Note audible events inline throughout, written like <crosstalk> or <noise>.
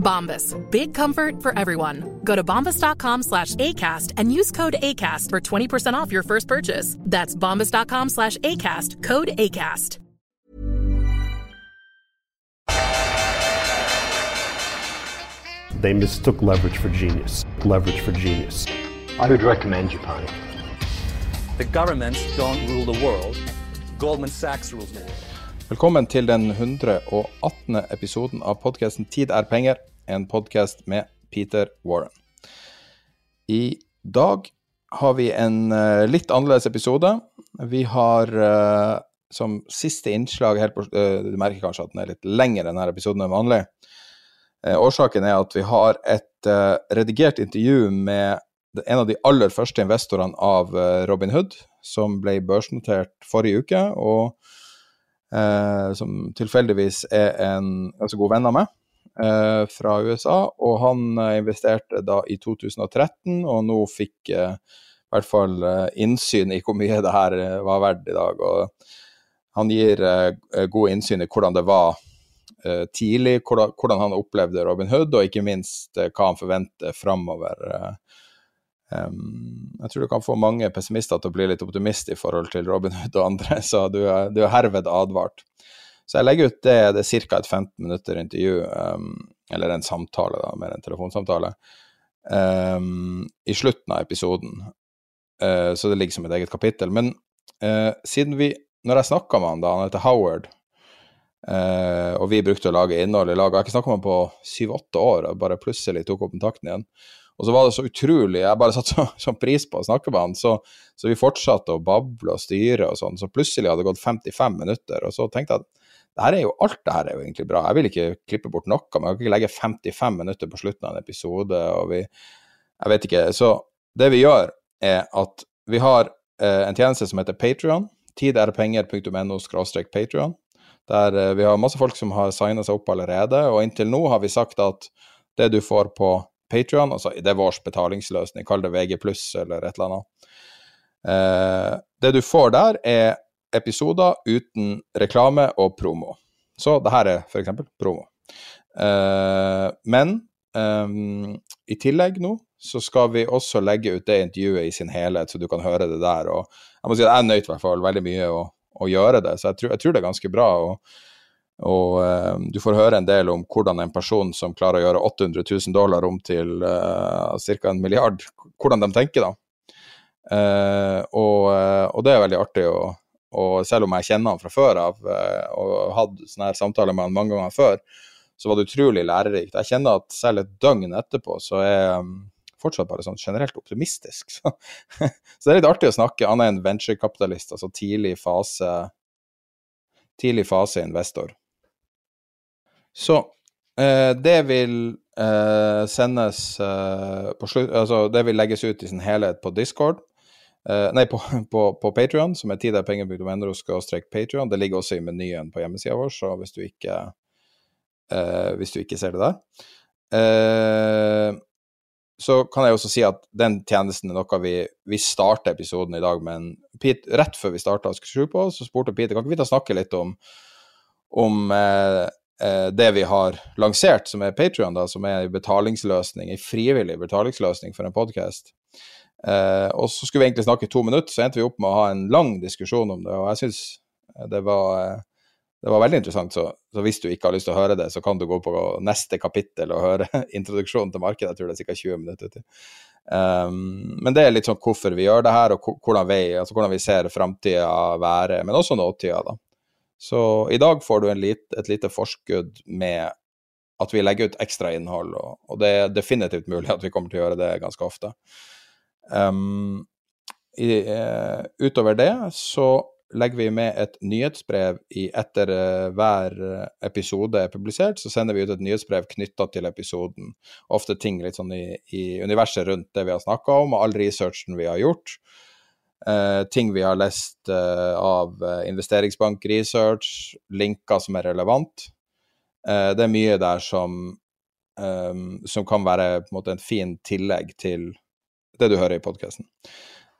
Bombas. Big comfort for everyone. Go to bombas.com slash ACAST and use code ACAST for 20% off your first purchase. That's bombas.com slash ACAST. Code ACAST. They mistook leverage for genius. Leverage for genius. I would recommend Japan. The governments don't rule the world. Goldman Sachs rules the world. Velkommen til den 118. episoden av podkasten 'Tid er penger', en podkast med Peter Warren. I dag har vi en uh, litt annerledes episode. Vi har uh, som siste innslag her på, uh, Du merker kanskje at den er litt lengre, denne episoden enn vanlig. årsaken er at vi har et redigert intervju med en av de aller første investorene av Robin Hood, som ble børsnotert forrige uke. og eh, som tilfeldigvis er en ganske god venn av meg eh, fra USA. Og han eh, investerte da i 2013, og nå fikk eh, i hvert fall eh, innsyn i hvor mye det her eh, var verdt i dag. Og han gir god innsyn i hvordan det var tidlig, hvordan, han opplevde Robin Hood, og ikke minst hva han forventer framover. Jeg tror du kan få mange pessimister til å bli litt optimist i forhold til Robin Hood og andre, <laughs> så du er, du er herved advart. Så jeg legger ut det, det er ca. et 15 minutter intervju, um, eller en samtale, da, mer en telefonsamtale, um, i slutten av episoden. Uh, så det ligger som et eget kapittel. Men uh, siden vi, når jeg snakka med han da, han heter Howard, uh, og vi brukte å lage innhold i lag, jeg har ikke snakka med han på syv-åtte år, og bare plutselig tok opp kontakten igjen. Og så var det så utrolig Jeg bare <laughs> satte så, så pris på å snakke med han, så, så, vi fortsatte å bable og styre og sånn. Så plutselig hadde det gått 55 minutter, og så tenkte jeg at det er jo, alt det her er jo egentlig bra. Jeg vil ikke klippe bort noe, men jeg kan ikke legge 55 minutter på slutten av en episode. og vi, Jeg vet ikke. Så det vi gjør, er at vi har eh, en tjeneste som heter Patrion. Tiderpenger.no Patrion. Der eh, vi har masse folk som har signa seg opp allerede. Og inntil nå har vi sagt at det du får på Patrion. Altså, det er vår betalingsløsning, kall det VG pluss eller et eller annet. Eh, det du får der, er episoder uten reklame og promo. Så det her er f.eks. promo. Uh, men um, i tillegg nå så skal vi også legge ut det intervjuet i sin helhet, så du kan høre det der. Og jeg må si at jeg nøt i hvert fall veldig mye å, å gjøre det, så jeg tror, jeg tror, det er ganske bra. og og uh, du får høre en del om hvordan en person som klarer å gjøre 800 000 dollar om til uh, ca. en milliard, hvordan de tenker da. Uh, og, og, det er veldig artig. Og, og, selv om jeg kjenner han fra før av og hadde sånne her samtaler med han mange ganger før, så var det utrolig lærerikt. Jeg kjenner at selv et døgn etterpå så er jeg um, fortsatt bare sånn generelt optimistisk. Så, <laughs> så det er litt artig å snakke. Han er en venturekapitalist, altså tidlig fase, tidlig fase investor. Så eh, det vil eh, sendes eh, på slutt Altså, det vil legges ut i sin helhet på Discord. Eh, nei, på, <laughs> på, på Patrion, som er tiderpenger.no-patrion. Det ligger også i menyen på hjemmesida vår, så hvis du ikke, uh, hvis du ikke ser det der uh, så kan jeg også si at den tjenesten er noe vi, vi starter episoden i dag men Pete, Rett før vi starta så spurte Peter kan ikke vi ta snakke litt om, om det vi har lansert, som er Patrion, som er en betalingsløsning, en frivillig betalingsløsning for en podkast. Eh, og så skulle vi egentlig snakke i to minutter, så endte vi opp med å ha en lang diskusjon om det. Og jeg syns det, var det var veldig interessant. Så, så, hvis du ikke har lyst til å høre det, så kan du gå på neste kapittel og høre <laughs> introduksjonen til markedet. Jeg tror det er ca. 20 minutter til. Um, men det er litt sånn hvorfor vi gjør det her, og hvordan vi, altså hvordan vi ser framtida være, men også nåtida. da. Så i dag får du lit, et lite forskudd med at vi legger ut ekstra innhold, og, og, det er definitivt mulig at vi kommer til å gjøre det ganske ofte. Um, i, uh, utover det så legger vi med et nyhetsbrev i, etter uh, hver episode er publisert. Så sender vi ut et nyhetsbrev knytta til episoden. Ofte ting litt sånn i, i universet rundt det vi har snakka om, og all researchen vi har gjort. Uh, ting vi har lest uh, av investeringsbankresearch, linker som er relevant. det er mye der som, um, som kan være en måte en fin tillegg til det du hører i podkasten.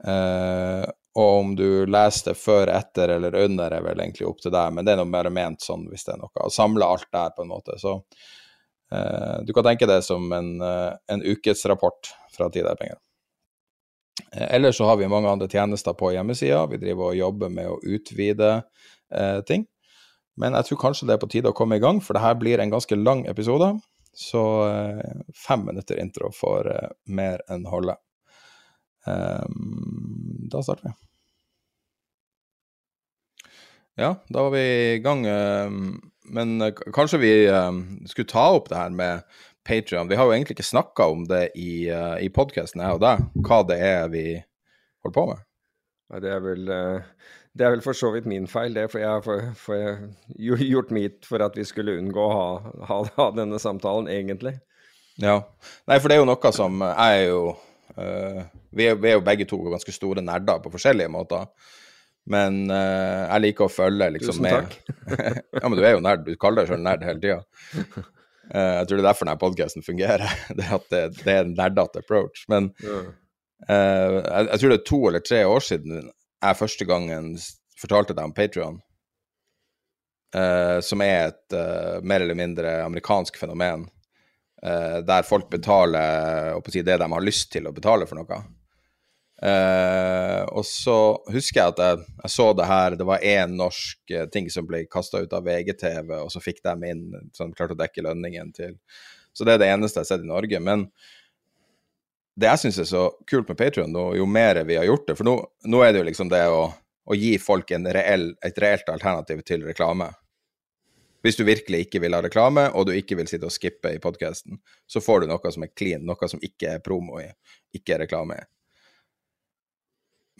Uh, og om du leser det før, etter eller under, er vel egentlig opp til deg, men det er noe mer ment sånn hvis det er noe. Samle alt der, på en måte. Så uh, du kan tenke det som en, uh, en ukesrapport fra Tid er penger. Ellers så har vi mange andre tjenester på hjemmesida. Vi driver og jobber med å utvide ting. Men jeg tror kanskje det er på tide å komme i gang, for det her blir en ganske lang episode. Så fem minutter intro får mer enn holde. Um, da starter vi. Ja, da var vi i gang. Ehm, men eh, kanskje vi ehm, skulle ta opp det her med Patrion. Vi har jo egentlig ikke snakka om det i, uh, i podkasten, jeg og deg, hva det er vi holder på med. Ja, det er vel uh, det er vel for så vidt min feil, det. For jeg har gjort mitt for at vi skulle unngå å ha, ha, ha, denne samtalen, egentlig. Ja. Nei, for det er jo noe som Jeg er jo vi er, vi er, jo begge to ganske store nerder på forskjellige måter. Men uh, jeg liker å følge liksom Tusen takk. <laughs> ja, men du er jo nerd. Du kaller deg sjøl nerd hele tida. Uh, jeg tror det er derfor denne podkasten fungerer. <laughs> det er at det, det er en nerdete approach. Men uh, jeg, jeg, tror det er to eller tre år siden jeg første gangen fortalte deg om Patrion. Uh, som er et mer eller mindre amerikansk fenomen. Der folk betaler si, det de har lyst til å betale for noe. Uh, og så husker jeg at jeg, jeg, så det her, det var én norsk uh, ting som ble kasta ut av VGTV, og så fikk de inn så de klarte å dekke lønningen til Så det er det eneste jeg har sett i Norge. Men det jeg syns er så kult med Patrion, jo mer vi har gjort det For nå, nå er det jo liksom det å, å gi folk reell, et reelt alternativ til reklame. Hvis du virkelig ikke vil ha reklame, og du ikke vil sitte og skippe i podkasten, så får du noe som er clean, noe som ikke er promo i, ikke er reklame i.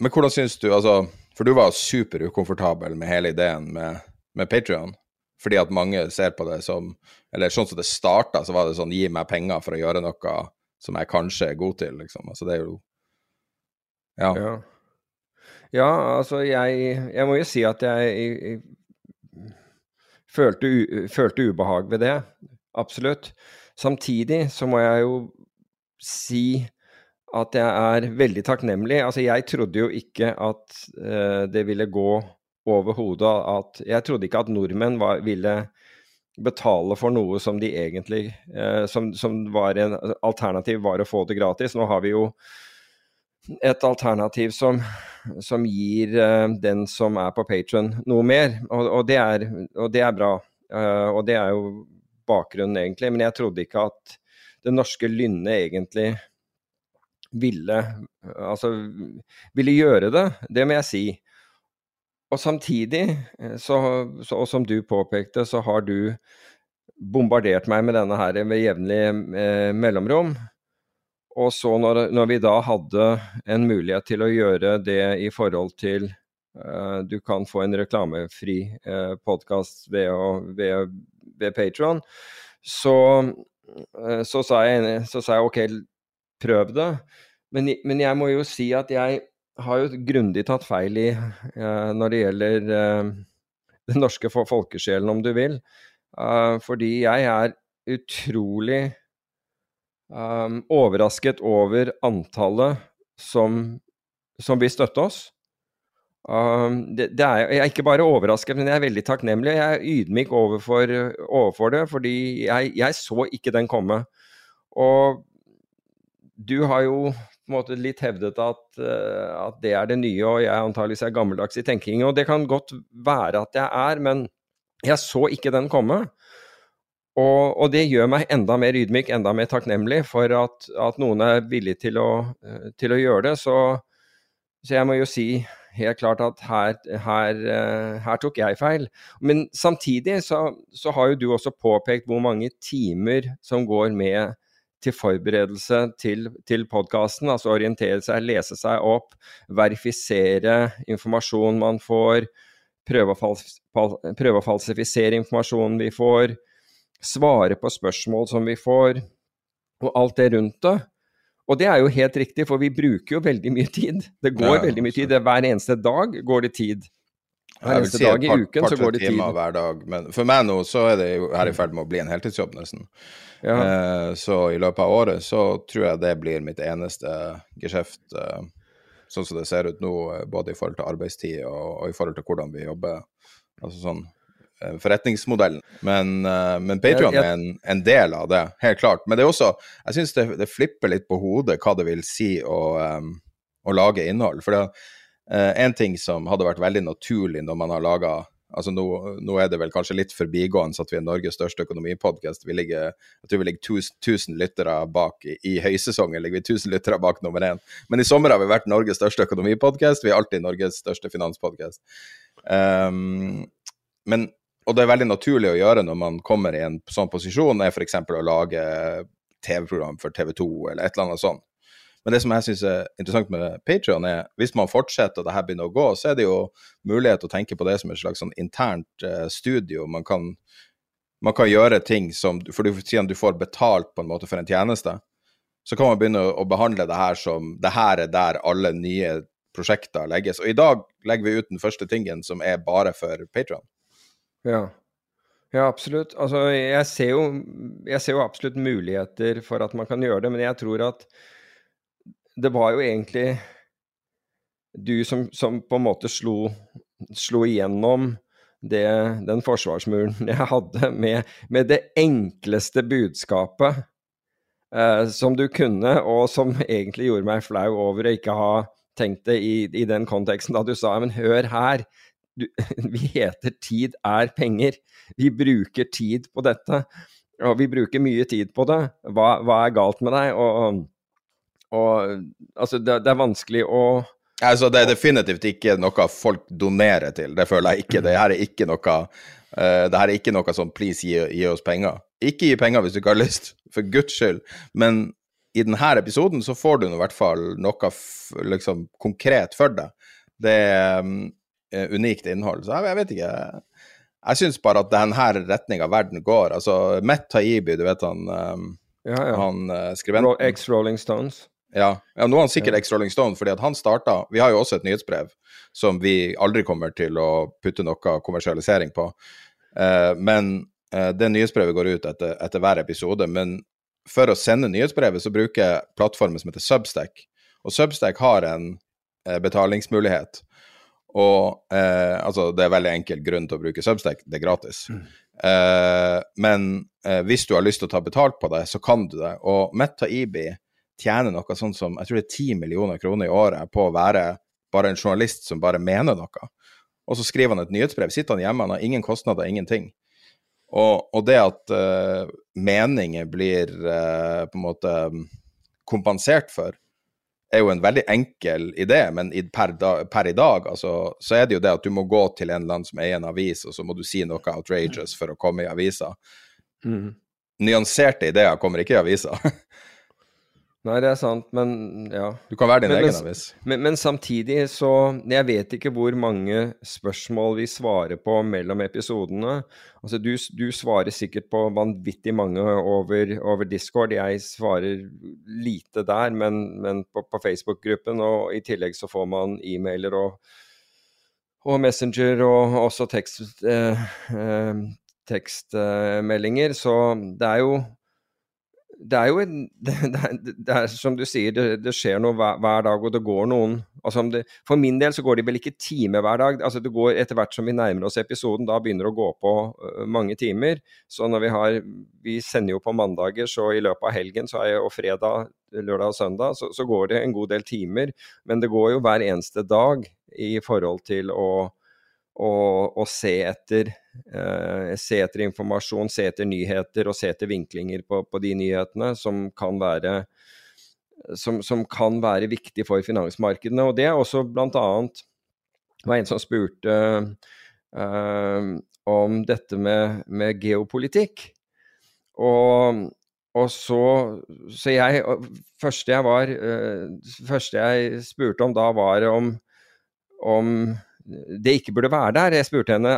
Men hvordan syns du altså, For du var superukomfortabel med hele ideen med, med Patrion. Fordi at mange ser på det som Eller sånn som det starta, så var det sånn Gi meg penger for å gjøre noe som jeg kanskje er god til, liksom. Altså det er jo Ja. Ja, ja altså jeg Jeg må jo si at jeg, jeg følte, følte ubehag ved det. Absolutt. Samtidig så må jeg jo si at jeg er veldig takknemlig. Altså, jeg trodde jo ikke at uh, det ville gå over hodet at Jeg trodde ikke at nordmenn var, ville betale for noe som de egentlig uh, som, som, var en alternativ var å få det gratis. Nå har vi jo et alternativ som, som gir uh, den som er på Patron noe mer, og, og, det, er, og det, er, bra. og det er jo bakgrunnen, egentlig. Men jeg trodde ikke at det norske lynnet egentlig ville, altså, ville gjøre det. Det må jeg si. Og samtidig, eh, så, så, og som du påpekte, så har du bombardert meg med denne her med jevnlig eh, mellomrom. Og så når, når, vi da hadde en mulighet til å gjøre det i forhold til uh, Du kan få en reklamefri uh, podkast ved, ved, ved Patron. Så, uh, så, sa jeg, så sa jeg OK, prøv det. Men, men, jeg må jo si at jeg har jo grundig tatt feil i uh, når det gjelder den norske folkesjelen, om du vil. Fordi jeg er utrolig um, overrasket over antallet som, som vil støtte oss. Um, det, det er, jeg er ikke bare overrasket, men jeg er veldig takknemlig. Jeg er ydmyk overfor, overfor det, fordi jeg, jeg, så ikke den komme. Og du har jo på en måte litt hevdet at, uh, at, det er det nye, og jeg antakeligvis er gammeldags i tenking. Og det kan godt være at jeg er, men jeg så ikke den komme. Og, og det gjør meg enda mer ydmyk, enda mer takknemlig for at, at noen er villig til å, uh, til å gjøre det. Så, så, jeg må jo si helt klart at her, her, eh, her, tok jeg feil. Men samtidig så, så, har jo du også påpekt hvor mange timer som går med til forberedelse til, til podkasten. Altså orientere seg, lese seg opp, verifisere informasjon man får, prøve å, prøve å falsifisere informasjonen vi får, svare på spørsmål som vi får, og alt det rundt det. Og det er jo helt riktig, for vi bruker jo veldig mye tid. Det går ja, veldig mye tid. Hver eneste dag går det tid. Hver eneste si dag i par, uken par, så går det tid. hver dag. Men for meg nå så er det jo her i ferd med å bli en heltidsjobb, nesten. Ja. Eh, så i løpet av året så tror jeg det blir mitt eneste geskjeft, eh, sånn som det ser ut nå, eh, både i forhold til arbeidstid og, og i forhold til hvordan vi jobber. Altså sånn forretningsmodellen. Men, uh, men Patrion er en, en, del av det, helt klart. Men det er også Jeg syns det, det, flipper litt på hodet hva det vil si å, um, å lage innhold. For det uh, en ting som hadde vært veldig naturlig når man har laga Altså nå, nå, er det vel kanskje litt forbigående at vi er Norges største økonomipodkast. Vi ligger jeg tror vi ligger 1000 lyttere bak i, i, høysesongen. ligger vi 1000 lyttere bak nummer én. Men i sommer har vi vært Norges største økonomipodkast. Vi er alltid Norges største finanspodkast. Um, men og det er veldig naturlig å gjøre når man kommer i en sånn posisjon, er f.eks. å lage TV-program for TV 2 eller et eller annet sånt. Men det som jeg syns er interessant med Patrion, er hvis man fortsetter og det her begynner å gå, så er det jo mulighet til å tenke på det som et slags sånn internt eh, studio. Man kan, man kan, gjøre ting som For siden du får betalt på en måte for en tjeneste, så kan man begynne å, å behandle det her som Det her er der alle nye prosjekter legges. Og i dag legger vi ut den første tingen som er bare for Patrion. Ja. Ja, absolutt. Altså, jeg ser, jo, jeg ser jo absolutt muligheter for at man kan gjøre det, men jeg tror at det var jo egentlig du som, som på en måte slo, slo igjennom det, den forsvarsmuren <laughs> jeg hadde, med, med det enkleste budskapet eh, som du kunne, og som egentlig gjorde meg flau over å ikke ha tenkt det i, i den konteksten da du sa men hør her, du, <laughs> vi heter 'tid er penger'. Vi bruker tid på dette. Og vi bruker mye tid på det. Hva, hva er galt med deg? Og, og altså, det, det, er vanskelig å Altså, det er definitivt ikke noe folk donerer til. Det føler jeg ikke. Det her er ikke noe uh, det her er ikke noe sånn 'please, gi, gi, oss penger'. Ikke gi penger hvis du ikke har lyst, for guds skyld. Men i denne episoden så får du i hvert fall noe liksom, konkret for deg. Det, Eh, unikt innhold. Så jeg, jeg vet ikke. Jeg syns bare at denne retninga verden går. Altså, Matt Taibi, du vet han, um, ja, ja. han uh, skribenten Ex-Rolling Stones. Ja. ja, nå er han sikkert ja. ex-Rolling Stone, fordi at han starta Vi har jo også et nyhetsbrev som vi aldri kommer til å putte noe kommersialisering på. Uh, men uh, det nyhetsbrevet går ut etter, etter, hver episode. Men for å sende nyhetsbrevet så bruker jeg plattformen som heter Substack. Og Substack har en uh, betalingsmulighet. Og eh, altså, det er veldig enkel grunn til å bruke Substack, det er gratis. Mm. Eh, men eh, hvis du har lyst til å ta betalt på det, så kan du det. Og Metta Ibi tjener noe sånn som jeg tror det er 10 millioner kroner i året på å være bare en journalist som bare mener noe. Og så skriver han et nyhetsbrev. Sitter han hjemme, han har ingen kostnader, ingenting. Og, og det at uh, meninger blir uh, på en måte kompensert for, er jo en veldig enkel idé, men per, da, per, i dag altså, så er det jo det at du må gå til en land som eier en avis, og så må du si noe outrageous for å komme i avisa. Mm. Nyanserte ideer kommer ikke i avisa. <laughs> Nei, det er sant, men ja. Du kan være din men, egen avis. Men, men, samtidig så Jeg vet ikke hvor mange spørsmål vi svarer på mellom episodene. Altså, du, du svarer sikkert på vanvittig mange over, over Discord. Jeg svarer lite der, men, men på, på Facebook-gruppen. Og i tillegg så får man e-mailer og, og Messenger og også tekstmeldinger. eh, eh, tekstmeldinger. så det er jo det er jo en, <laughs> det, det, det, er som du sier, det, det skjer noe hver, hver, dag, og det går noen altså For min del så går det vel ikke time hver dag. altså det går Etter hvert som vi nærmer oss episoden, da begynner det å gå på uh, mange timer. Så når vi har Vi sender jo på mandager, så i løpet av helgen så er jeg, og fredag, lørdag og søndag, så, så går det en god del timer. Men det går jo hver eneste dag i forhold til å å, å se, etter, se, etter, informasjon, se etter nyheter og se etter vinklinger på, på de nyhetene som kan være som, som, kan være viktig for finansmarkedene. Og det er også bl.a. var en som spurte uh, om dette med, med geopolitikk. Og, og, så Så jeg første jeg var uh, første jeg spurte om da, var om, om det ikke burde være der. Jeg spurte henne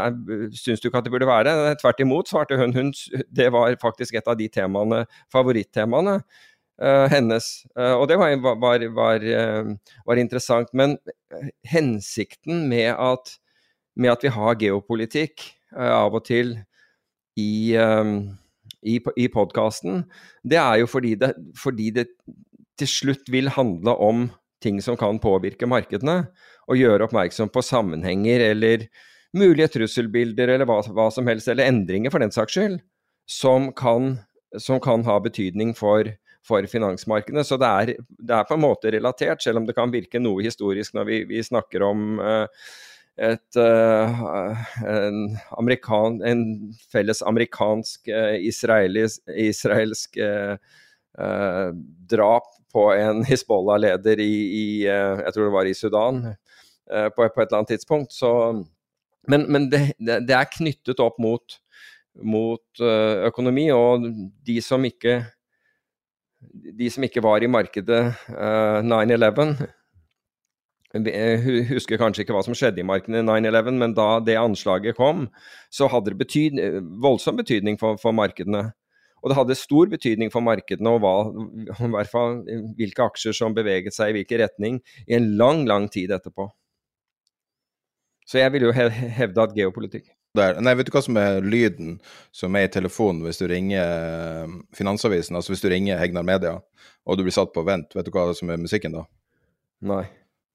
syns du ikke at det burde være der. Tvert imot, svarte hun. hun. Det var faktisk et av de temaene, favorittemaene uh, hennes. Uh, og det var, var, var, uh, var, interessant. Men hensikten med at, med at vi har geopolitikk av og til i, i, i podkasten, det er jo fordi det, fordi det til slutt vil handle om ting som kan påvirke markedene og gjøre oppmerksom på sammenhenger eller mulige trusselbilder eller hva, hva som helst, eller endringer for den saks skyld, som kan, som kan ha betydning for, for finansmarkedene. Så det er, det er, på en måte relatert, selv om det kan virke noe historisk når vi, vi snakker om uh, et uh, en, amerikan, en, felles amerikansk-israelsk uh, drap på en Hizbollah-leder i, i, jeg tror det var i Sudan, Eh, på, på, et eller annet tidspunkt. Så, men, men det, det, er knyttet opp mot, mot uh, økonomi, og de som ikke de som ikke var i markedet uh, eh, 9-11 husker kanskje ikke hva som skjedde i markedet 9-11, men da det anslaget kom, så hadde det betyd, voldsom betydning for, for, markedene. Og det hadde stor betydning for markedene og hva, hvilke aksjer som beveget seg i hvilken retning i en lang, lang tid etterpå. Så jeg vil jo hevde at geopolitikk der. Nei, vet du hva som er lyden som er i telefonen hvis du ringer eh, Finansavisen? Altså hvis du ringer Hegnar Media og du blir satt på vent, vet du hva som er musikken da? Nei.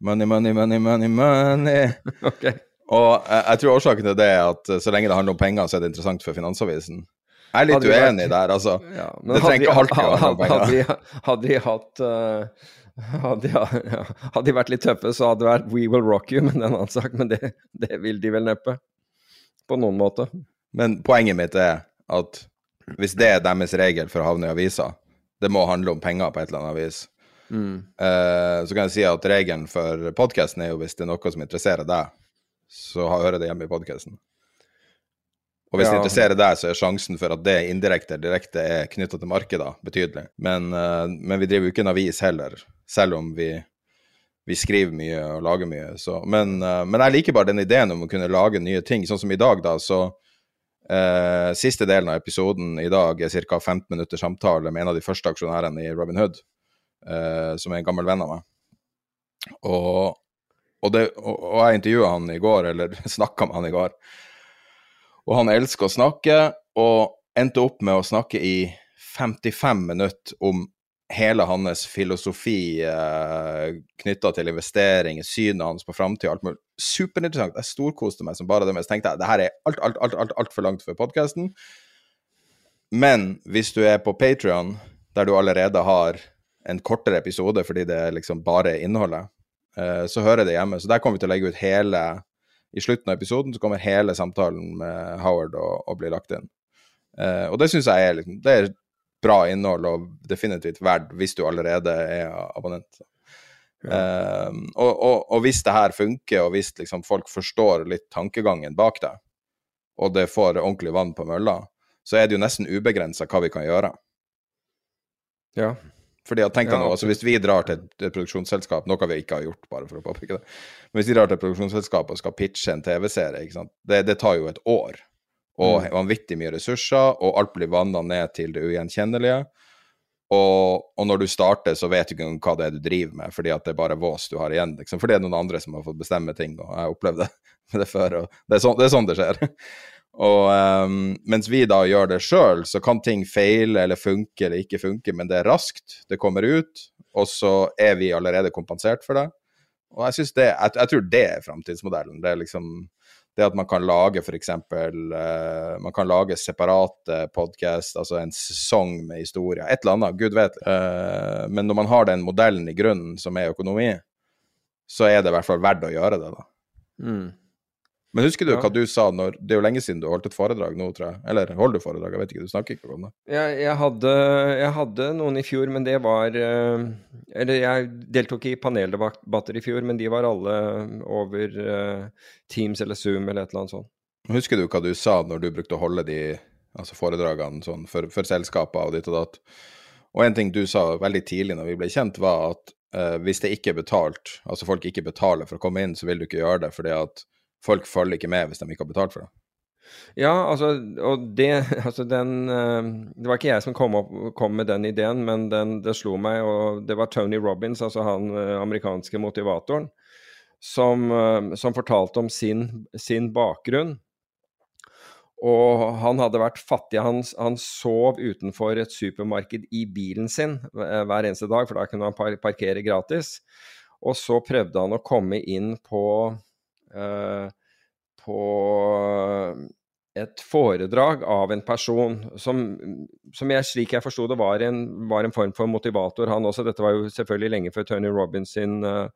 Money, money, money, money, money. <laughs> ok. Og jeg, jeg, tror årsaken til det er at så lenge det handler om penger, så er det interessant for Finansavisen. Jeg er litt uenig vært... der, altså. Ja, det trenger ikke alltid å handle om penger. Hadde vi, hadde vi hatt uh <laughs> hadde, ja, hadde, de vært litt tøffe, så hadde det vært 'We will rock you', men det er en annen sak. Men det, det, vil de vel neppe. På noen måte. Men poenget mitt er at hvis det er deres regel for å havne i avisa, det må handle om penger på et eller annet vis. Mm. Uh, så kan jeg si at regelen for podkasten er jo hvis det er noe som interesserer deg, så hører det hjemme i podkasten. Og hvis ja. det interesserer deg, så er sjansen for at det indirekte eller direkte er knytta til markedet, betydelig. Men, uh, men, vi driver jo ikke en avis heller, selv om vi, vi skriver mye og lager mye. Så. Men, uh, men, jeg liker bare den ideen om å kunne lage nye ting. Sånn som i dag, da, så uh, Siste delen av episoden i dag er ca. 15 minutters samtale med en av de første aksjonærene i Robin Hood, som er en gammel venn av meg. Og, og, det, og, og jeg intervjua han i går, eller <laughs> snakka med han i går. Og han elsker å snakke, og endte opp med å snakke i 55 minutter om hele hans filosofi eh, knytta til investering, synet hans på framtida, alt mulig. Superinteressant. Jeg storkoste meg som bare det. Men så tenkte jeg det her er altfor alt, alt, alt, alt, for langt for podkasten. Men hvis du er på Patrion, der du allerede har en kortere episode fordi det er liksom bare innholdet, eh, så hører det hjemme. Så der kommer vi til å legge ut hele i slutten av episoden så kommer hele samtalen med Howard å bli lagt inn. Uh, og det syns jeg er, liksom, det er bra innhold og definitivt verdt hvis du allerede er abonnent. Ja. Uh, og, og, og, hvis det her funker, og hvis liksom, folk forstår litt tankegangen bak det, og det får ordentlig vann på mølla, så er det jo nesten ubegrensa hva vi kan gjøre. Ja. Fordi jeg tenkte ja. nå, altså Hvis vi drar til et, produksjonsselskap, noe vi ikke har gjort, bare for å påpeke det Men hvis vi drar til et produksjonsselskap og skal pitche en TV-serie, det, det, tar jo et år. Og mm. vanvittig mye ressurser, og alt blir vanna ned til det ugjenkjennelige. Og, og, når du starter, så vet du ikke hva det er du driver med, fordi at det er bare vås du har igjen. Liksom. For det er noen andre som har fått bestemme ting, og jeg har opplevd det, <laughs> det før. og det er, sånn, det er sånn det skjer. Og um, mens vi da gjør det sjøl, så kan ting feile eller funke eller ikke funke, men det er raskt, det kommer ut, og så er vi allerede kompensert for det. Og jeg det, jeg, jeg tror det er framtidsmodellen. Det er liksom det at man kan lage f.eks. Uh, man kan lage separate podkast, altså en sesong med historier, et eller annet, gud vet. Uh, men når man har den modellen i grunnen, som er økonomi, så er det i hvert fall verdt å gjøre det, da. Mm. Men husker du ja. hva du sa når Det er jo lenge siden du holdt et foredrag nå, tror jeg. Eller holder du foredrag? Jeg vet ikke, du snakker ikke om det. Jeg, jeg, hadde, jeg hadde, noen i fjor, men det var uh, Eller jeg deltok i paneldebatter i fjor, men de var alle over uh, Teams eller Zoom eller et eller annet sånt. Husker du hva du sa når du brukte å holde de altså foredragene sånn, for, for selskaper og ditt og datt? Og en ting du sa veldig tidlig når vi ble kjent, var at uh, hvis det ikke er betalt, altså folk ikke betaler for å komme inn, så vil du ikke gjøre det fordi at folk følger ikke med hvis de ikke har betalt for det. Ja, altså, og det <laughs> altså den uh, Det var ikke jeg som kom, opp, kom med den ideen, men den, det slo meg, og det var Tony Robins, altså han uh, amerikanske motivatoren, som, uh, som fortalte om sin, sin, bakgrunn. Og han hadde vært fattig. Han, han, sov utenfor et supermarked i bilen sin hver eneste dag, for da kunne han parkere gratis. Og så prøvde han å komme inn på Eh, på et foredrag av en person som, som jeg, slik jeg forsto det, var en, var en, form for motivator, han også. Dette var jo selvfølgelig lenge før Tony Robins sin uh,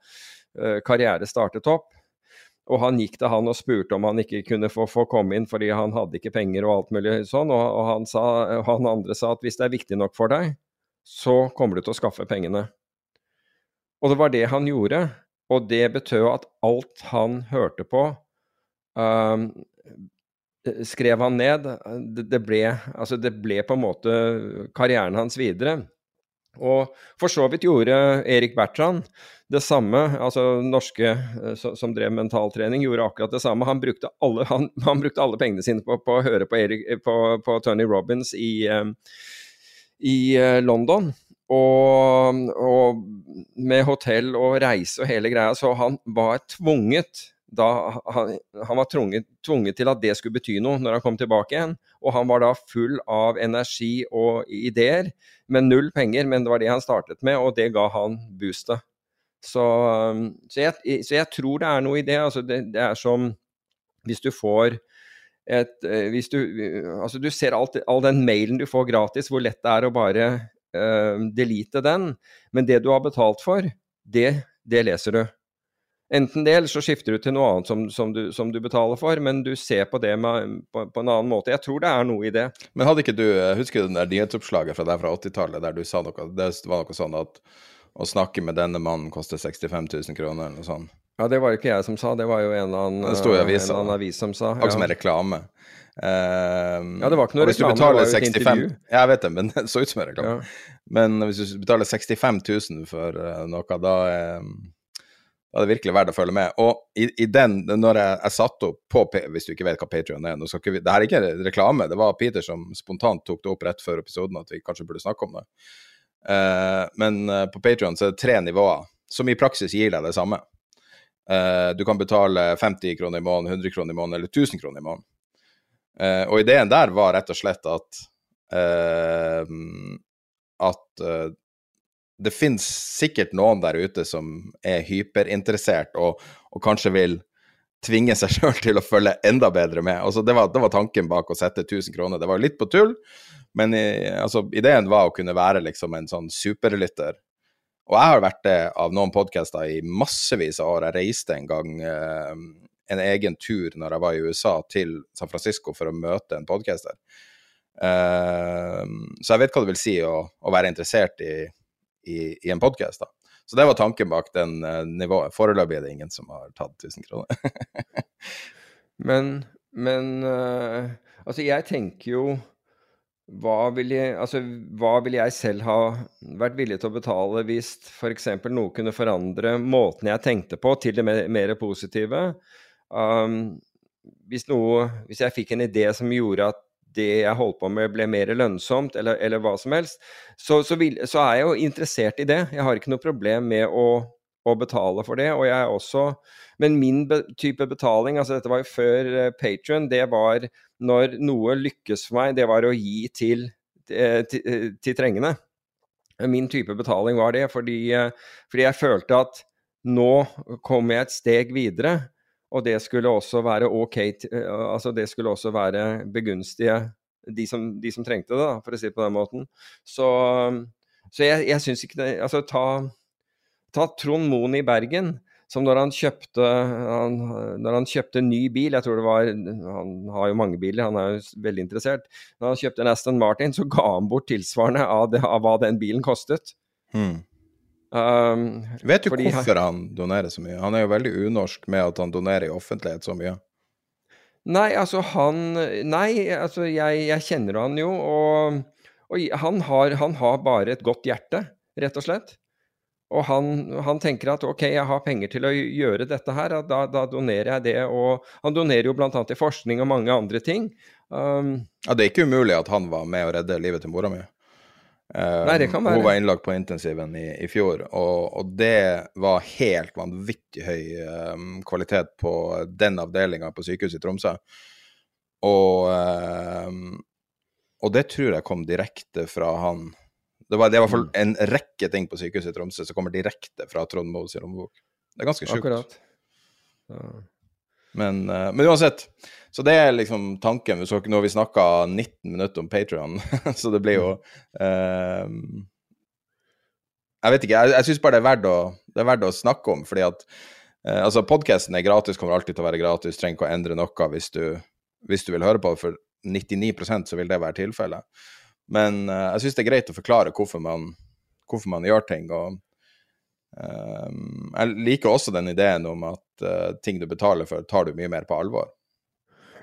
karriere startet opp. Og han gikk til han og spurte om han ikke kunne få, få komme inn fordi han hadde ikke penger og alt mulig sånn. Og, og han, sa, han andre sa at hvis det er viktig nok for deg, så kommer du til å skaffe pengene. Og det var det han gjorde. Og det betød at alt han hørte på, um, skrev han ned. Det, det, ble, altså det ble på en måte karrieren hans videre. Og for så vidt gjorde Erik Bertrand det samme. altså Norske eh, som drev mentaltrening, gjorde akkurat det samme. Han brukte alle, han, han brukte alle pengene sine på, på, å høre på, Erik, på, på Tony Robins i, um, i uh, London. Og, og, med hotell og reise og hele greia, så han var tvunget da, han, han, var tvunget, tvunget, til at det skulle bety noe når han kom tilbake igjen. Og han var da full av energi og ideer, med null penger, men det var det han startet med, og det ga han boostet. Så, så, jeg, så jeg, tror det er noe i det. Altså det, det er som hvis du får et eh, hvis du, altså du ser alt, all den mailen du får gratis, hvor lett det er å bare uh, delete den. Men det du har betalt for, det, det leser du. Enten det, eller så skifter du til noe annet som, som, du, som du, betaler for, men du ser på det med, på, på, en annen måte. Jeg tror det er noe i det. Men hadde ikke du, eh, husker du den der nyhetsoppslaget fra deg fra 80-tallet der du sa noe, det var noe sånn at å snakke med denne mannen koster 65 000 kroner, eller noe sånt? Ja, det var ikke jeg som sa, det var jo en annen, det sto i avisa, en annen avis som sa. Akkurat ja. som en reklame. Uh, ja, det var ikke noe reklame, det var jo et intervju. Jeg vet det, men <laughs> det så ut som en reklame. Ja. Men hvis du betaler 65 000 for uh, noe, da er, da er det virkelig verdt å følge med. Og i, i den, når jeg, jeg satte opp på Hvis du ikke vet hva Patrion er nå skal ikke Det her er ikke reklame, det var Peter som spontant tok det opp rett før episoden at vi kanskje burde snakke om det. Uh, men på Patrion er det tre nivåer, som i praksis gir deg det samme. du kan betale 50 kroner i måneden, 100 kroner i måneden eller 1000 kroner i måneden. Uh, og ideen der var rett og slett at eh, at uh, det finnes sikkert noen der ute som er hyperinteressert og, og kanskje vil tvinge seg <laughs> sjøl til å følge enda bedre med. Altså, det, var, det, var, tanken bak å sette 1000 kroner. Det var litt på tull, men i, altså, ideen var å kunne være liksom en sånn superlytter. Og jeg har vært det av noen podcaster i massevis av år. Jeg reiste en gang en egen tur når jeg var i USA, til San Francisco for å møte en podcaster. Uh, så jeg vet hva det vil si å, å være interessert i, i, i en podkast. Så det var tanken bak den uh, nivået. Foreløpig er det ingen som har tatt 1000 kroner. <laughs> men men uh, altså, jeg tenker jo hva vil, jeg, altså, hva ville jeg selv ha vært villig til å betale hvis f.eks. noe kunne forandre måten jeg tenkte på, til det mer, mer positive? Um, hvis, noe, hvis jeg fikk en idé som gjorde at det jeg holdt på med ble mer lønnsomt, eller, eller hva som helst, så, så, vil, så, er jeg jo interessert i det. Jeg har ikke noe problem med å, å betale for det. og jeg er også, Men min be, type betaling, altså dette var jo før eh, Patrion, det var når noe lykkes for meg, det var å gi til, eh, til, til, eh, til trengende. Min type betaling var det, fordi, fordi jeg følte at nå kommer jeg et steg videre. Og det skulle også være ok eh, Altså det skulle også være begunstige de som, de som trengte det, da, for å si det på den måten. Så, så jeg, jeg syns ikke det Altså ta, ta Trond Moen i Bergen som når han kjøpte han, Når han kjøpte ny bil, jeg tror det var Han har jo mange biler, han er jo veldig interessert. Når han kjøpte en Aston Martin, så ga han bort tilsvarende av, det, av hva den bilen kostet. Hmm. Um, Vet du hvorfor han donerer så mye? Han er jo veldig unorsk med at han donerer i offentlighet så mye. Nei, altså han Nei, altså jeg, jeg kjenner han jo, og, og han, har, han har bare et godt hjerte, rett og slett. Og han, han, tenker at ok, jeg har penger til å gjøre dette her, da, da donerer jeg det. Og han donerer jo bl.a. til forskning og mange andre ting. Um, ja, Det er ikke umulig at han var med å redde livet til mora mi. Um, nei. Hun var innlagt på intensiven i, i fjor, og, og, det var helt vanvittig høy um, kvalitet på den avdelinga på sykehuset i Tromsø. Og, um, og det tror jeg kom direkte fra han det, var, det er i hvert fall mm. en rekke ting på sykehuset i Tromsø som kommer direkte fra Trond Moes lommebok. Det er ganske sjukt. Men, uh, men, uansett. Så det er liksom tanken. Nå har vi snakka 19 minutter om Patrion, <laughs> så det blir jo uh, Jeg vet ikke. Jeg, jeg syns bare det er, å, det er verdt å snakke om, fordi at uh, altså Podkasten er gratis, kommer alltid til å være gratis. Trenger ikke å endre noe hvis du, hvis du vil høre på. For 99% så vil det være tilfellet. Men uh, jeg syns det er greit å forklare hvorfor man, hvorfor man gjør ting. og um, Jeg liker også den ideen om at uh, ting du betaler for, tar du mye mer på alvor.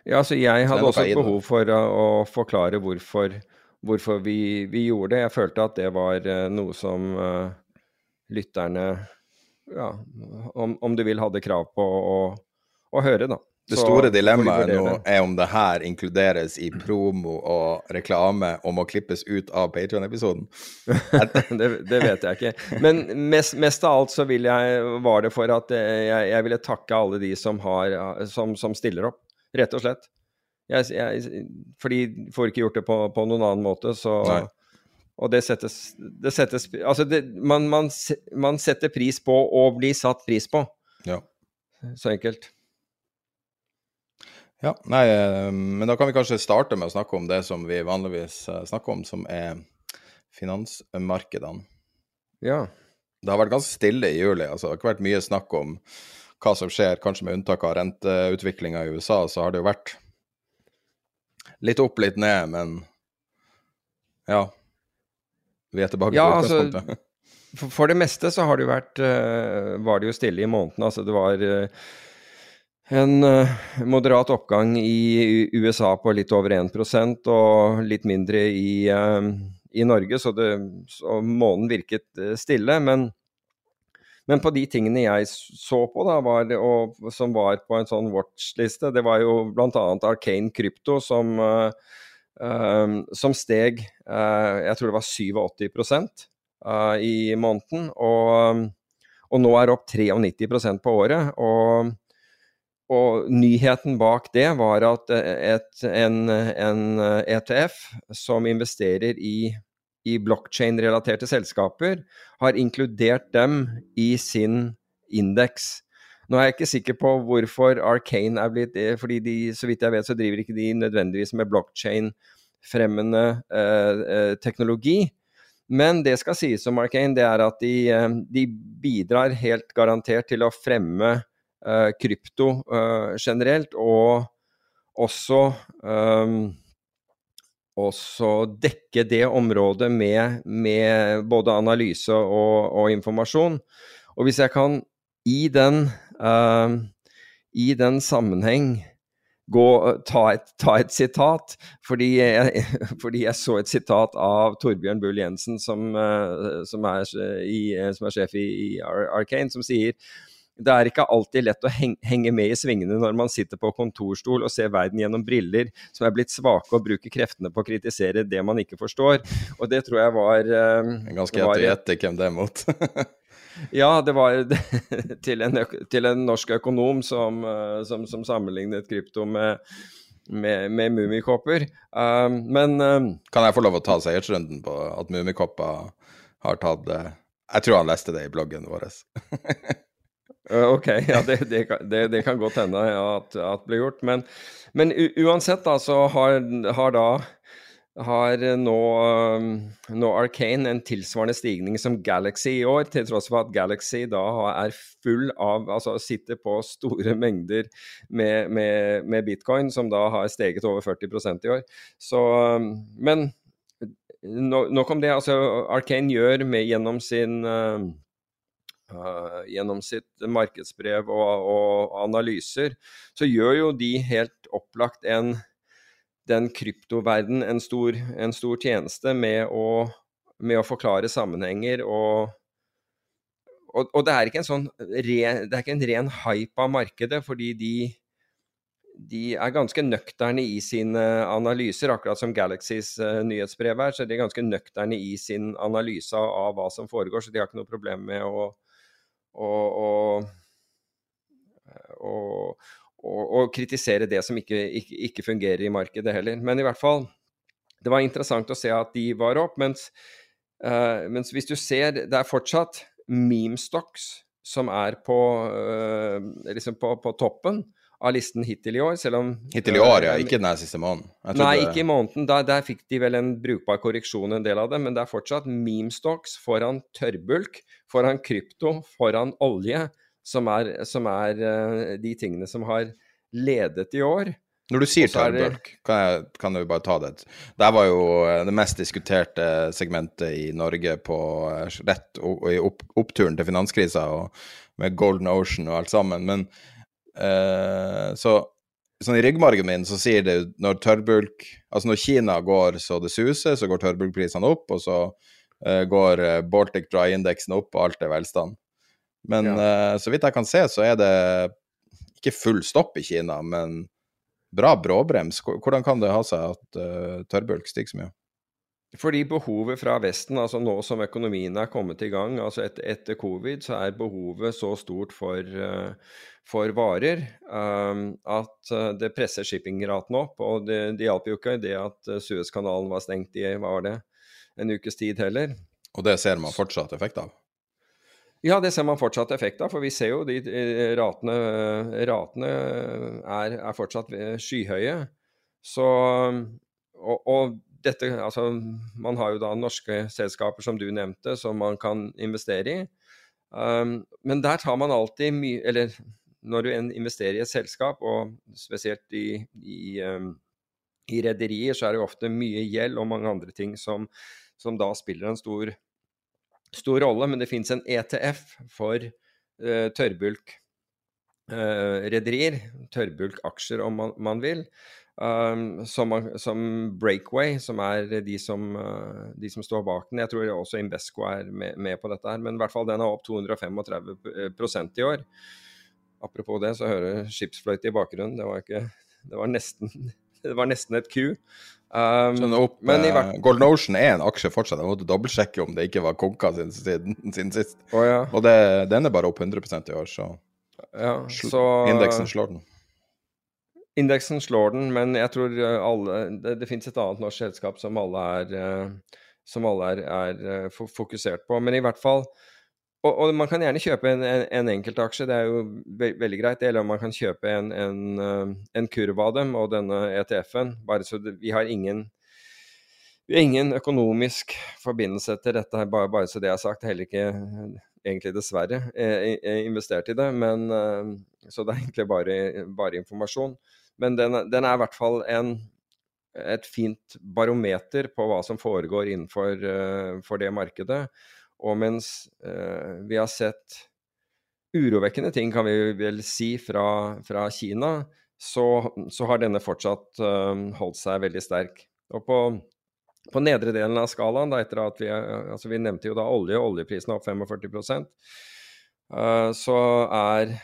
Ja, så jeg hadde også et behov for å, å forklare hvorfor, hvorfor vi, vi, gjorde det. Jeg følte at det var uh, noe som lytterne, ja, om, om, du vil, hadde krav på å, å høre, da. Det store dilemmaet nå er om det her inkluderes i promo og reklame og må klippes ut av Patrion-episoden. <laughs> det, det, vet jeg ikke. Men mest, mest, av alt så jeg, var det for at eh, jeg, jeg ville takke alle de som, har, som, som stiller opp, rett og slett. Jeg, jeg, fordi får ikke gjort det på, på noen annen måte, så Nei. Og det settes, det settes Altså, det, man, man, man setter pris på å bli satt pris på. Ja. Så enkelt. Ja, nei, men da kan vi kanskje starte med å snakke om det som vi vanligvis eh, snakker om, som er finansmarkedene. Ja. Det har vært ganske stille i juli. altså Det har ikke vært mye snakk om hva som skjer, kanskje med unntak av renteutviklinga i USA, så har det jo vært litt opp, litt ned, men ja. Vi er tilbake ja, til utgangspunktet. Altså, <laughs> for, for det meste så har det jo vært uh, Var det jo stille i måneden. Altså det var uh, en uh, moderat oppgang i USA på litt over 1% og litt mindre i, i Norge, så, det, så, månen virket stille. Men, men, på de tingene jeg så på, da, var, og, som var på en sånn watchliste, det var jo bl.a. Arcane Krypto som, som steg Jeg tror det var 87 uh, i måneden. Og, og nå er opp 93% på året. og og nyheten bak det var at eh, et, en, en, ETF som investerer i, i blokkjein-relaterte selskaper, har inkludert dem i sin indeks. Nå er jeg ikke sikker på hvorfor Arcane er blitt det, fordi de, så vidt jeg vet, så driver ikke de nødvendigvis med blokkjein-fremmende eh, eh, teknologi. Men det skal sies om Arcane, det er at de, eh, de bidrar helt garantert til å fremme eh, krypto eh, generelt, og også um, også dekke det området med, med både analyse og, og, informasjon. Og hvis jeg kan i den, uh, i den sammenheng gå, ta, et, ta et sitat, fordi jeg, <laughs> fordi jeg, så et sitat av Torbjørn Bull Jensen, som, uh, som, er, som, er, sjef i, i Arcane, som sier det er ikke alltid lett å henge med i svingene når man sitter på kontorstol og ser verden gjennom briller som er blitt svake og bruker kreftene på å kritisere det man ikke forstår. Og det tror jeg var uh, Ganske lett å gjette hvem det er mot. <laughs> ja, det var <laughs> til en, til en norsk økonom som, uh, som, som, sammenlignet krypto med med, med mummikopper. Um, men um, Kan jeg få lov å ta seiersrunden på at mummikopper har tatt Jeg tror han leste det i bloggen vår. <laughs> Eh, ok, ja, det, det, det, det kan godt hende ja, at, det blir gjort. Men, men uansett, da, så har, har da har nå, nå Arcane en tilsvarende stigning som Galaxy i år, til tross for at Galaxy da er full av Altså sitter på store mengder med, med, med bitcoin, som da har steget over 40% i år. Så Men nok om det. Altså, Arcane gjør med, gjennom sin uh, gjennom sitt markedsbrev og, og, analyser, så gjør jo de helt opplagt en den kryptoverden en stor, en stor tjeneste med å, med å, forklare sammenhenger og, og, og det er ikke en sånn ren, det er ikke en ren hype av markedet, fordi de de er ganske nøkterne i sine analyser, akkurat som Galaxys uh, nyhetsbrev er. Så de er ganske nøkterne i sin analyse av, hva som foregår, så de har ikke noe problem med å, å, og, og kritisere det som ikke, ikke, ikke, fungerer i markedet heller. Men i hvert fall, det var interessant å se at de var opp. Mens, uh, mens hvis du ser Det er fortsatt meme stocks som er på, uh, liksom på, på toppen av listen hittil i år, selv om Hittil i år, ja. Ikke den siste måneden? Nei, ikke i måneden. Der, der, fikk de vel en brukbar korreksjon, en del av det. Men det er fortsatt memestocks foran tørrbulk, foran krypto, foran olje, som er, som er uh, de tingene som har ledet i år. Når du sier tørrbulk, kan, kan du bare ta det? Det var jo eh, det mest diskuterte segmentet i Norge på eh, rett i opp, oppturen til finanskrisa, med Golden Ocean og alt sammen. Men Eh, så sånn i ryggmargen min så sier det når tørrbulk Altså når Kina går så det suser, så går tørrbulkprisene opp, og så uh, går uh, Baltic Dry-indeksen opp, og alt er velstand. Men ja. så vidt jeg kan se, så er det ikke full stopp i Kina, men bra bråbrems. Hvordan kan det ha seg at tørrbulk stiger så mye? Fordi behovet fra Vesten, altså nå som økonomien er kommet i gang, altså et, etter covid, så er behovet så stort for, uh, for varer um, at uh, det presser shippingraten opp. Og det, det hjalp jo ikke det at Suezkanalen var stengt i var det, en ukes tid heller. Og det ser man fortsatt effekt av? Ja, det ser man fortsatt effekt av. For vi ser jo de ratene, ratene er, er fortsatt skyhøye. Så og, og dette, altså, man har jo da norske selskaper, som du nevnte, som man kan investere i. Um, men der tar man alltid mye Eller når du investerer i et selskap, og spesielt i, i, um, i rederier, så er det ofte mye gjeld og mange andre ting som, som da spiller en stor, stor rolle. Men det finnes en ETF for uh, tørrbulk. Uh, rederier, tørrbulkaksjer om man, man vil, Um, som, som, Breakaway, som er de som, uh, de som, står bak den. Jeg tror også Invesco er med, med, på dette, her, men i hvert fall den er opp 235% i år. Apropos det, så hører skipsfløyte i bakgrunnen. Det var, ikke, det var, nesten, <laughs> det var nesten et ku. Um, sånn opp, men i hvert... Golden Ocean er en aksje fortsatt. Jeg måtte dobbeltsjekke om det ikke var konka sin, sin, sin sist. Oh, ja. Og det, den er bare opp 100% i år, så, ja, så... indeksen slår den. Indeksen slår den, men jeg tror eh, alle Det, det finnes et annet norsk selskap som alle er, eh, som alle er, er eh, fokusert på. Men i hvert fall og, og, man kan gjerne kjøpe en, en, en enkeltaksje, det er jo ve veldig greit. Eller man kan kjøpe en, en, kurv av dem og denne ETF-en. Bare så det, vi har ingen ingen økonomisk forbindelse til dette, bare, bare så det er sagt. Heller ikke egentlig dessverre investert i det, men så det er egentlig bare, bare informasjon. Men den, den er i hvert fall en, et fint barometer på hva som foregår innenfor uh, det markedet. Og mens uh, vi har sett urovekkende ting, kan vi vel si, fra, fra Kina, så, så, har denne fortsatt uh, holdt seg veldig sterk. Og på, på nedre delen av skalaen, da, etter at vi, altså vi nevnte jo da olje, og oljeprisen er opp 45 uh, så er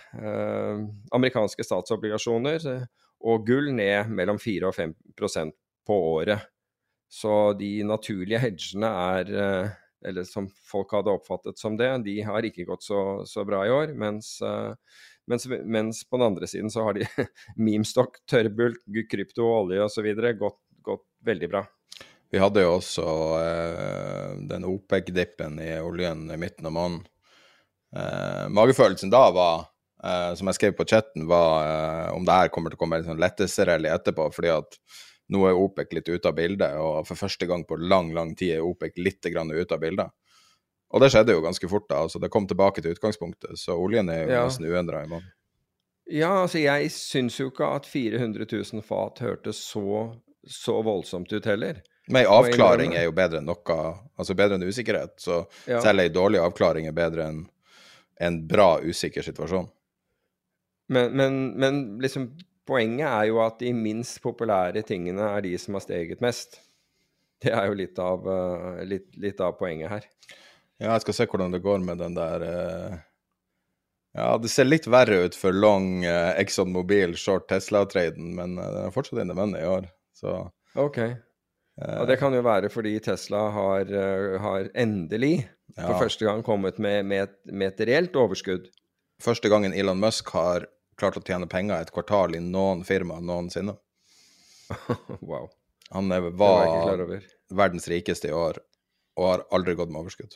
amerikanske statsobligasjoner og gull ned mellom 4 og 5% på året. Så de naturlige hedgene er, eh, eller som folk hadde oppfattet som det, de har ikke gått så, så bra i år. Mens, eh, mens, mens, på den andre siden så har de <laughs> memstock, tørrbulk, krypto, olje osv. Gått, gått veldig bra. Vi hadde jo også eh, den OPEC-dippen i oljen i midten av måneden. Eh, magefølelsen da var Uh, som jeg skrev på chatten, var uh, om det her kommer til å komme en sånn lettelse-rally etterpå. fordi at nå er OPEC litt ute av bildet, og for første gang på lang, lang tid er OPEC litt grann ute av bildet. Og det skjedde jo ganske fort, da. altså Det kom tilbake til utgangspunktet, så oljen er jo Ja. nesten uendra i måneden. Ja, altså jeg syns jo ikke at 400 000 fat hørtes så, så voldsomt ut heller. Men ei avklaring er jo bedre enn noe, altså bedre enn usikkerhet. Så Ja. selv ei dårlig avklaring er bedre enn en bra, usikker situasjon. Men, men, men liksom poenget er jo at de minst populære tingene er de som har steget mest. Det er jo litt av, eh, litt, litt av poenget her. Ja, jeg skal se hvordan det går med den der uh... Ja, det ser litt verre ut for long uh, Exxon Mobil short Tesla-traden, men uh, den er fortsatt inne money i år, så Ok. Og det kan jo være fordi Tesla har, eh, har endelig for første gang kommet med, med, et, med et reelt overskudd. Første gangen Elon Musk har klart å tjene penger et kvartal i noen firma noensinne. <laughs> wow. Han var var verdens rikeste i år, og har aldri gått med overskudd.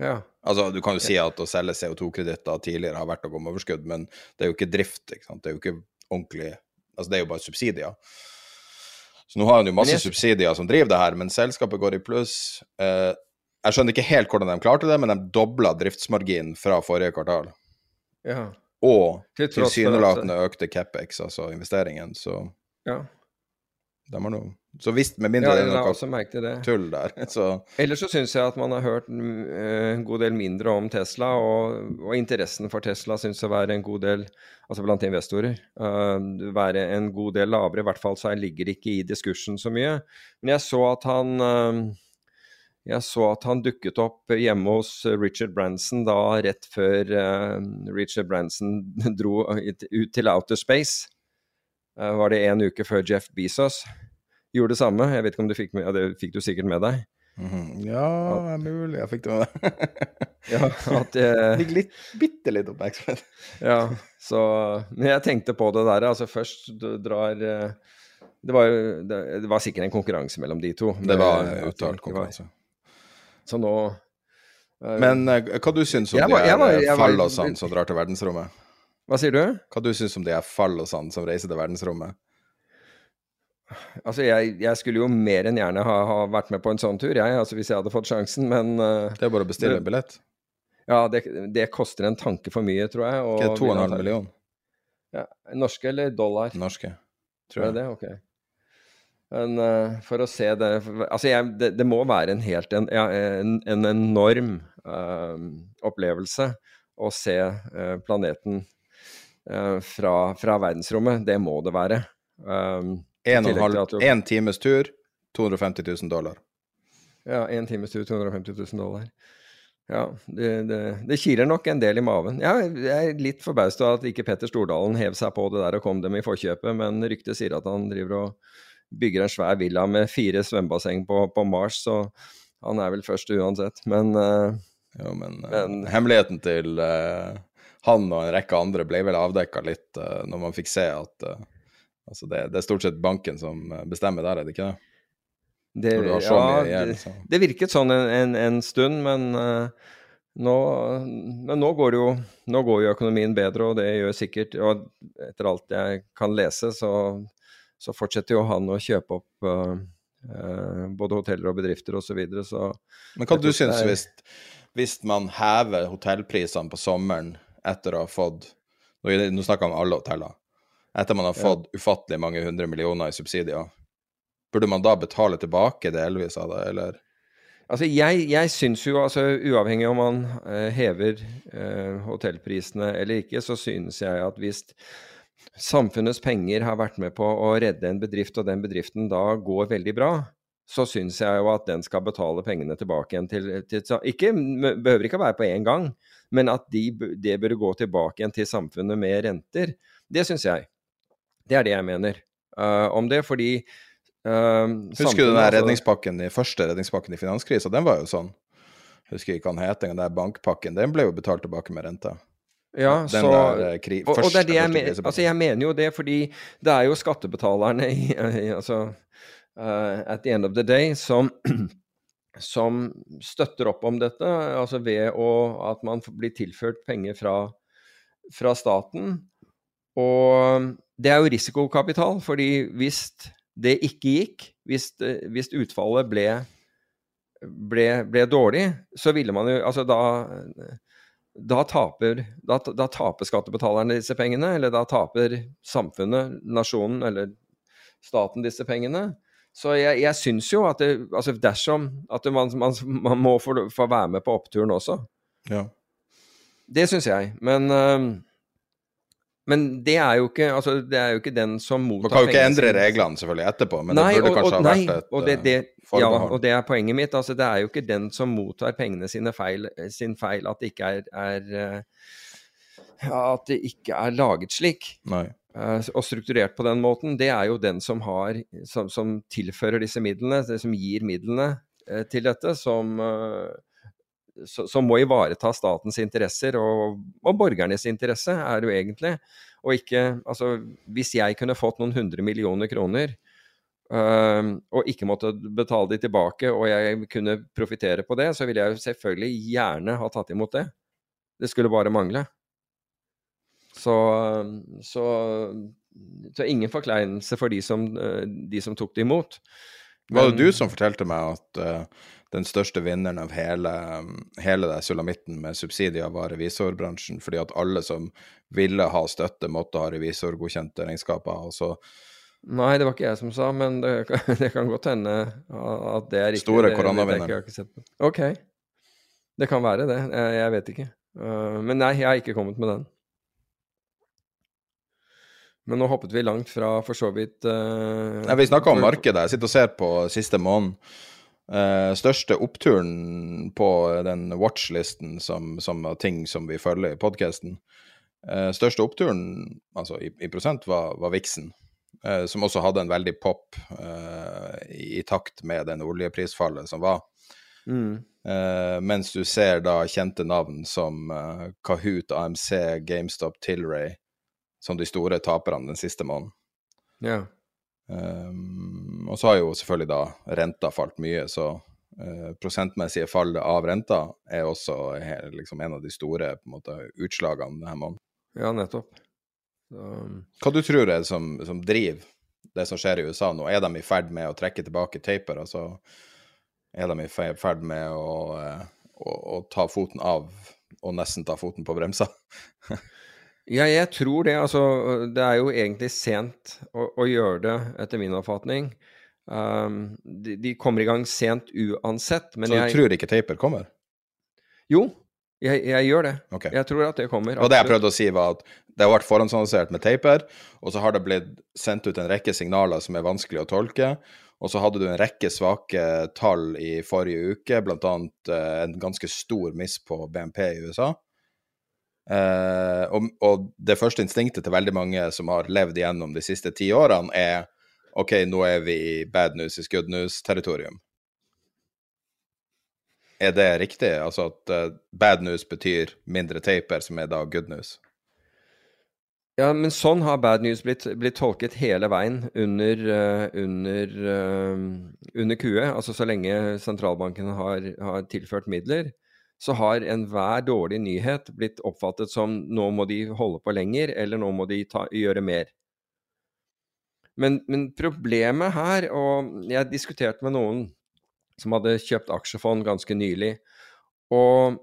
Ja. Altså, Du kan jo si at å selge CO2-kreditter tidligere har vært å gå med overskudd, men det er jo ikke drift. ikke sant? Det er jo ikke ordentlig Altså, det er jo bare subsidier. Så nå har han jo masse jeg- subsidier som driver det her, men selskapet går i pluss. Eh, jeg skjønner ikke helt hvordan de klarte det, men de dobla driftsmarginen fra forrige kvartal. ja. Og Til tross at- tilsynelatende økte CapEx, altså investeringen, så ja. de har noe Så hvis, med mindre ja det er noe tull der, <laughs> så Ellers så syns jeg at man har hørt eh, en god del mindre om Tesla, og, og interessen for Tesla syns å være en god del, altså blant investorer, Uh, være en god del lavere. I hvert fall så ligger ikke i diskursen så mye. Men jeg så at han eh, jeg så at han dukket opp hjemme hos Richard Branson da rett før eh, Richard Branson <laughs> dro ut til outer space. Eh, var det en uke før Jeff Bezos gjorde det samme? Jeg vet ikke om du fikk med, ja, det fikk du sikkert med deg? mhm. Ja, det er mulig. Jeg fikk det med meg. <laughs> Ja, at jeg... <laughs> Fikk litt, bitte litt oppmerksomhet. Ja, så Men jeg tenkte på det der. Altså, først du drar eh, det var, jo, det, det var sikkert en konkurranse mellom de to. Det var Eh, uttalt konkurranse. Så nå uh, Men eh, hva du syns om Jeg de her eh, var- fallosene som drar til verdensrommet? Hva sier du? Hva du syns om de her fallosene som reiser til verdensrommet? Altså, jeg, jeg skulle jo mer enn gjerne ha, ha vært med på en sånn tur, jeg, altså hvis jeg hadde fått sjansen, men uh, Det er bare å bestille en billett. ja, det, det koster en tanke for mye, tror jeg. og vil 2,5 anta- millioner Ja, norske eller dollar? norske, Tror jeg det? Ok. Men eh, for å se det Altså, jeg, det, det må være en helt en, en, en enorm uh, opplevelse å se uh, planeten uh, fra, fra verdensrommet. Det må det være. Um, En, og en, tillegg til halv, du- en times tur, 250 000 dollar. Ja, én times tur, 250 000 dollar. Ja, det, det, det kiler nok en del i maven. Ja, jeg er litt forbauset over at ikke Petter Stordalen hev seg på det der og kom dem i forkjøpet, men ryktet sier at han driver og bygger en svær villa med fire svømmebasseng på, på Mars, så han er vel først uansett. Men uh, Jo, men, eh, Men- hemmeligheten til uh, han og en rekke andre ble vel avdekka litt uh, når man fikk se at altså det, det er stort sett banken som bestemmer der, er det ikke det? det, så ja, gjeld, det, så. det virket sånn en, en, en stund, men, nå, men nå går jo nå går jo økonomien bedre, og det gjør sikkert Og etter alt jeg kan lese, så, så fortsetter jo han å kjøpe opp uh, både hoteller og bedrifter osv. Så, videre, så Men hva du synes er- hvis, hvis man hever hotellprisene på sommeren etter å ha fått Nå, nå snakker jeg om alle hoteller. Etter man har fått ufattelig mange hundre millioner i subsidier. Burde man da betale tilbake delvis av det, eller? Altså, jeg, jeg syns jo, altså uavhengig om man eh, hever eh, hotellprisene eller ikke, så synes jeg at hvis samfunnets penger har vært med på å redde en bedrift, og den bedriften da går veldig bra, så syns jeg jo at den skal betale pengene tilbake igjen til, til ikke, Behøver ikke å være på én gang, men at de, burde det gå tilbake igjen til samfunnet med renter. Det syns jeg. Det er det jeg mener uh, om det, fordi uh, Husker du den der altså- redningspakken, den første redningspakken i finanskrisa? Den var jo sånn. Husker ikke hva den het, den der bankpakken. Den ble jo betalt tilbake med rente. Ja, så, der eh, kri, og, og det er det jeg, men, altså jeg mener jo det, fordi det er jo skattebetalerne i, i altså, uh, at the end of the day som, <clears throat> som støtter opp om dette, altså ved å, at man blir tilført penger fra, fra staten. Og det er jo risikokapital, fordi hvis det ikke gikk, hvis, hvis utfallet ble, ble, ble, dårlig, så ville man jo Altså da da taper, da, da taper skattebetalerne disse pengene, eller da taper samfunnet, nasjonen eller staten disse pengene. Så jeg, jeg syns jo at det, altså dersom at det, man, man, man, må få, få, være med på oppturen også. Ja. Det syns jeg. Men uh, men det er, jo ikke, altså, det er jo ikke den som mottar pengene Man kan jo ikke endre reglene selvfølgelig etterpå, men nei, det burde og, kanskje og, ha vært et og det, det, uh, Ja, og det er poenget mitt. Altså, det er jo ikke den som mottar pengene sine feil, sin feil at det ikke er, er uh, At det ikke er laget slik. Nei. Og strukturert på den måten. Det er jo den som har Som, som tilfører disse midlene, det som gir midlene til dette, som som må ivareta statens interesser og, og, borgernes interesse, er jo egentlig. Og ikke Altså, hvis jeg kunne fått noen hundre millioner kroner øh, og ikke måtte betale de tilbake, og jeg kunne profitere på det, så ville jeg jo selvfølgelig gjerne ha tatt imot det. Det skulle bare mangle. Så, så, så ingen forkleinelse for de som, øh, de som tok det imot. Men, Var det du som fortalte meg at uh den største vinneren av hele, hele det sulamitten med subsidier var revisorbransjen, fordi at alle som ville ha støtte, måtte ha revisorgodkjente regnskaper. og så Nei, det var ikke jeg som sa, men det, <laughs> det kan godt hende at det er riktig. Store koronavinneren. Ok. Det kan være det. Jeg, vet ikke. Uh, men nei, jeg har ikke kommet med den. Men nå hoppet vi langt fra for så vidt uh, Nei, Vi snakka om markedet. Jeg sitter og ser på siste måned. Uh, største oppturen på den watchlisten som, som ting som vi følger i podkasten. Uh, eh, største oppturen, altså i, i prosent, var, var Vixen. Uh, som også hadde en veldig pop i, i, takt med den oljeprisfallet som var. Mm. mens du ser da kjente navn som Kahoot, AMC, GameStop, Tilray som de store taperne den siste måneden. Ja. Um, og så har jo selvfølgelig da renta falt mye, så uh, prosentmessige fallet av renta er også her, liksom en av de store måte, utslagene denne måneden. Ja, nettopp. Um... Hva du tror er det som, som, driver det som skjer i USA nå? Er de i ferd med å trekke tilbake taper? Altså, er de i ferd med å, uh, å, å ta foten av og nesten ta foten på bremsa? <laughs> Ja, jeg tror det. Altså, det er jo egentlig sent å, å gjøre det, etter min oppfatning. Um, de, de, kommer i gang sent uansett. Så du jeg... tror ikke taper kommer? Jo, jeg, jeg gjør det. Okay. Jeg tror at det kommer. Og det jeg prøvde å si, var at det har vært forhåndsannonsert med taper, og så har det blitt sendt ut en rekke signaler som er vanskelig å tolke. Og så hadde du en rekke svake tall i forrige uke, bl.a. Eh, en ganske stor miss på BNP i USA. Uh, og, og, det første instinktet til veldig mange som har levd igjennom de siste ti årene, er OK, nå er vi i bad news is good news-territorium. Er det riktig? Altså at uh, bad news betyr mindre taper, som er da good news? Ja, men sånn har bad news blitt, blitt tolket hele veien under, uh, under, under QE. Altså så lenge sentralbanken har, har tilført midler så har enhver dårlig nyhet blitt oppfattet som nå må de holde på lenger, eller nå må de ta, gjøre mer. Men, men, problemet her, og jeg diskuterte med noen som hadde kjøpt aksjefond ganske nylig, og,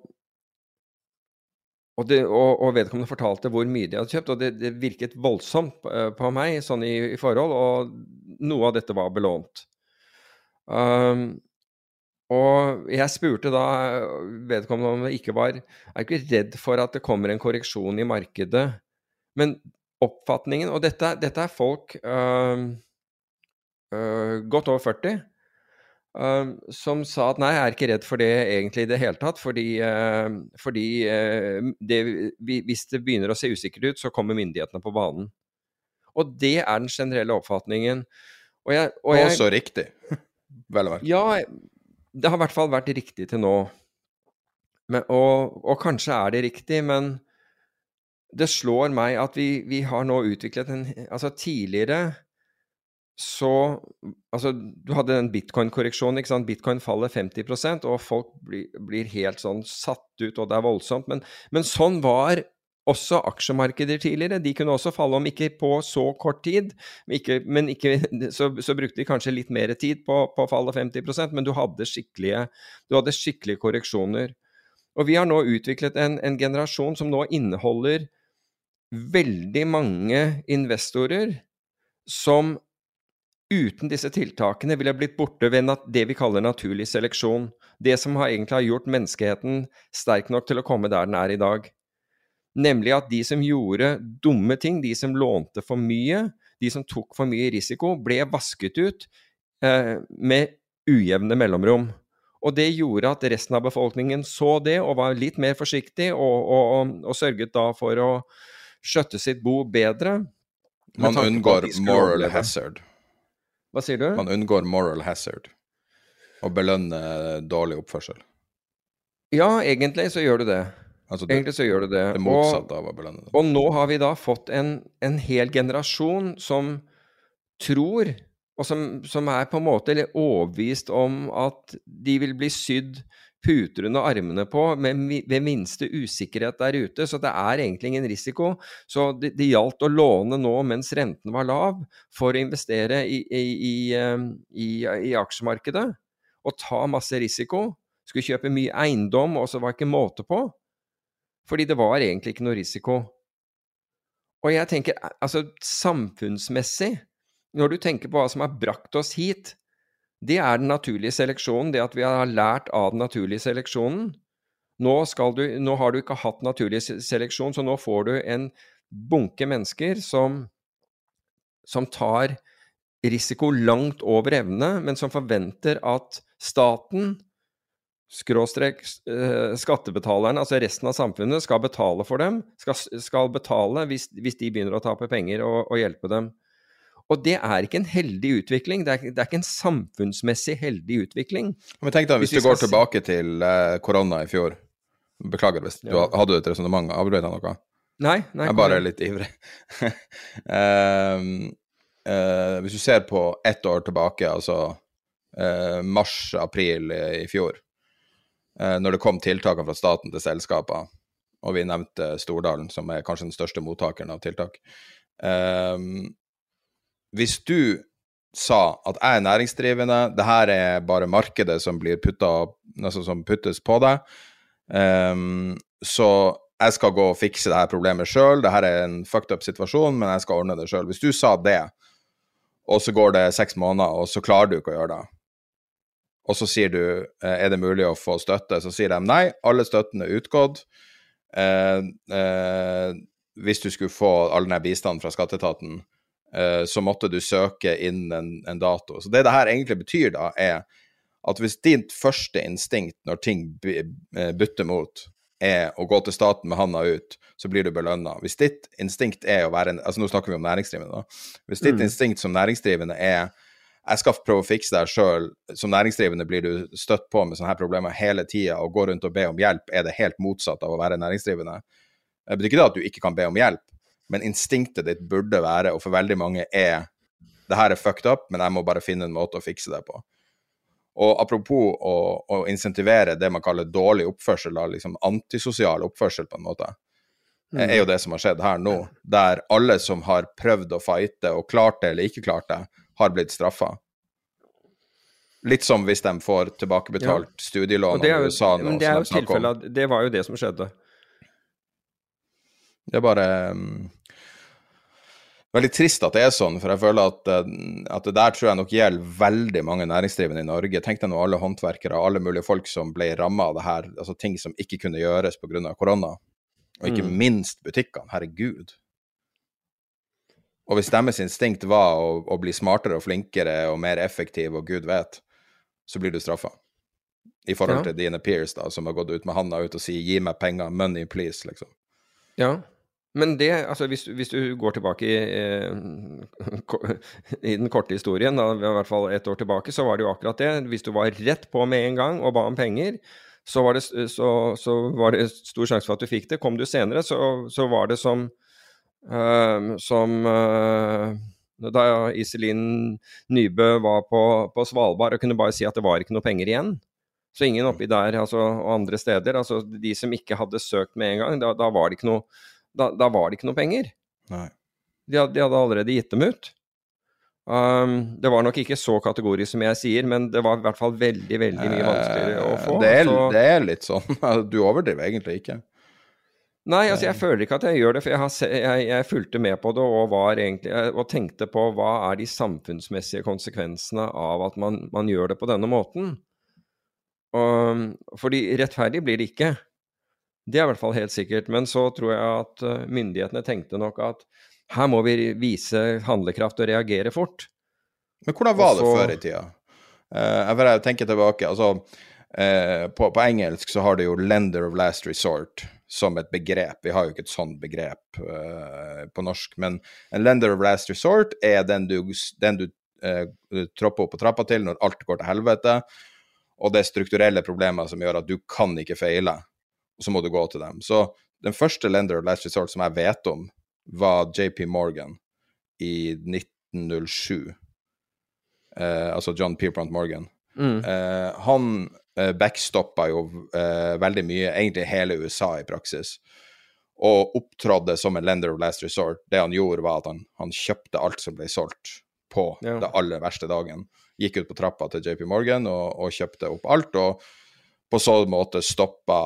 og, det, og, og vedkommende fortalte hvor mye de hadde kjøpt, og det, det virket voldsomt på, meg sånn i, i, forhold, og noe av dette var belånt. Um, og jeg spurte da vedkommende om det ikke var Er ikke redd for at det kommer en korreksjon i markedet? Men oppfatningen Og dette, dette er folk øh, øh, godt over 40 øh, som sa at nei, jeg er ikke redd for det egentlig i det hele tatt. Fordi, fordi det, hvis det begynner å se usikkert ut, så kommer myndighetene på banen. Og det er den generelle oppfatningen. Og jeg, og jeg, Også riktig, <laughs> vel å merke. Ja, det har i hvert fall vært riktig til nå. Men, og, og, kanskje er det riktig, men det slår meg at vi, vi har nå utviklet en Altså tidligere så Altså, du hadde den bitcoin-korreksjonen, ikke sant. Bitcoin faller 50% og folk blir, blir, helt sånn satt ut, og det er voldsomt. Men, men sånn var også aksjemarkeder tidligere. De kunne også falle om ikke på så kort tid, ikke, men ikke, <laughs> så, så, brukte de kanskje litt mer tid på, på å falle 50% men du hadde, du hadde skikkelige korreksjoner. Og vi har nå utviklet en, en generasjon som nå inneholder veldig mange investorer som uten disse tiltakene ville blitt borte ved det vi kaller naturlig seleksjon. Det som har egentlig har gjort menneskeheten sterk nok til å komme der den er i dag. Nemlig at de som gjorde dumme ting, de som lånte for mye, de som tok for mye risiko, ble vasket ut eh, med ujevne mellomrom. Og det gjorde at resten av befolkningen så det og var litt mer forsiktig, og, og, og sørget da for å skjøtte sitt bo bedre. Man unngår moral hazard. Hva sier du? Man unngår moral hazard. Å belønne dårlig oppførsel. Ja, egentlig så gjør du det. Altså det, egentlig så gjør du det. Det motsatte av å belønne dem. Og nå har vi da fått en, en hel generasjon som tror, og som, som er på en måte overbevist om at de vil bli sydd puter under armene på med, ved minste usikkerhet der ute. Så det er egentlig ingen risiko. Så det, det gjaldt å låne nå mens renten var lav, for å investere i, i, i, i aksjemarkedet. Og ta masse risiko. Skulle kjøpe mye eiendom, og så var det ikke måte på. Fordi det var egentlig ikke noe risiko. Og jeg tenker, altså samfunnsmessig, når du tenker på hva som har brakt oss hit, det er den naturlige seleksjonen, det at vi har lært av den naturlige seleksjonen. Nå, du, nå, har du ikke hatt naturlig seleksjon, så nå får du en bunke mennesker som, som tar risiko langt over evne, men som forventer at staten, skråstrek eh, skattebetalerne, altså resten av samfunnet, skal betale for dem, skal, skal betale hvis, hvis, de begynner å tape penger og, og hjelpe dem. Og det er ikke en heldig utvikling. Det er, det er ikke en samfunnsmessig heldig utvikling. Men tenk deg hvis, hvis du går tilbake til uh, korona i fjor. Beklager hvis ja. du hadde et resonnement. Avbrøt jeg noe? Nei, nei. Jeg er bare litt ivrig. uh, <laughs> uh, hvis du ser på ett år tilbake, altså uh, mars-april i, fjor, når det kom tiltakene fra staten til selskaper, og vi nevnte Stordalen, som er kanskje den største mottakeren av tiltak. Um, hvis du sa at jeg er næringsdrivende, det her er bare markedet som putta, altså som puttes på deg, um, så jeg skal gå og fikse det her problemet sjøl, det her er en fucked up situasjon, men jeg skal ordne det sjøl. Hvis du sa det, og så går det seks måneder, og så klarer du ikke å gjøre det, og så sier du eh, er det mulig å få støtte, så sier de nei, alle støttene er utgått. Eh, eh, hvis du skulle få all denne bistanden fra skatteetaten, Eh, så måtte du søke inn en, en, dato. Så det det her egentlig betyr, da, er at hvis ditt første instinkt når ting butter bytter mot, er å gå til staten med handa ut, så blir du belønna. Hvis ditt instinkt er å være en, altså Nå snakker vi om næringsdrivende, da. Hvis ditt mm. instinkt som næringsdrivende er jeg skal prøve å fikse det her sjøl. Som næringsdrivende blir du støtt på med sånne her problemer hele tida, og går rundt og be om hjelp, er det helt motsatt av å være næringsdrivende. Det betyr ikke det at du ikke kan be om hjelp, men instinktet ditt burde være, og for veldig mange er det her er fucked up, men jeg må bare finne en måte å fikse det på. Og apropos å, å insentivere det man kaller dårlig oppførsel, liksom antisosial oppførsel, på en måte, mm. er jo det som har skjedd her nå. Der alle som har prøvd å fighte og klart det eller ikke klart det, har blitt straffa. Litt som hvis de får tilbakebetalt ja. studielån i USA nå. Men det er jo tilfellet, det var jo det som skjedde. Det er bare um, veldig trist at det er sånn, for jeg føler at, eh, at det der tror jeg nok gjelder veldig mange næringsdrivende i Norge. Tenk deg nå alle håndverkere, alle mulige folk som ble ramma av det her, altså ting som ikke kunne gjøres pga. korona. Og ikke mm. minst butikkene. Herregud. Og hvis deres instinkt var å, å, bli smartere og flinkere og mer effektiv og gud vet, så blir du straffa. I forhold ja. til dine peers, da, som har gått ut med handa ut og sier 'gi meg penger, money please', liksom. Ja. Men det, altså hvis, hvis du går tilbake i, eh, i, den korte historien, da, i hvert fall et år tilbake, så var det jo akkurat det. Hvis du var rett på med en gang og ba om penger, så var det, så, så var det stor sjanse for at du fikk det. Kom du senere, så, så var det som, som uh, da Iselin Nybø var på, på, Svalbard og kunne bare si at det var ikke noe penger igjen. Så ingen oppi der altså, og andre steder, altså de som ikke hadde søkt med en gang, da, da var det ikke noe da, da var det ikke noe penger. De de hadde allerede gitt dem ut. Um, det var nok ikke så kategorisk som jeg sier, men det var i hvert fall veldig veldig mye vanskeligere å få. Det er, så... det er litt sånn. <laughs> Du overdriver egentlig ikke. Nei, altså jeg føler ikke at jeg gjør det, for jeg, har, jeg, jeg fulgte med på det og, egentlig, og, tenkte på hva er de samfunnsmessige konsekvensene av at man, man gjør det på denne måten. Og, fordi rettferdig blir det ikke. Det er i hvert fall helt sikkert. Men så tror jeg at eh, myndighetene tenkte nok at her må vi vise handlekraft og reagere fort. Men hvordan var det før i tida? Uh, jeg tenker tilbake, altså uh, på, på, engelsk så har det jo 'lender of last resort' som et begrep. Vi har jo ikke et sånt begrep uh, på norsk, men en 'lender of last resort' er den du, den du tropper opp på trappa til når alt går til helvete, og det er strukturelle problemer som gjør at du kan ikke feile, og så må du gå til dem. Så den første 'lender of last resort' som jeg vet om, var JP Morgan i 1907. Eh, altså John Pierpont Morgan. Mm. Uh, han eh, backstoppa jo eh, veldig mye, egentlig hele USA i praksis, og opptrådde som en lender of last resort. Det han gjorde, var at han, han kjøpte alt som ble solgt på ja. det aller verste dagen. Gikk ut på trappa til JP Morgan og, og kjøpte opp alt. og på sånn måte stoppa,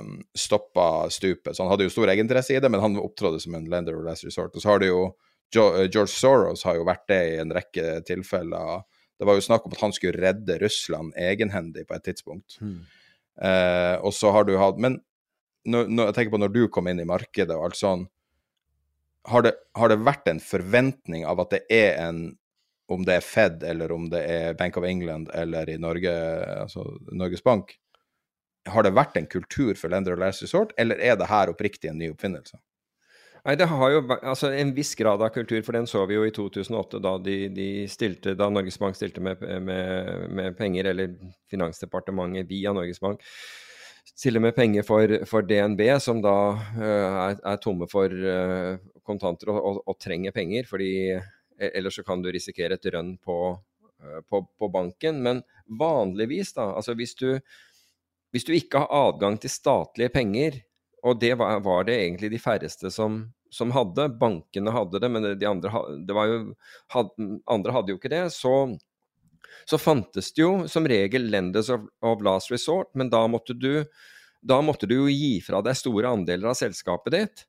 um, stoppa, stupet. Så han hadde jo stor egeninteresse i det, men han opptrådte som en lender of last resort. Og så har det jo eh, George Soros har jo vært det i en rekke tilfeller. Det var jo snakk om at han skulle redde Russland egenhendig på et tidspunkt. Mm. Eh, og så har du hatt Men når, når, jeg tenker på når du kom inn i markedet og alt sånn, har det, har det vært en forventning av at det er en om det er Fed eller om det er Bank of England eller i Norge, altså Norges Bank, har det vært en kultur for Lender og Last Resort, eller er det her oppriktig en ny oppfinnelse? Nei, Det har jo altså, en viss grad av kultur, for den så vi jo i 2008 da, de, de stilte, da Norges Bank stilte med, med, med, penger, eller Finansdepartementet via Norges Bank stiller med penger for, for DNB, som da uh, er, er, tomme for uh, kontanter og, og, og, trenger penger. fordi e, Ellers så kan du risikere et rønn på, uh, på, på banken. Men vanligvis, da, altså hvis du hvis du ikke har adgang til statlige penger, og det var, var det egentlig de færreste som, som, hadde, bankene hadde det, men de andre, det jo, had, andre hadde jo ikke det, så, så, fantes det jo som regel lenders of, of, last resort, men da måtte, du, da måtte du jo gi fra deg store andeler av selskapet ditt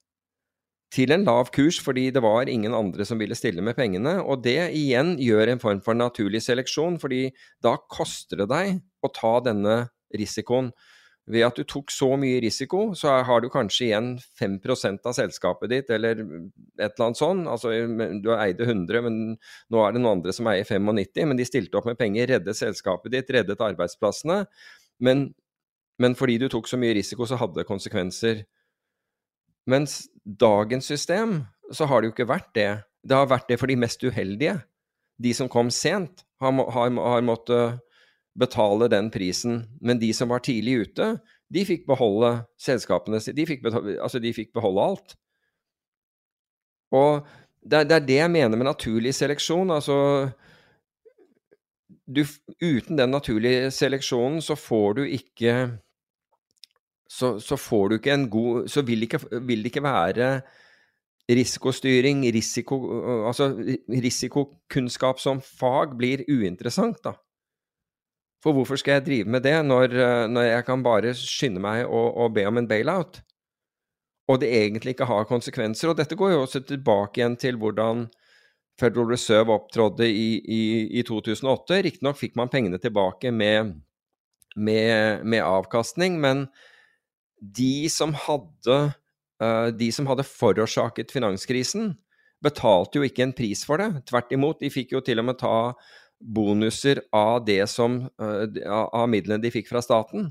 til en lav kurs fordi det var ingen andre som ville stille med pengene. Og det igjen gjør en form for naturlig seleksjon, fordi da koster det deg å ta denne risikoen. Ved at du tok så mye risiko, så har du kanskje igjen 5% av selskapet ditt, eller et eller annet sånt. Altså, du eide 100, men nå er det noen andre som eier 95. Men de stilte opp med penger, reddet selskapet ditt, reddet arbeidsplassene. Men, men fordi du tok så mye risiko, så hadde det konsekvenser. Mens dagens system, så har det jo ikke vært det. Det har vært det for de mest uheldige. De som kom sent, har, har, har måttet betale den prisen. Men de som var tidlig ute, de fikk beholde selskapene de fikk beholde, altså de fikk beholde alt. Og det det er, det jeg mener med naturlig seleksjon. Altså du, Uten den naturlige seleksjonen så får du ikke så, så får du ikke en god Så vil, ikke, vil det ikke være risikostyring, risiko, altså risikokunnskap som fag blir uinteressant, da. For hvorfor skal jeg drive med det når, eh, når jeg kan bare skynde meg og, og, be om en bailout? Og det egentlig ikke har konsekvenser. Og dette går jo også tilbake igjen til hvordan Federal Reserve opptrådde i, i, i 2008. Riktignok fikk man pengene tilbake med, med, med, avkastning, men de som hadde, uh, de som hadde forårsaket finanskrisen, betalte jo ikke en pris for det. Tvert imot, de fikk jo til og med ta bonuser av det som uh, av midlene de fikk fra staten.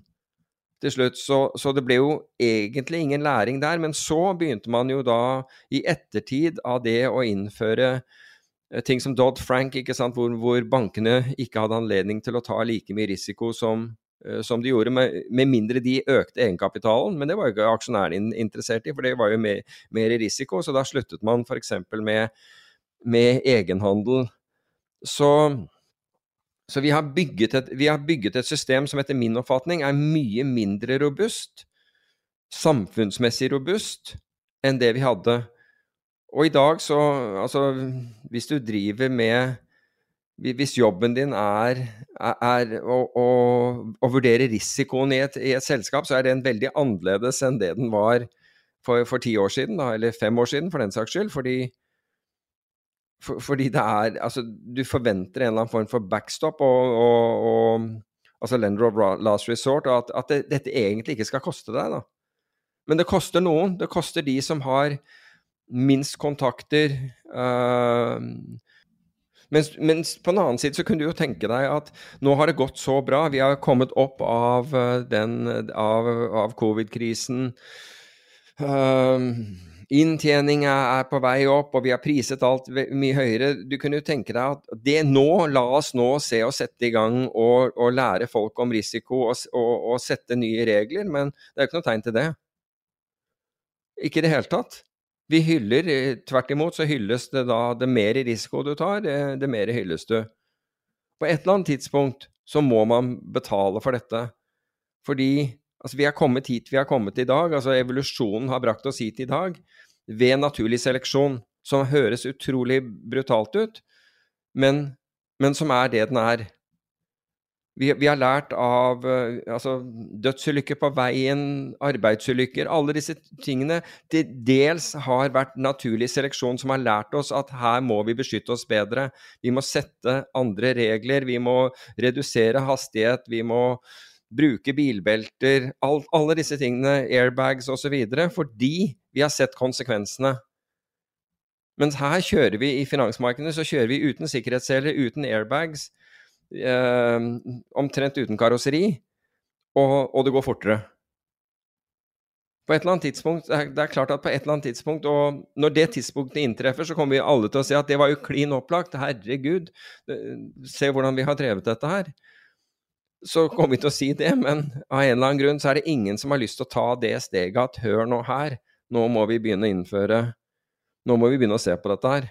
Til slutt, så, så, det ble jo egentlig ingen læring der. Men så begynte man jo da, i ettertid av det å innføre uh, ting som Dodd-Frank, hvor, hvor, bankene ikke hadde anledning til å ta like mye risiko som, uh, som de gjorde, med, med, mindre de økte egenkapitalen. Men det var jo ikke aksjonærene interessert i, for det var jo mer, mer risiko. Så da sluttet man f.eks. Med, med egenhandel. Så så vi har, et, vi har, bygget et, system som etter min oppfatning er mye mindre robust, samfunnsmessig robust, enn det vi hadde. Og i dag så Altså, hvis du driver med Hvis jobben din er, er, å, å, å, vurdere risikoen i et, i et, selskap, så er den veldig annerledes enn det den var for, for ti år siden, da, eller fem år siden for den saks skyld. Fordi, for, fordi det er Altså, du forventer en eller annen form for backstop og, og, og altså lender of last resort, og at, at det, dette egentlig ikke skal koste deg. da. Men det koster noen. Det koster de som har minst kontakter. Uh, mens, mens, på den annen side så kunne du jo tenke deg at nå har det gått så bra. Vi har kommet opp av, eh, den, av, av covid-krisen. Uh, Inntjening er på vei opp, og vi har priset alt mye høyere. Du kunne jo tenke deg at det nå, la oss nå se og sette i gang og, og lære folk om risiko og, og, og, sette nye regler, men det er jo ikke noe tegn til det. Ikke i det hele tatt. Vi hyller, eh, tvert imot så hylles det da det mer risiko du tar, det, det mer hylles du. På et eller annet tidspunkt så må man betale for dette. Fordi altså, vi er kommet hit vi har kommet i dag. altså Evolusjonen har brakt oss hit i dag ved naturlig seleksjon, som høres utrolig brutalt ut, men, men som er det den er. Vi, vi, har lært av uh, altså, dødsulykker på veien, arbeidsulykker Alle disse tingene til dels har vært naturlig seleksjon som har lært oss at her må vi beskytte oss bedre. Vi må sette andre regler, vi må redusere hastighet, vi må bruke bilbelter alt, Alle disse tingene, airbags osv. fordi vi har sett konsekvensene. Mens her kjører vi i finansmarkedene så kjører vi uten sikkerhetsseler, uten airbags eh, omtrent uten karosseri, og, og, det går fortere. På et eller annet tidspunkt, Det er klart at på et eller annet tidspunkt, og når det tidspunktet inntreffer, så kommer vi alle til å se at det var jo klin opplagt. Herregud, se hvordan vi har drevet dette her. Så kommer vi til å si det, men av en eller annen grunn så er det ingen som har lyst til å ta det steget at hør nå her, nå må vi begynne å innføre Nå må vi begynne å se på dette her.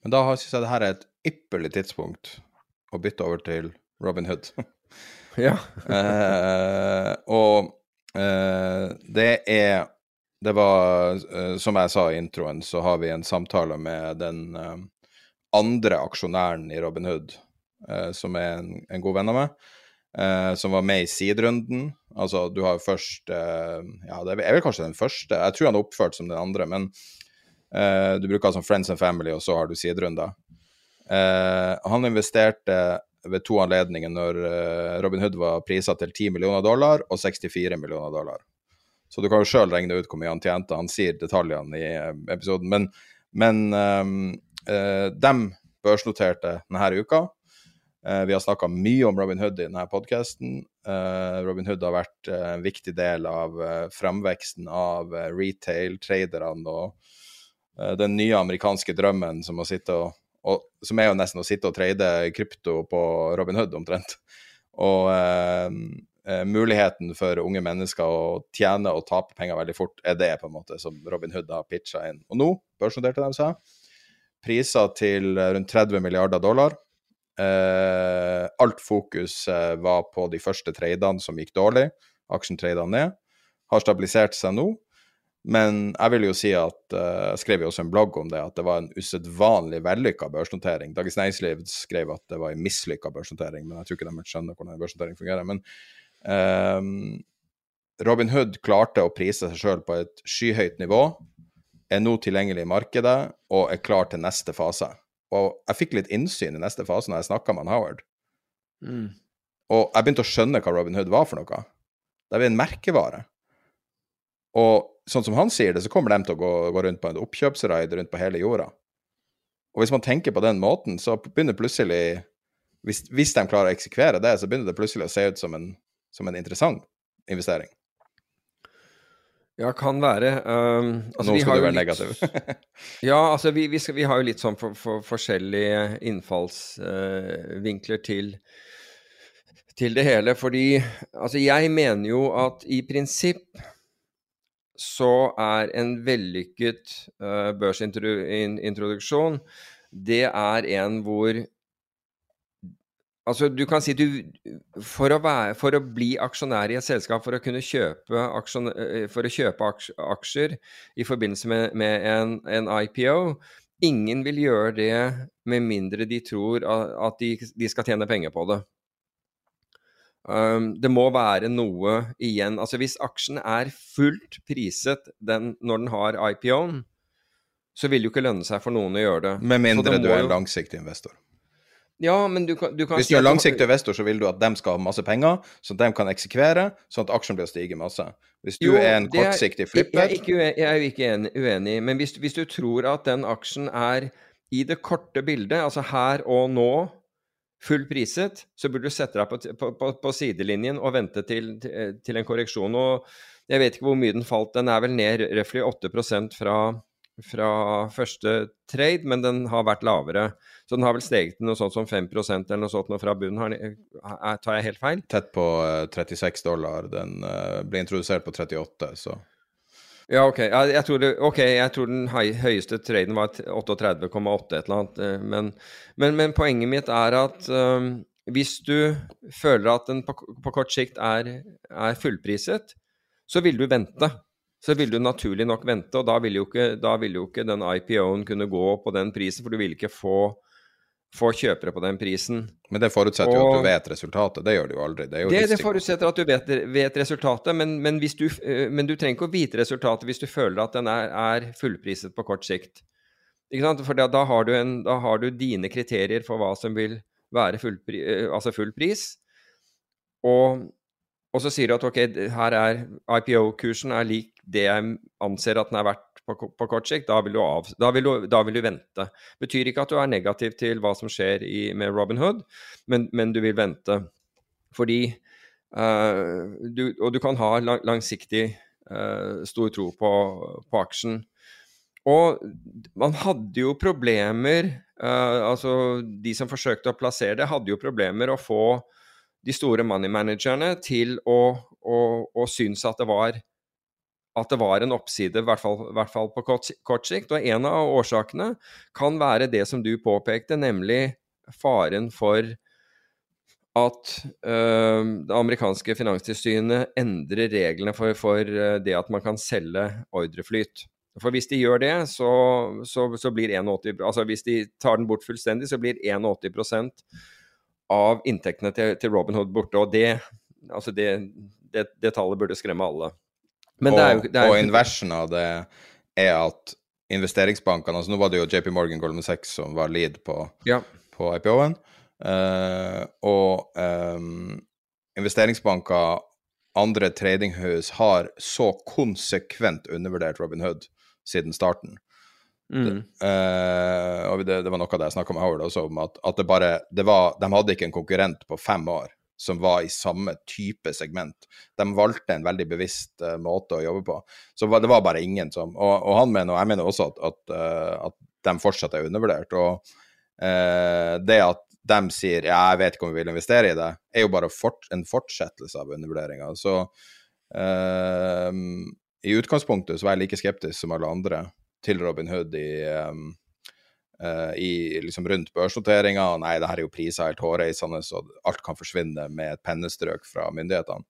Men da syns jeg det her er et ypperlig tidspunkt å bytte over til Robin Hood. <laughs> ja. <laughs> eh, og eh, det er Det var, eh, som jeg sa i introen, så har vi en samtale med den eh, andre aksjonæren i Robin Hood, eh, som er en, en, god venn av meg. Uh, som var med i seed-runden. Altså, du har jo først eh, Ja, det er vel kanskje den første. Jeg tror han er oppført som den andre, men eh, du bruker altså Friends and Family, og så har du seed-runder. Eh, han investerte ved to anledninger når eh, Robin Hood var prisa til 10 millioner dollar og 64 millioner dollar. Så du kan jo sjøl regne ut hvor mye han tjente. Han sier detaljene i eh, episoden. Men, men eh, de børsnoterte denne uka. Eh, vi har snakka mye om Robin Hood i denne podkasten. Eh, Robin Hood har vært en viktig del av framveksten av retail, traderne og den nye amerikanske drømmen som og og, som er jo nesten å sitte og trade krypto på Robin Hood, omtrent. Og eh, eh, muligheten for unge mennesker å tjene og tape penger veldig fort, er det på en måte som Robin Hood har pitcha inn. Og nå børsnoterte de seg. Priser til rundt 30 milliarder dollar. Eh, alt fokus eh, var på de første tradene som gikk dårlig. Aksjen trada ned. Har stabilisert seg nå. Men jeg vil jo si at eh, jeg skrev jo også en blogg om det, at det var en usedvanlig vellykka børsnotering. Dagens Næringsliv skrev at det var en mislykka børsnotering, men jeg tror ikke de skjønner hvordan en børsnotering fungerer. Men um, Robin Hood klarte å prise seg sjøl på et skyhøyt nivå, er nå tilgjengelig i markedet og er klar til neste fase. Og jeg fikk litt innsyn i neste fase når jeg snakka med Howard. Mm. Og jeg begynte å skjønne hva Robin Hood var for noe. Det er en merkevare. Og sånn som han sier det, så kommer de til å gå, gå rundt på en oppkjøpsraid rundt på hele jorda. Og hvis man tenker på den måten, så begynner plutselig hvis, hvis, de klarer å eksekvere det, så begynner det plutselig å se ut som en, som en interessant investering. Ja, kan være. Um, altså, Nå skal du være litt, negativ. <laughs> ja, altså vi, vi, skal, vi, har jo litt sånn for, for forskjellige innfallsvinkler uh, til, til det hele. Fordi altså jeg mener jo at i prinsipp så er en vellykket uh, børsintroduksjon det er en hvor Altså, du kan si du for å, være, for å, bli aksjonær i et selskap, for å kunne kjøpe, aksjon, eh, for å kjøpe aksjer i forbindelse med, med en, en, IPO Ingen vil gjøre det med mindre de tror at de, de skal tjene penger på det. Um, det må være noe igjen. Altså Hvis aksjen er fullt priset den, når den har IPO-en, så vil det jo ikke lønne seg for noen å gjøre det. Med mindre du er en langsiktig investor. Ja, men du kan, du kan Hvis du er langsiktig investor, så vil du at de skal ha masse penger, så de kan eksekvere, sånn at aksjen blir å stige masse. Hvis du jo, er en kortsiktig flipper Jeg, jeg, jeg er jo ikke uenig, men hvis, hvis, du tror at den aksjen er i det korte bildet, altså her og nå, full priset, så burde du sette deg på, på, på, på sidelinjen og vente til, til, en korreksjon. Og jeg vet ikke hvor mye den falt, den er vel ned røftlig 8% fra fra første trade, men den har vært lavere. Så den har vel steget til noe sånt som 5 eller noe sånt fra bunnen. tar jeg helt feil? Tett på 36 eh, dollar. Den uh, ble introdusert på 38, så Ja, OK. Jeg, tror, det, okay, jeg tror, den høyeste traden var 38,8 et eller annet. Eh, men, men, men, poenget mitt er at um, hvis du føler at den på, på kort sikt er, er fullpriset, så vil du vente så vil du naturlig nok vente, og da vil jo ikke, vil jo ikke den IPO-en kunne gå på den prisen, for du vil ikke få, få kjøpere på den prisen. Men det forutsetter jo at du vet resultatet, det gjør du jo aldri. Det, det, det forutsetter at du vet, vet resultatet, men, men, du, eh, men, du, trenger ikke å vite resultatet hvis du føler at den er, er fullpriset på kort sikt. For da, da, har en, da, har du dine kriterier for hva som vil være full, eh, altså full pris. Og og så sier du at ok, her er IPO-kursen er lik det jeg anser at den er verdt på, på kort sikt. Da vil, av, da, vil du, da vil, du, vente. Betyr ikke at du er negativ til hva som skjer i, med Robin Hood, men, men, du vil vente. Fordi uh, du, Og du kan ha lang, langsiktig uh, stor tro på, på, aksjen. Og man hadde jo problemer uh, Altså, de som forsøkte å plassere det, hadde jo problemer å få de store money managerne til å, å, å synes at det var at det var en oppside, i hvert fall, i hvert fall på kort, kort, sikt. Og en av årsakene kan være det som du påpekte, nemlig faren for at øh, det amerikanske finanstilsynet endrer reglene for, for, øh, det at man kan selge ordreflyt. For hvis de gjør det, så, så, så blir 81 Altså hvis de tar den bort fullstendig, så blir 81 av inntektene til, til Robin Hood borte. Og det, altså det, det, det tallet burde skremme alle. Men og, jo, og inversen av det er at investeringsbankene altså Nå var det jo JP Morgan Goldman Sachs som var lead på, ja. på IPO-en. Uh, eh, og um, investeringsbanker, andre tradinghus, har så konsekvent undervurdert Robin Hood siden starten. Mm. Uh, og det, det, var noe av det jeg snakka med Howard også om, at, at det bare det var, De hadde ikke en konkurrent på fem år som var i samme type segment. De valgte en veldig bevisst uh, måte å jobbe på. Så det var bare ingen som Og, og han mener, og jeg mener også, at, at, uh, at de fortsatt er undervurdert. Og det at de sier ja, jeg vet ikke om vi vil investere i det, er jo bare fort, en fortsettelse av undervurderinga. Så i utgangspunktet så var jeg like skeptisk som alle andre til Robin Hood i, um, uh, i liksom rundt børsnoteringa. Nei, det her er jo priser helt hårreisende, så alt kan forsvinne med et pennestrøk fra myndighetene.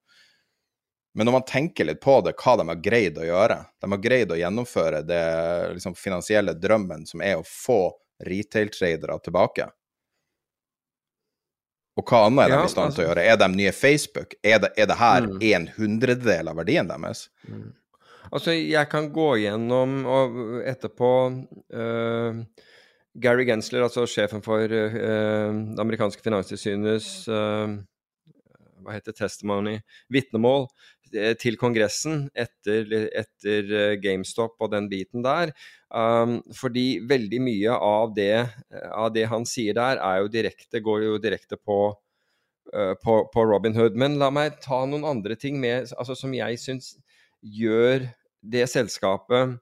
Men når man tenker litt på det, hva de har greid å gjøre De har greid å gjennomføre det liksom, finansielle drømmen som er å få retail-tradere tilbake. Og hva annet er de ja, i stand altså, til å altså gjøre? Er de nye Facebook? Er det, er det her mm. en hundredel av verdien deres? Mm. Altså, jeg kan gå gjennom og etterpå uh, Gary Gensler, altså sjefen for uh, det amerikanske finanstilsynets uh, hva heter testimony, vitnemål til Kongressen etter, etter, GameStop og den biten der. Um, fordi veldig mye av det, av det, han sier der, er jo direkte, går jo direkte på, uh, på, på Robin Hood. Men la meg ta noen andre ting med, altså, som jeg syns gjør det selskapet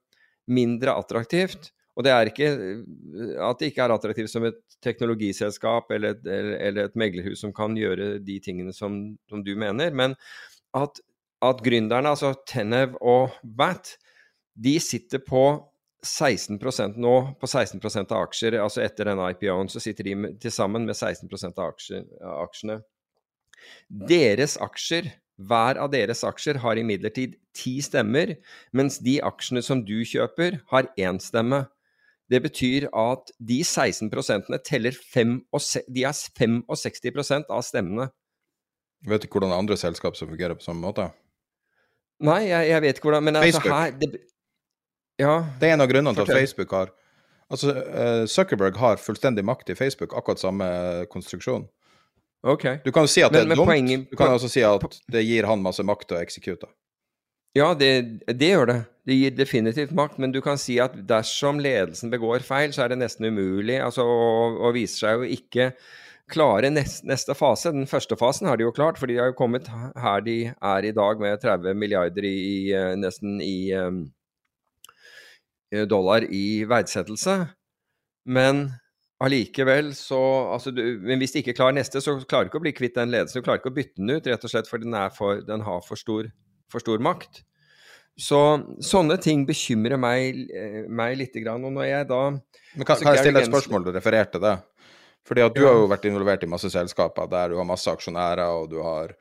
mindre attraktivt. Og det er ikke at det ikke er attraktivt som et teknologiselskap eller et, eller et meglerhus som kan gjøre de tingene som, som du mener, men at, at gründerne, altså Tenev og Bat, de sitter på 16% nå på 16% av aksjer, altså etter denne IPO-en, så sitter de til sammen med 16% av aksjer, aksjene. Deres aksjer, hver av deres aksjer, har imidlertid ti stemmer, mens de aksjene som du kjøper, har én stemme. Det betyr at de 16% teller 5, de er 65% av stemmene. Vet du hvordan andre selskap som fungerer på samme måte? Nei, jeg, jeg vet ikke hvordan Men altså, her det, Ja. Det er en av grunnene til at Facebook har Altså, eh, Zuckerberg har fullstendig makt i Facebook, akkurat samme konstruksjon. Ok. Du kan jo si at Men- det er dumt, poenget- du kan også si at det gir han masse makt til å eksekute. Ja, det, det gjør det. Det gir definitivt makt, men du kan si at dersom ledelsen begår feil, så er det nesten umulig, altså, og, og viser seg jo ikke klare neste, neste fase. Den første fasen har de jo klart, for de har jo kommet her de er i dag med 30 milliarder i, eh, nesten i um, dollar i verdsettelse. Men allikevel så altså du, Men hvis de ikke klarer neste, så klarer du ikke å bli kvitt den ledelsen. Du klarer ikke å bytte den ut, rett og slett for den, for, den har for stor, for stor makt. Så sånne ting bekymrer meg, eh, meg lite grann. Og når jeg da Men kan, altså, kan jeg stille et spørsmål du refererte til det? Fordi at du Ja. har jo vært involvert i masse selskaper der du har masse aksjonærer, og du har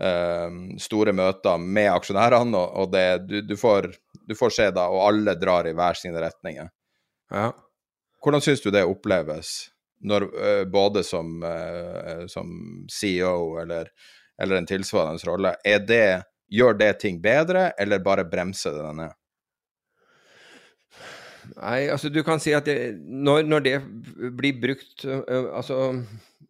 eh, store møter med aksjonærene, og, og det, du, du, får, du får se da, og alle drar i hver sine retninger. Ja. Hvordan syns du det oppleves, når, eh, både som, eh, som CEO eller, eller en tilsvarende rolle? Er det, gjør det ting bedre, eller bare bremser det ned? Nei, altså du kan si at det, når, når det blir brukt altså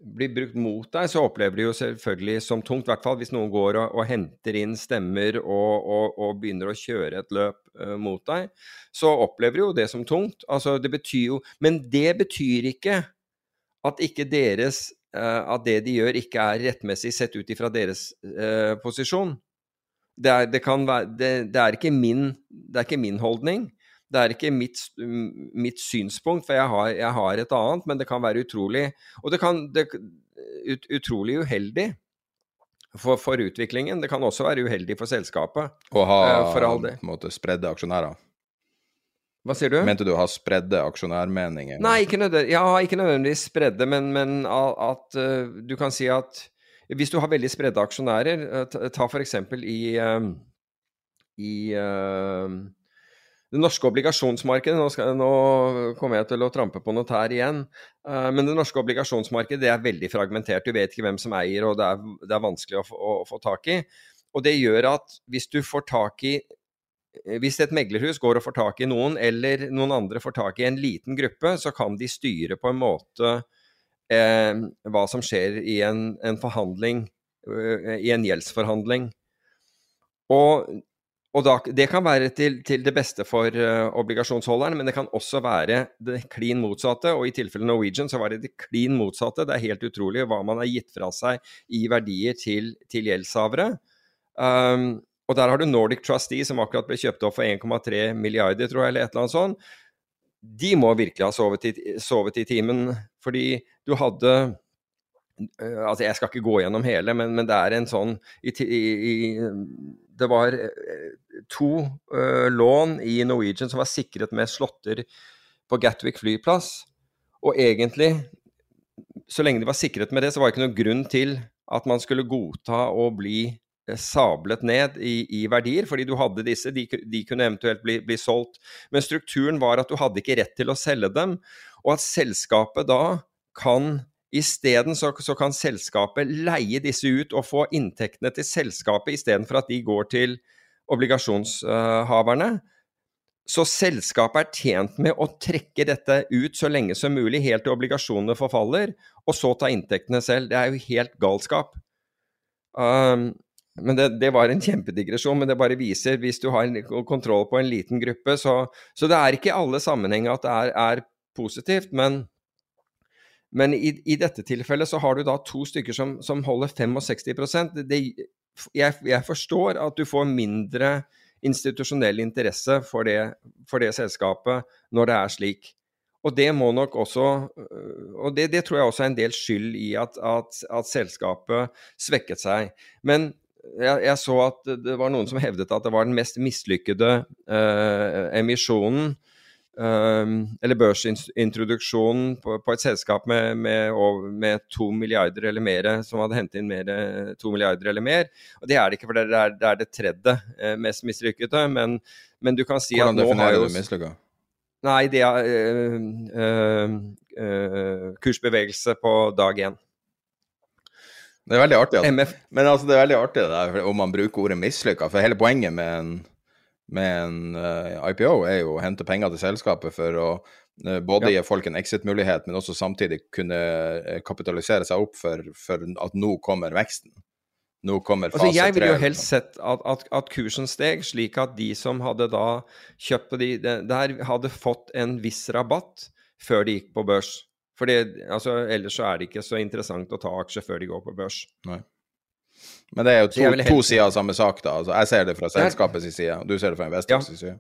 blir brukt mot deg, så opplever du jo selvfølgelig som tungt, i hvert fall hvis noen går og, og henter inn stemmer og, og, og begynner å kjøre et løp øh, mot deg, så opplever du jo det som tungt. Altså det betyr jo Men det betyr ikke at ikke deres øh, At det de gjør, ikke er rettmessig sett ut ifra deres øh, posisjon. Det er, det, kan være, det, det, er ikke min, det er ikke min holdning. Det er ikke mitt, mitt synspunkt, for jeg har, jeg har, et annet, men det kan være utrolig Og det kan ut, utrolig uheldig for, for, utviklingen. Det kan også være uheldig for selskapet. Å ha det. på en måte spredde aksjonærer? Hva sier du? Mente du å ha spredde aksjonærmeninger? Nei, ikke nødvendigvis, ja, ikke nødvendigvis spredde, men, men at uh, du kan si at hvis du har veldig spredde aksjonærer, uh, ta f.eks. i, uh, i det norske obligasjonsmarkedet nå, skal, nå, kommer jeg til å trampe på noe tær igjen. Uh, men det norske obligasjonsmarkedet det er veldig fragmentert. Du vet ikke hvem som eier, og det er, det er vanskelig å, å, å, få tak i. Og det gjør at hvis du får tak i Hvis et meglerhus går og får tak i noen, eller noen andre får tak i en liten gruppe, så kan de styre på en måte eh, hva som skjer i en, en forhandling, uh, i en gjeldsforhandling. Og og da, Det kan være til, til det beste for uh, obligasjonsholderen, men det kan også være det klin motsatte. Og i tilfellet Norwegian så var det det klin motsatte. Det er helt utrolig hva man har gitt fra seg i verdier til, til gjeldshavere. Um, og der har du Nordic Trustee, som akkurat ble kjøpt opp for 1,3 milliarder, tror jeg, eller et eller annet sånt. De må virkelig ha sovet i, sovet i timen, fordi du hadde uh, Altså, jeg skal ikke gå gjennom hele, men, men det er en sånn i, i, det var to uh, lån i Norwegian som var sikret med slåtter på Gatwick flyplass. Og egentlig, så lenge de var sikret med det, så var det ikke noen grunn til at man skulle godta å bli sablet ned i, i verdier, fordi du hadde disse, de, de kunne eventuelt bli, bli, solgt. Men strukturen var at du hadde ikke rett til å selge dem, og at selskapet da kan Isteden så, så kan selskapet leie disse ut og få inntektene til selskapet istedenfor at de går til obligasjonshaverne. Så selskapet er tjent med å trekke dette ut så lenge som mulig, helt til obligasjonene forfaller, og så ta inntektene selv. Det er jo helt galskap. Um, men det, det, var en kjempedigresjon, men det bare viser, hvis du har en kontroll på en liten gruppe, så, så det er ikke i alle sammenhenger at det er, er positivt, men men i, i, dette tilfellet så har du da to stykker som, som holder 65% det, jeg, jeg, forstår at du får mindre institusjonell interesse for det, for det, selskapet når det er slik. Og det må nok også Og det, det tror jeg også er en del skyld i at, at, at selskapet svekket seg. Men jeg, jeg, så at det var noen som hevdet at det var den mest mislykkede eh, emisjonen Um, eller børsintroduksjonen på, på, et selskap med, med, med, to milliarder eller mer, som hadde hentet inn mer, to milliarder eller mer. Og Det er det ikke, for det er det, er det tredje eh, mest mislykkede. Men, men, du kan si Hvordan at nå har jo du mislykka? Nei, det er øh, øh, øh, kursbevegelse på dag én. Det er veldig artig. Altså. Men altså, det er veldig artig det der, om man bruker ordet mislykka. For hele poenget med en med en uh, eh, IPO, er jo å hente penger til selskapet for å uh, både ja. gi folk en exit-mulighet, men også samtidig kunne uh, kapitalisere seg opp for, for, at nå kommer veksten. Nå kommer fase altså, Jeg ville jo helst sett at, at, at, kursen steg, slik at de som hadde da kjøpt på de der, hadde fått en viss rabatt før de gikk på børs. For altså, ellers så er det ikke så interessant å ta aksjer før de går på børs. Nei. Men det er jo to, to sider av samme sak, da. Altså, jeg ser det fra selskapets side, og du ser det fra investors ja. side.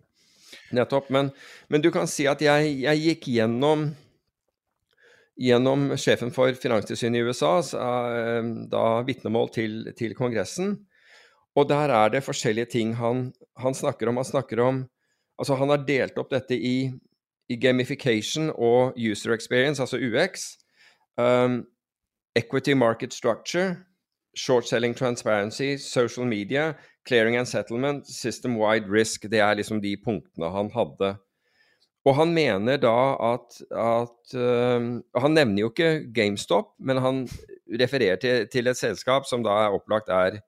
Nettopp. Men, men, du kan si at jeg, jeg gikk gjennom gjennom sjefen for Finanstilsynet i USA, eh, da vitnemål til, til, Kongressen. Og der er det forskjellige ting han, han, snakker om. Han snakker om Altså, han har delt opp dette i, i gamification og user experience, altså UX. Um, equity market structure short selling transparency, social media, clearing and settlement, system-wide risk. Det er liksom de punktene han hadde. Og han mener da at, at um, Han nevner jo ikke GameStop, men han refererer til, til, et selskap som da er opplagt er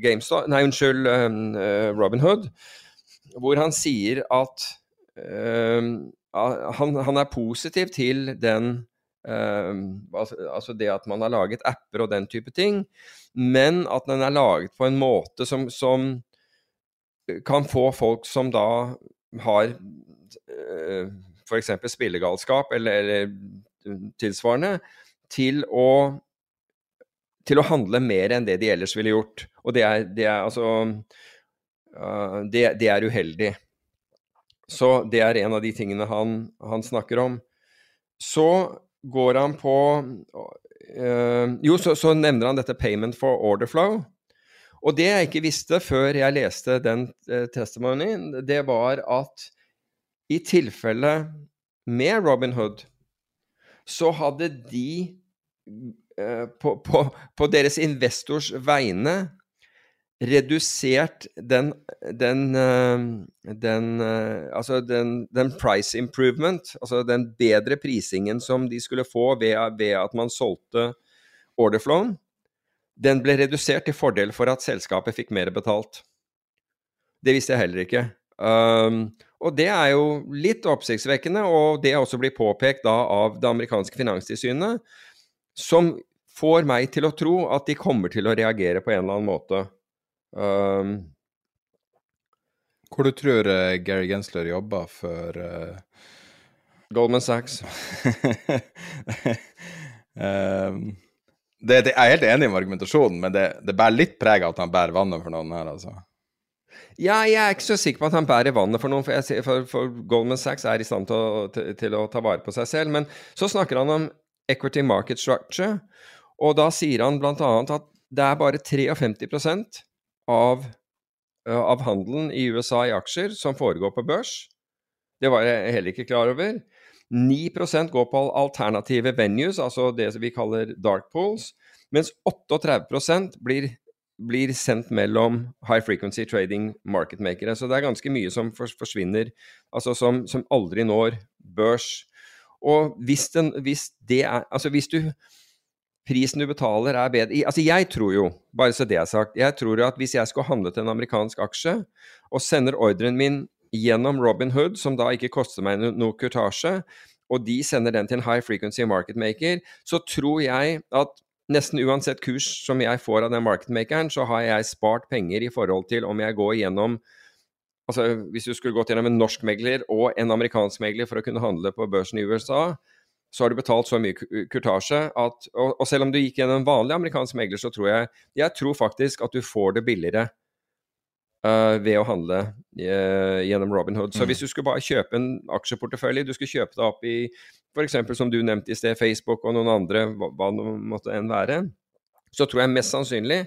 GameStop Nei, unnskyld, um, uh, Robin Hood. Hvor han sier at uh, han, han, er positiv til den Ehm, altså, det at man har laget apper og den type ting, men at den er laget på en måte som, som kan få folk som da har uh, f.eks. spillegalskap eller, eller, tilsvarende, til å, til å handle mer enn det de ellers ville gjort. Og det er, det er altså det, det, er uheldig. Så det er en av de tingene han, han snakker om. Så går han på øh, Jo, så, så, nevner han dette 'payment for order flow'. Og det jeg ikke visste før jeg leste den eh, testimonien, det var at i tilfelle med Robin Hood, så hadde de eh, på, på, på deres investors vegne redusert den, den, eh, den eh, Altså den, price improvement, altså den bedre prisingen som de skulle få ved, ved at man solgte orderflowen, den ble redusert til fordel for at selskapet fikk mer betalt. Det visste jeg heller ikke. Um, og det er jo litt oppsiktsvekkende, og det også blir påpekt da av det amerikanske finanstilsynet, som får meg til å tro at de kommer til å reagere på en eller annen måte. Um, Hvor du tror uh, Gary Gensler jobba for uh... Goldman Sachs. <laughs> um, det, det, jeg er helt enig med argumentasjonen, men det, det bærer litt preg av at han bærer vannet for noen her, altså. Ja, jeg er ikke så sikker på at han bærer vannet for noen, for, jeg, for, for Goldman Sachs er i stand til å, til, til å, ta vare på seg selv. Men så snakker han om equity market structure, og da sier han bl.a. at det er bare 53 av, av handelen i USA i aksjer som foregår på børs. Det var jeg heller ikke klar over. 9% går på alternative venues, altså det vi kaller dark pools, mens 38% blir, blir sendt mellom high frequency trading marketmakere. Så det er ganske mye som forsvinner, altså som, som aldri når børs. Og hvis, den, hvis det er Altså hvis du prisen du betaler er bedre. Altså, jeg tror jo, bare så det er sagt, jeg tror jo at hvis jeg skulle handlet en amerikansk aksje, og sender ordren min gjennom Robin Hood, som da ikke koster meg noe kurtasje, og de sender den til en high frequency market maker, så tror jeg at nesten uansett kurs som jeg får av den market makeren, så har jeg spart penger i forhold til om jeg går gjennom Altså hvis du skulle gått gjennom en norsk megler og en amerikansk megler for å kunne handle på børsen i USA, så har du betalt så mye kurtasje at og, og, selv om du gikk gjennom en vanlig amerikansk megler, så tror jeg Jeg tror faktisk at du får det billigere uh, ved å handle uh, gjennom Robinhood. Så mm. hvis du skulle bare kjøpe en aksjeportefølje, du skulle kjøpe deg opp i f.eks. som du nevnte i sted, Facebook og noen andre, hva, hva det måtte enn være, så tror jeg mest sannsynlig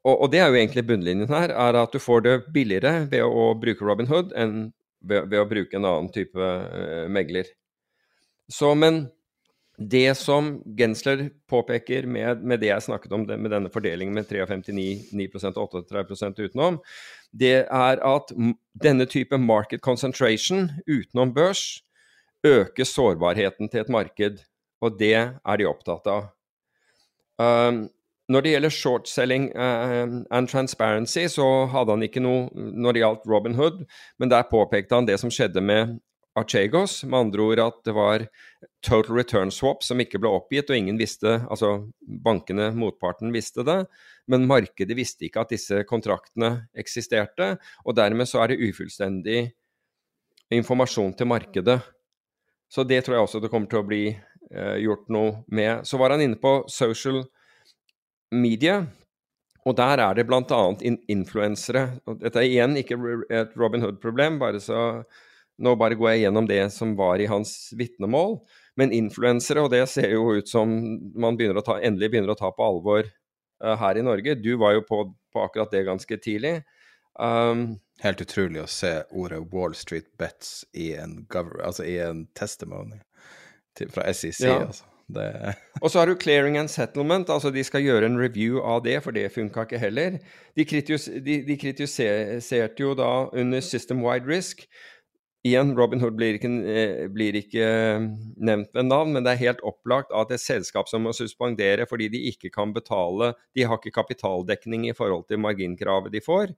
og, og, det er jo egentlig bunnlinjen her, er at du får det billigere ved å bruke Robinhood enn ved, ved, å bruke en annen type uh, megler. Så, men det som Gensler påpeker med, med, det jeg snakket om, det, med denne fordelingen med 53 9 og 38% utenom, det er at denne type market concentration utenom børs øker sårbarheten til et marked. Og det er de opptatt av. Um, når det gjelder short-selling uh, and transparency, så hadde han ikke noe når det gjaldt Robin Hood, men der påpekte han det som skjedde med Archegos, med andre ord at det var total return swap som ikke ble oppgitt, og ingen visste, altså bankene, motparten, visste det, men markedet visste ikke at disse kontraktene eksisterte, og dermed så er det ufullstendig informasjon til markedet. Så det tror jeg også det kommer til å bli eh, gjort noe med. Så var han inne på social media. Og der er det bl.a. In influensere. Dette er igjen ikke et Robin Hood-problem, bare så nå bare går jeg gjennom det som var i hans vitnemål. Men influensere, og det ser jo ut som man begynner ta, endelig begynner å ta på alvor uh, her i Norge. Du var jo på, på akkurat det ganske tidlig. Um, Helt utrolig å se ordet Wall Street Bets i en, altså i en testimony til, fra SEC. Ja. altså. Det... <laughs> og så har du clearing and settlement, altså de skal gjøre en review av det, for det funka ikke heller. De, kritis de, de, kritiserte jo da under system wide risk. Igjen, Robin Hood blir ikke, eh, blir ikke, eh, nevnt ved navn, men det er helt opplagt at et selskap som må suspendere fordi de ikke kan betale De har ikke kapitaldekning i forhold til marginkravet de får.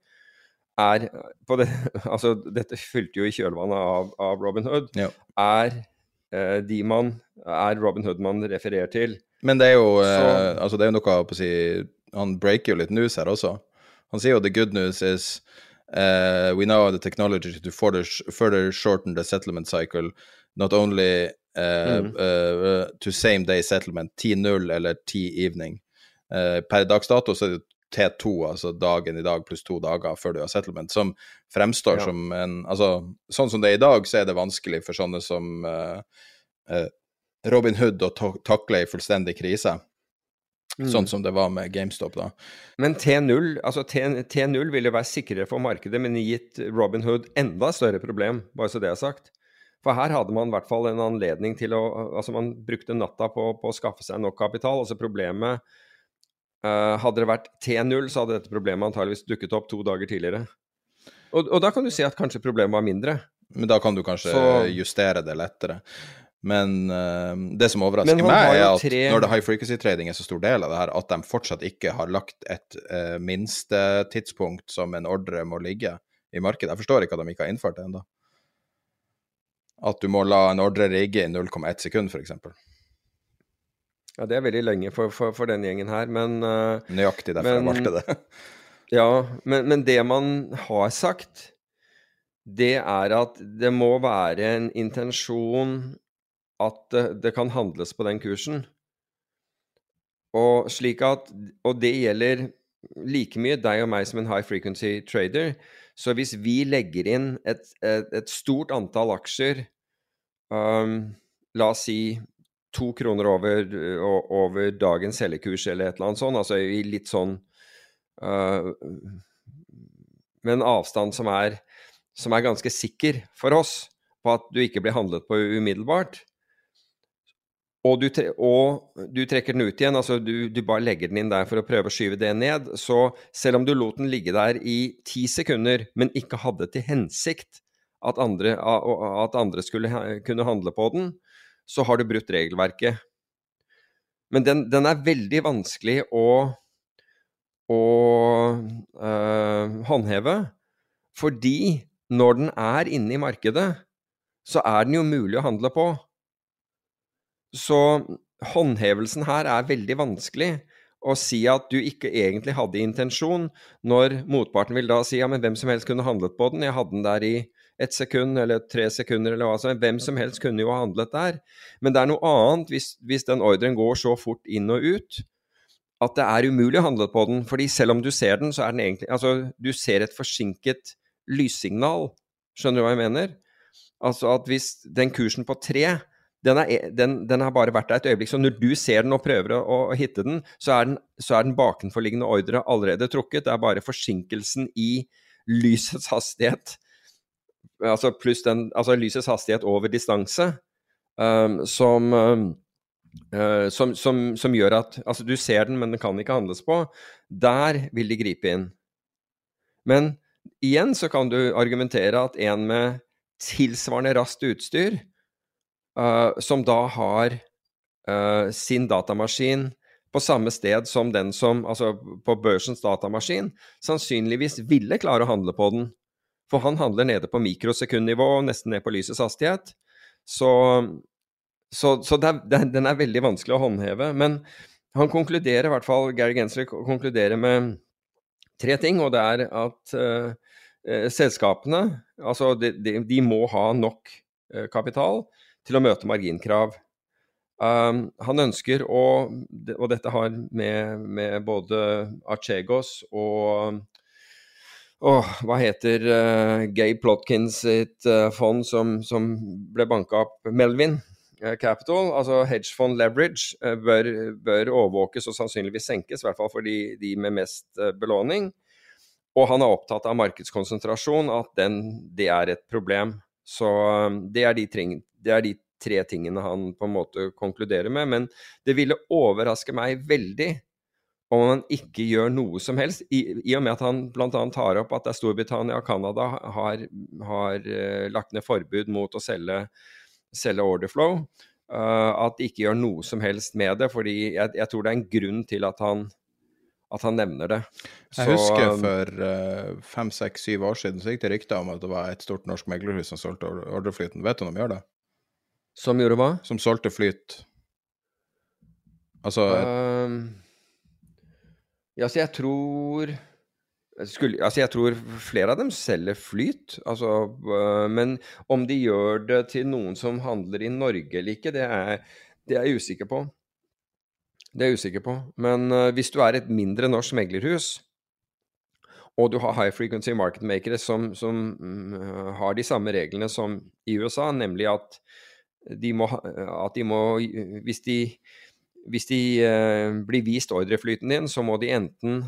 Er det, <laughs> altså, dette fulgte jo i kjølvannet av, av Robin Hood. Ja. Er Eh, de man er Robin Hood man refererer til. Men det er jo, eh, altså det er jo noe å si Han breaker jo litt news her også. Han sier jo the good news is uh, we now have the technology to further, further shorten the settlement cycle, not only uh, mm. uh, to same day settlement, T0 eller T-evening. per dags dato så er det T2, altså dagen i dag pluss to dager før du har settlement, som fremstår ja. som en Altså, sånn som det er i dag, så er det vanskelig for sånne som Robin Hood å takle ei fullstendig krise. Mm. Sånn som det var med GameStop, da. Men T0 altså T0 ville være sikrere for markedet, men gitt Robin Hood enda større problem, bare så det er sagt. For her hadde man i hvert fall en anledning til å Altså, man brukte natta på, på å skaffe seg nok kapital. Altså problemet Uh, hadde det vært T0, så hadde dette problemet antageligvis dukket opp to dager tidligere. Og, og, da kan du si at kanskje problemet var mindre. Men da kan du kanskje så... justere det lettere. Men uh, det som overrasker meg, er at tre... når det high frequency trading er så stor del av det her, at de fortsatt ikke har lagt et uh, minstetidspunkt som en ordre må ligge i markedet. Jeg forstår ikke at de ikke har innført det ennå. At du må la en ordre rigge i 0,1 sekund, f.eks. Ja, det er veldig lenge for, for, for den gjengen her, men uh, Nøyaktig derfor men, jeg valgte det. <laughs> ja, men, men, det man har sagt, det er at det må være en intensjon at det, det kan handles på den kursen. Og at Og det gjelder like mye deg og meg som en high frequency trader. Så hvis vi legger inn et, et, et stort antall aksjer um, La oss si to kroner over, over, dagens selgekurs eller et eller annet sånt. Altså i litt sånn uh, Med en avstand som er, som er ganske sikker for oss på at du ikke blir handlet på umiddelbart. Og du, og du trekker den ut igjen, altså du, du, bare legger den inn der for å prøve å skyve det ned. Så selv om du lot den ligge der i ti sekunder, men ikke hadde til hensikt at andre, at andre skulle kunne handle på den, så har du brutt regelverket. Men den, den er veldig vanskelig å, å øh, håndheve, fordi når den er inne i markedet, så er den jo mulig å handle på. Så håndhevelsen her er veldig vanskelig. Å si at du ikke egentlig hadde intensjon, når motparten vil da si ja, men hvem som helst kunne handlet på den, jeg hadde den der i ett sekund eller tre sekunder eller hva som helst. Hvem som helst kunne jo ha handlet der. Men det er noe annet hvis, hvis den ordren går så fort inn og ut at det er umulig å handle på den. fordi selv om du ser den, så er den egentlig Altså, du ser et forsinket lyssignal. Skjønner du hva jeg mener? Altså at hvis den kursen på tre den, er, den, den, har bare vært der et øyeblikk. Så når du ser den og prøver å, å hitte den, så den, så er den bakenforliggende ordre allerede trukket. Det er bare forsinkelsen i lysets hastighet altså pluss den, altså lysets hastighet over distanse, um, som, um, uh, som, som, som, gjør at Altså, du ser den, men den kan ikke handles på. Der vil de gripe inn. Men igjen så kan du argumentere at en med tilsvarende raskt utstyr, uh, som da har uh, sin datamaskin på samme sted som den som, altså på børsens datamaskin, sannsynligvis ville klare å handle på den. For han handler nede på mikrosekundnivå, nesten ned på lysets hastighet. Så, så, så det er, den er veldig vanskelig å håndheve. Men han konkluderer, i hvert fall Gary Gensler konkluderer med tre ting, og det er at uh, selskapene altså de, de, de, må ha nok kapital til å møte marginkrav. Um, han ønsker å Og dette har med, med både Archegos og oh, Hva heter uh, Gabe Plotkins sitt uh, fond som, som, ble banka opp Melvin uh, Capital, altså hedgefond leverage, bør, bør, overvåkes og sannsynligvis senkes, i hvert fall for de, de med mest belåning. Og han er opptatt av markedskonsentrasjon, at den, det er et problem. Så um, det er de, treng, det er de tre tingene han på en måte konkluderer med. Men det ville overraske meg veldig om han ikke gjør noe som helst, i, i og med at han bl.a. tar opp at Storbritannia og Canada har, har uh, lagt ned forbud mot å selge, selge orderflow. Uh, at de ikke gjør noe som helst med det, fordi jeg, jeg tror det er en grunn til at han, at han nevner det. Så, jeg husker for uh, fem, seks, syv år siden så gikk det rykter om at det var et stort norsk meglerhus som solgte ordreflyten. Vet du om de gjør det? Som gjorde hva? Som solgte flyt. Altså um, Ja, så jeg tror skulle, altså jeg tror flere av dem selger flyt, altså, uh, men om de gjør det til noen som handler i Norge eller ikke, det er, det er jeg usikker på. Det er jeg usikker på. Men uh, hvis du er et mindre norsk meglerhus, og du har high frequency market makere som, som uh, har de samme reglene som i USA, nemlig at de må, at de må Hvis de, hvis de uh, blir vist ordreflyten din, så må de enten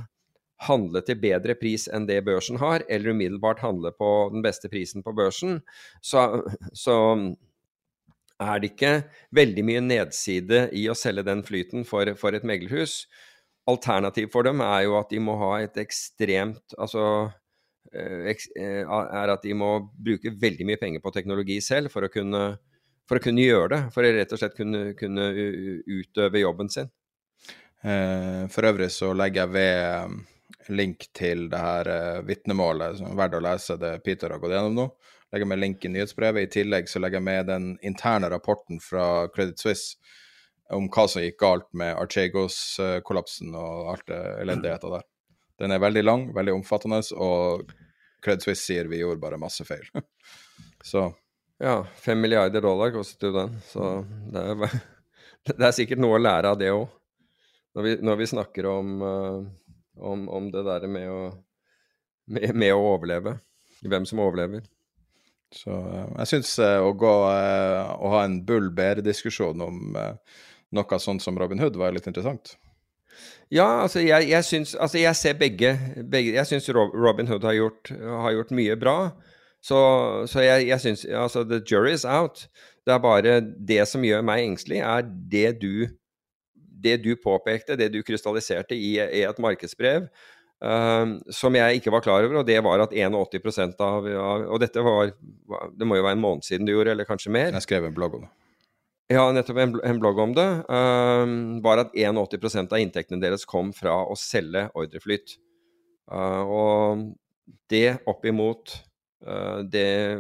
handle til bedre pris enn det børsen har, eller umiddelbart handle på den beste prisen på børsen, så, så er det ikke veldig mye nedside i å selge den flyten for, for et meglerhus. Alternativ for dem er jo at de må ha et ekstremt Altså eh, eh, er at de må bruke veldig mye penger på teknologi selv for å kunne for å kunne gjøre det. For å rett og slett kunne, kunne utøve jobben sin. Eh, for øvrig så legger jeg ved link til det her vitnemålet, som er verdt å lese det Peter har gått gjennom nå. Legger med link i nyhetsbrevet. I tillegg så legger jeg med den interne rapporten fra Credit Suisse om hva som gikk galt med Archegos-kollapsen og alt det elendigheta der. Den er veldig lang, veldig omfattende, og Credit Suisse sier vi gjorde bare masse feil. <laughs> så ja, fem milliarder dollar kostet jo den, så det er, <laughs> det er, sikkert noe å lære av det òg. Når, når, vi snakker om, uh, om, om det der med med, med å, overleve. Hvem som overlever. Så uh, jeg syns uh, å gå og ha en bull bear-diskusjon om noe sånt som Robin Hood var litt interessant. Ja, altså jeg, jeg syns Altså jeg ser begge, begge Jeg syns Robin Hood har gjort, har gjort mye bra. Så, så jeg, jeg syns Altså, the jury is out. Det er bare det som gjør meg engstelig, er det du, det du påpekte, det du krystalliserte i, i et markedsbrev. Uh, som jeg ikke var klar over, og det var at 81 av, av Og dette var Det må jo være en måned siden du gjorde, eller kanskje mer? Jeg skrev en blogg om det. Ja, nettopp en, en blogg om det. Uh, var at 81% av inntektene deres kom fra å selge ordreflyt. Uh, og det opp imot Eh, det,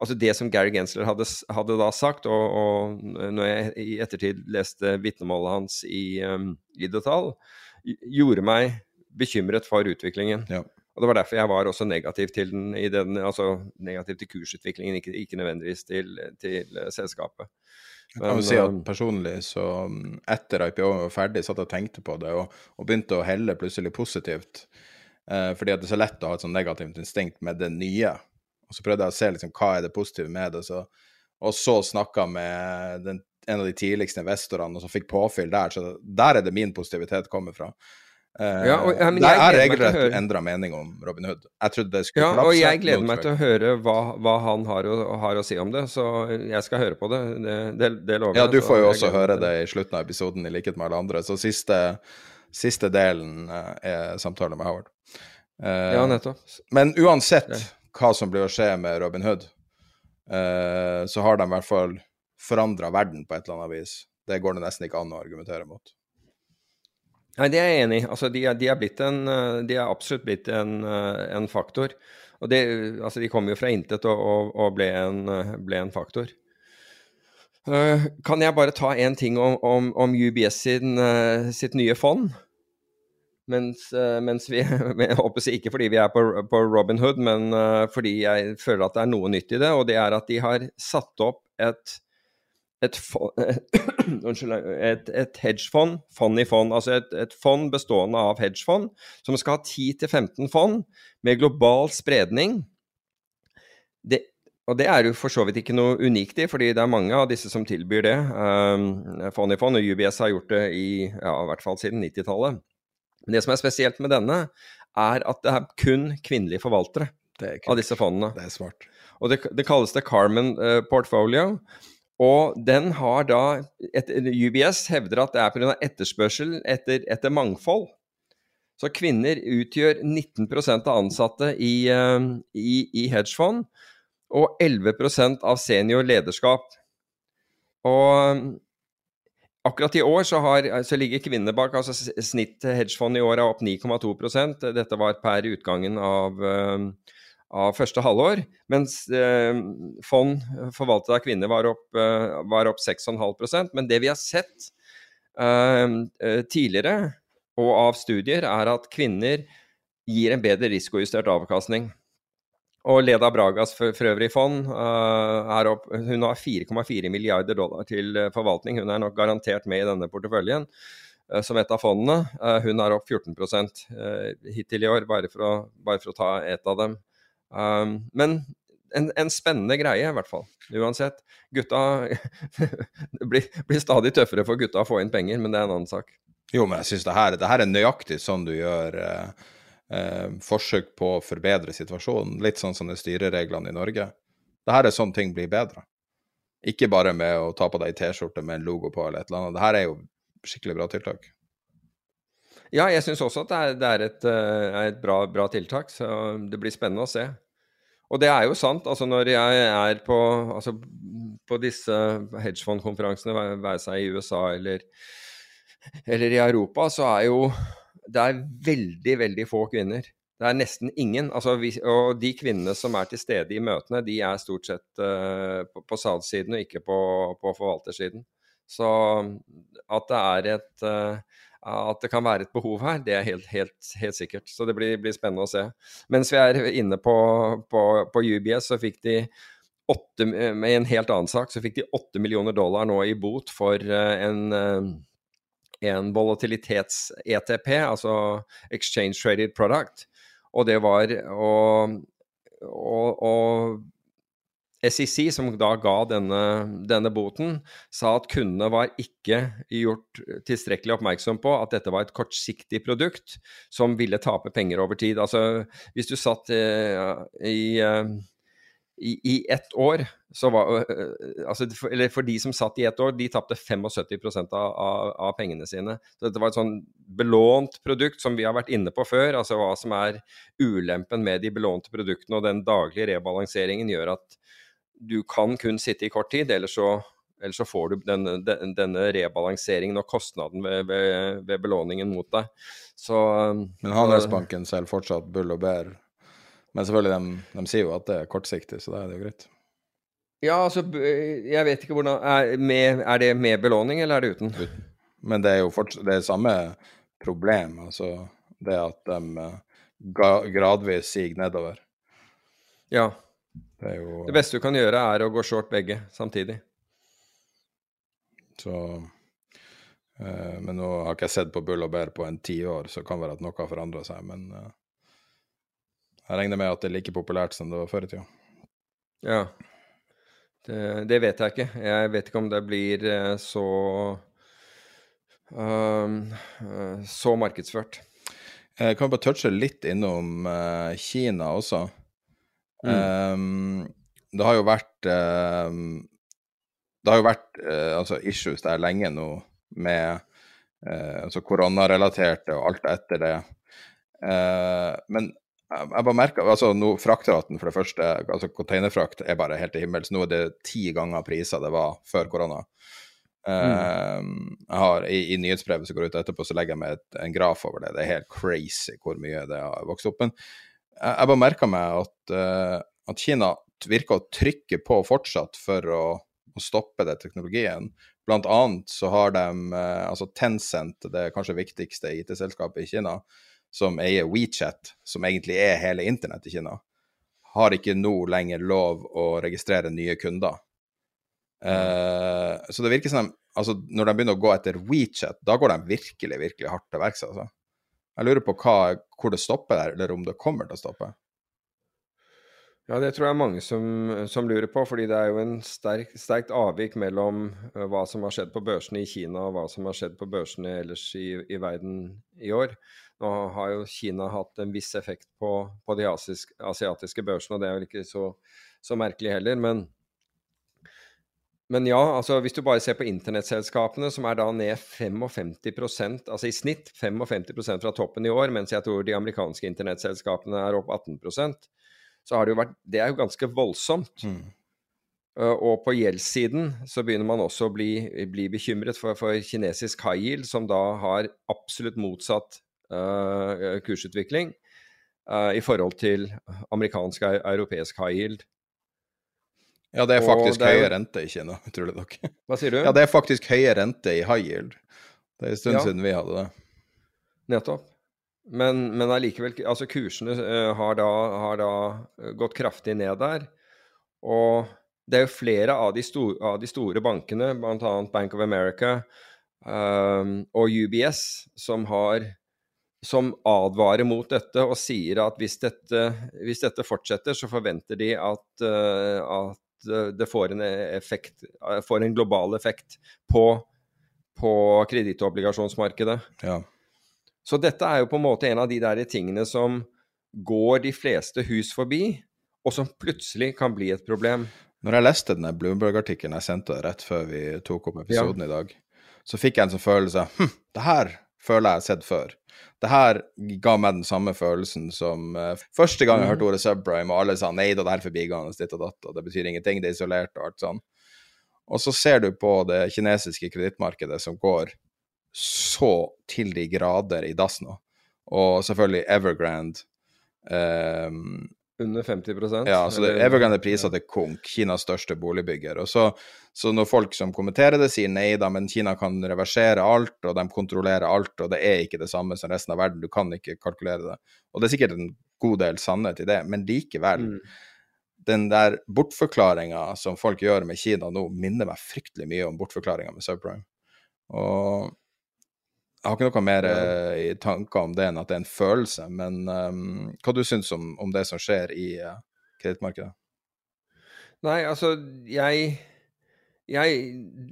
altså det som Gary Gensler hadde, hadde da sagt, og, og, når jeg i ettertid leste vitnemålet hans i, um, i detalj, gjorde meg bekymret for utviklingen. Ja. Og Det var derfor jeg var også negativ til den, den altså negativ til kursutviklingen, ikke, ikke nødvendigvis til, til selskapet. Jeg kan jo si at personlig, så um, etter IPO var ferdig, satt jeg og tenkte på det, og, og begynte å helle plutselig positivt. Eh, fordi at det er så lett å ha et sånn negativt instinkt med det nye. Og så prøvde jeg å se liksom, hva er det positive med det. Så, og så snakka med den, en av de tidligste investorene, og så fikk påfyll der. Så der er det min positivitet kommer fra. Uh, ja, og, ja, jeg, har regelrett endra mening om Robin Hood. Jeg trodde det skulle ja, klapse. Og jeg gleder meg til å høre hva, hva han har å, har å, si om det, så jeg skal høre på det. Det, det, det lover jeg. Ja, du får jo også høre det i slutten av episoden, i likhet med alle andre. Så siste, siste delen uh, er samtale med Howard. Uh, ja, nettopp. Men uansett hva som blir å skje med Robin Hood, så har de i hvert fall forandra verden på et eller annet vis. Det går det nesten ikke an å argumentere mot. Nei, det er jeg enig i. Altså, de, de, er de, er absolutt blitt en, en faktor. Og det, altså, de kom jo fra intet og, og, og ble, en, ble, en, faktor. Kan jeg bare ta én ting om, om, om UBS sin, sitt nye fond? Mens, mens vi <laughs> jeg håper Ikke fordi vi er på, på Robin Hood, men fordi jeg føler at det er noe nytt i det. Og det er at de har satt opp et et, <coughs> et, et hedgefond, fond i fond, altså et, et, fond bestående av hedgefond, som skal ha 10-15 fond med global spredning. Det, og det er jo for så vidt ikke noe unikt i, fordi det er mange av disse som tilbyr det. Um, fond i fond, og UBS har gjort det i, ja, i hvert fall siden 90-tallet. Men Det som er spesielt med denne, er at det er kun kvinnelige forvaltere av disse fondene. Det er smart. Og det, det kalles det Carmen uh, Portfolio. Og den har da et, UBS hevder at det er pga. etterspørsel etter, etter, mangfold. Så kvinner utgjør 19% av ansatte i, eh, i, i hedgefond, og 11 av senior lederskap. Og akkurat i år så, har, så ligger kvinner bak. altså Snitt hedgefond i år er opp 9,2% Dette var per utgangen av uh, av første halvår, mens eh, fond forvaltet av kvinner var opp, eh, var opp 6,5% Men det vi har sett eh, eh, tidligere, og av studier, er at kvinner gir en bedre risikojustert avkastning. Og Leda Bragas for, for øvrig fond er opp, hun har 4,4 milliarder dollar til forvaltning. Hun er nok garantert med i denne porteføljen uh, som et av fondene. Hun er opp 14% hittil i år, bare for, å, bare for å ta et av dem. Um, men en, en, spennende greie, i hvert fall. Uansett. Gutta Det <laughs> blir, blir, stadig tøffere for gutta å få inn penger, men det er en annen sak. Jo, men jeg syns det, det, her er nøyaktig sånn du gjør eh, eh, forsøk på å forbedre situasjonen. Litt sånn som de styrereglene i Norge. Det her er sånn ting blir bedre. Ikke bare med å ta på deg T-skjorte med en logo på eller et eller annet. Det her er jo skikkelig bra tiltak. Ja, jeg syns også at det er, det er et, eh, et bra, bra, tiltak. Så det blir spennende å se. Og det er jo sant. altså Når jeg er på, altså på disse hedgefondkonferansene, være seg i USA eller, eller, i Europa, så er jo det er veldig, veldig få kvinner. Det er nesten ingen. Altså, og de kvinnene som er til stede i møtene, de er stort sett uh, på, på salgssiden og ikke på, på forvaltersiden. Så at det er et uh, at det kan være et behov her, det er helt, helt, helt sikkert. Så det blir, blir, spennende å se. Mens vi er inne på, på, på UBS, så fikk de 8, med en helt annen sak, så fikk de åtte millioner dollar nå i bot for eh, en, eh, en volatilitets-ETP, altså Exchange Traded Product. Og det var å, å, å SEC, som da ga denne, denne, boten, sa at kundene var ikke gjort tilstrekkelig oppmerksom på at dette var et kortsiktig produkt som ville tape penger over tid. Altså, hvis du satt eh, i, eh, i, i ett år, så var eh, altså, Eller for de som satt i ett år, de tapte 75 av, av, av pengene sine. Så dette var et sånn belånt produkt som vi har vært inne på før. Altså hva som er ulempen med de belånte produktene, og den daglige rebalanseringen gjør at du kan kun sitte i kort tid, ellers så, ellers så får du denne, denne, rebalanseringen og kostnaden ved, ved, ved belåningen mot deg. Så, Men Handelsbanken selger fortsatt bull og bær. Men selvfølgelig, de, de, sier jo at det er kortsiktig, så da er det jo greit. Ja, altså, jeg vet ikke hvordan Er, med, er det med belåning, eller er det uten? uten. Men det er jo fortsatt, det er samme problem, altså det at de uh, gradvis siger nedover. Ja. Det, jo, det, beste du kan gjøre, er å gå short begge samtidig. Så uh, Men nå har ikke jeg sett på Bull og Bear på en tiår, så kan være at noe har forandra seg. Men uh, jeg regner med at det er like populært som det var før i tida. Ja. Det, det, vet jeg ikke. Jeg vet ikke om det blir så så så markedsført. Jeg kan bare touche litt innom Kina også. Mm. Um, det har jo vært um, Det har jo vært uh, altså issues der lenge nå med uh, altså koronarelaterte og alt etter det. men jeg bare merker, altså nå Fraktraten, for det første, altså containerfrakt er bare helt til himmels. Nå er det ti ganger priser det var før korona. Mm. jeg har, i, i, nyhetsbrevet som går ut etterpå, så legger jeg med et, en graf over det. Det er helt crazy hvor mye det har vokst opp. Men jeg, bare merker meg at, uh, at, Kina virker å trykke på fortsatt for å, å stoppe det teknologien. Blant annet så har de uh, altså Tencent, det kanskje viktigste IT-selskapet i Kina, som eier WeChat, som egentlig er hele internett i Kina, har ikke nå lenger lov å registrere nye kunder. Uh, så det virker som altså, når de begynner å gå etter WeChat, da går de virkelig, virkelig hardt til verks. Altså. Jeg lurer på hva, hvor det stopper der, eller om det kommer til å stoppe. Ja, det tror jeg er mange som, som, lurer på, fordi det er jo en sterk, sterkt avvik mellom uh, hva som har skjedd på børsene i Kina og hva som har skjedd på børsene ellers i, i verden i år. Nå har jo Kina hatt en viss effekt på, på de asiatiske børsene, og det er vel ikke så, så merkelig heller. Men, men, ja, altså hvis du bare ser på internettselskapene, som er da ned 55% altså i snitt 55% fra toppen i år, mens jeg tror de amerikanske internettselskapene er opp 18% så har det jo vært Det er jo ganske voldsomt. Mm. Uh, og på gjeldssiden så begynner man også å bli, bli bekymret for, for, kinesisk high yield, som da har absolutt motsatt uh, kursutvikling uh, i forhold til amerikansk og europeisk high yield. Ja, det er faktisk det er... høye rente i Kina, <laughs> utrolig nok. Hva sier du? Ja, det er faktisk høye rente i high yield. Det er en stund ja. siden vi hadde det. Nettopp. Men, men allikevel Altså, kursene uh, har, da, har, da, eh, gått kraftig ned der. Og det er jo flere av de, store, av de store bankene, bl.a. Bank of America um, og UBS, som har som advarer mot dette og sier at hvis dette, hvis dette fortsetter, så forventer de at, uh, at det får en, effekt, får en global effekt på, på kredittobligasjonsmarkedet. Ja. Så dette er jo på en måte en av de der tingene som går de fleste hus forbi, og som plutselig kan bli et problem. Når jeg leste denne Bloomberg-artikkelen jeg sendte rett før vi tok opp episoden ja. i dag, så fikk jeg en sånn følelse hm, det her føler jeg har sett før. Det her ga meg den samme følelsen som uh, første gang jeg hørte mm. ordet subprime, og alle sa nei da, det er forbigående, ditt og datt, og det betyr ingenting, det er isolert og alt sånn. Og så ser du på det kinesiske kredittmarkedet som går så til de grader i dass nå. Og selvfølgelig Evergrande. Um, Under 50% Ja, så det, er prisa til konk, Kinas største boligbygger. Og så, så, når folk som kommenterer det, sier nei da, men Kina kan reversere alt, og de kontrollerer alt, og det er ikke det samme som resten av verden, du kan ikke kalkulere det. Og det er sikkert en god del sannhet i det, men likevel. Mm. Den der bortforklaringa som folk gjør med Kina nå, minner meg fryktelig mye om bortforklaringa med subprime. Og jeg har ikke noe mer uh, i tanker om det enn at det er en følelse. Men um, hva du syns om, om det som skjer i uh, kredittmarkedet? Nei, altså, jeg, jeg